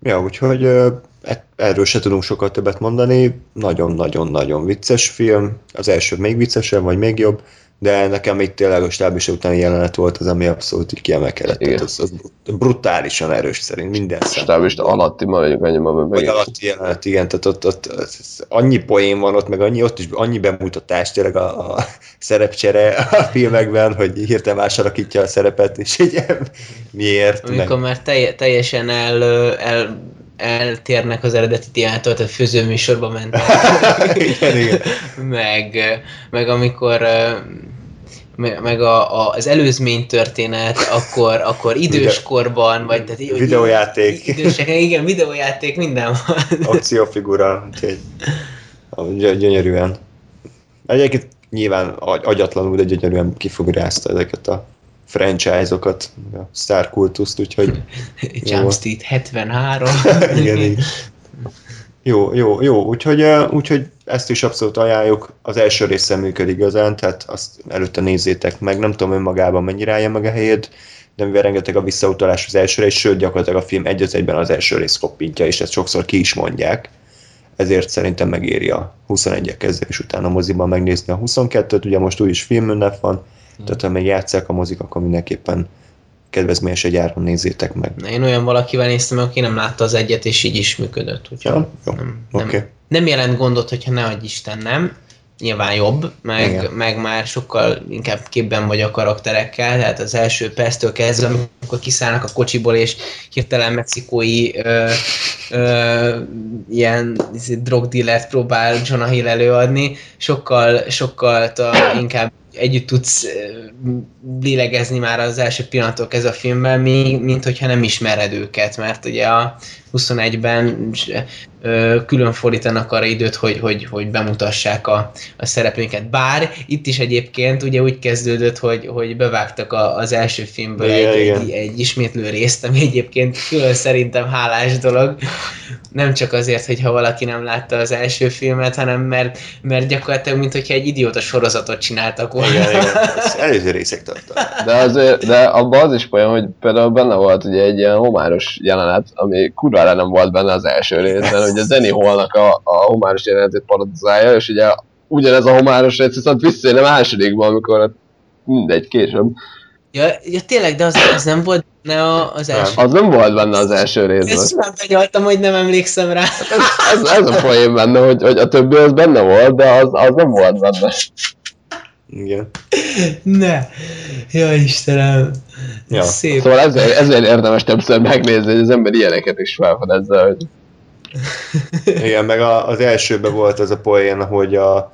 Ja, úgyhogy e- erről se tudunk sokat többet mondani. Nagyon-nagyon-nagyon vicces film. Az első még viccesebb, vagy még jobb, de nekem itt tényleg a stábisa utáni jelenet volt az, ami abszolút így kiemelkedett.
Igen.
Tehát az, az brutálisan erős szerint minden
Stábista alatti maradjunk annyiban, mert
Vagy alatti jelenet, igen, tehát ott, ott, ott annyi poén van ott, meg annyi, ott is annyi bemutatás tényleg a, a szerepcsere a filmekben, hogy hirtelen más alakítja a szerepet, és így miért, meg,
Amikor már telje, teljesen el, el, eltérnek az eredeti témától, tehát főzőműsorba mentek.
igen, igen.
meg, meg amikor meg a, a, az előzmény történet, akkor, akkor időskorban, vagy tehát így-
Videójáték.
Idősek, igen, videójáték, minden van.
akciófigura, úgyhogy gy- gyönyörűen. Egyébként nyilván agy- agyatlanul, de gyönyörűen kifográzta ezeket a franchise-okat, a Star kultuszt, úgyhogy
Jump Street 73.
igen, igen. Jó, jó, jó. Úgyhogy, úgyhogy ezt is abszolút ajánljuk. Az első része működik igazán, tehát azt előtte nézzétek meg. Nem tudom önmagában mennyire állja meg a helyét, de mivel rengeteg a visszautalás az elsőre, és sőt, gyakorlatilag a film egy egyben az első rész koppintja, és ezt sokszor ki is mondják. Ezért szerintem megéri a 21 kezdés után a moziban megnézni a 22-t, ugye most új is filmünnep van, tehát ha még játszák a mozik, akkor mindenképpen kedvezményes egy áron nézzétek meg.
Én olyan valakivel néztem, aki nem látta az egyet, és így is működött. Úgyhogy
Ja, jó,
nem, nem,
oké.
nem jelent gondot, hogyha ne adj Isten, nem. nyilván jobb, meg,
Igen.
meg már sokkal inkább képben vagy a karakterekkel, tehát az első perctől kezdve, amikor kiszállnak a kocsiból, és hirtelen mexikói ö, ö, ilyen drogdillert próbál Jonah Hill előadni, sokkal, sokkal ta, inkább együtt tudsz lélegezni már az első pillanattól kezdve a filmben, mi- mint hogyha nem ismered őket, mert ugye a 21-ben ö, külön fordítanak arra időt, hogy, hogy, hogy bemutassák a, a szereplőinket. Bár itt is egyébként ugye úgy kezdődött, hogy, hogy bevágtak a, az első filmből
Igen,
egy,
igen.
egy, egy ismétlő részt, ami egyébként külön szerintem hálás dolog. Nem csak azért, hogy ha valaki nem látta az első filmet, hanem mert, mert gyakorlatilag, mint hogyha egy idióta sorozatot csináltak volna.
Igen, igen. Az előző részek tartanak.
De, azért, de abban az is olyan, hogy például benne volt ugye egy ilyen homáros jelenet, ami kurvára nem volt benne az első részben, ugye Danny Hallnak a, a homáros jelenetét parodizálja, és ugye ugyanez a homáros rész viszont visszajön a másodikban, amikor hát mindegy, később.
Ja, ja tényleg, de az, az nem volt ne a, az első.
Az nem volt benne az első részben.
Ezt már benyaltam, hogy nem emlékszem rá.
Ez, ez a poén benne, hogy, hogy a többi az benne volt, de az, az nem volt benne.
Igen.
Ne. Ja, Istenem.
Ja.
Szép.
Szóval ezért, ezért érdemes többször megnézni, hogy az ember ilyeneket is felfedezze, hogy
Igen, meg a, az elsőben volt az a poén, hogy a,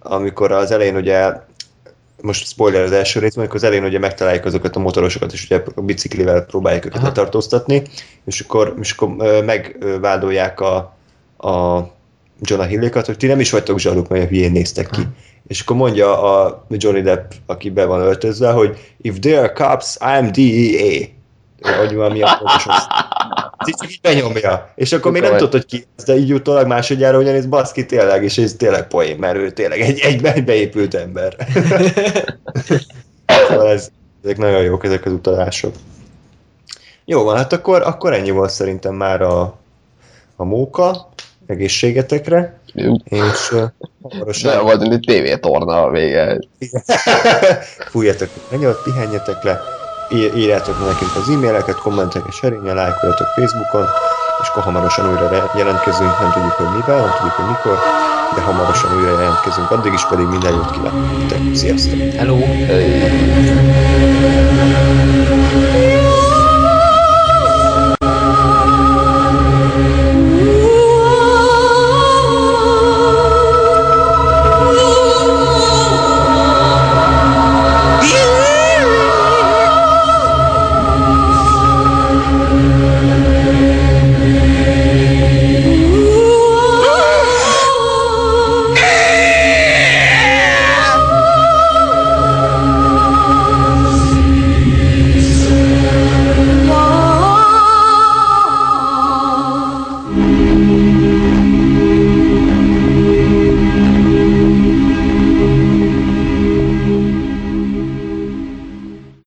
amikor az elején ugye most spoiler az első részben, amikor az elején ugye megtalálják azokat a motorosokat, és ugye a biciklivel próbálják őket
Aha.
letartóztatni, és akkor, és akkor megvádolják a, a Jonah Hillékat, hogy ti nem is vagytok zsaruk, mert hülyén néztek ki. És akkor mondja a Johnny Depp, aki be van öltözve, hogy if they are cops, I'm DEA. Vagy valami a pontosan. Ez így csak így benyomja. És akkor még nem tudod, hogy ki ez, de így utólag másodjára ugyanis baszki tényleg, és ez tényleg poén, mert ő tényleg egy, egy, egy beépült ember. szóval ez, ezek nagyon jók, ezek az utalások. Jó van, hát akkor, akkor ennyi volt szerintem már a, a móka, egészségetekre, és uh, hamarosan
volt egy tévétorna a vége.
fújjatok mennyit, pihenjetek le, írjátok nekünk az e-maileket, kommenteket, serényel, lájkoljatok Facebookon, és akkor hamarosan újra jelentkezünk, nem tudjuk, hogy mivel, nem tudjuk, hogy mikor, de hamarosan újra jelentkezünk, addig is pedig minden jót kívánok. Sziasztok!
Hello.
Hey.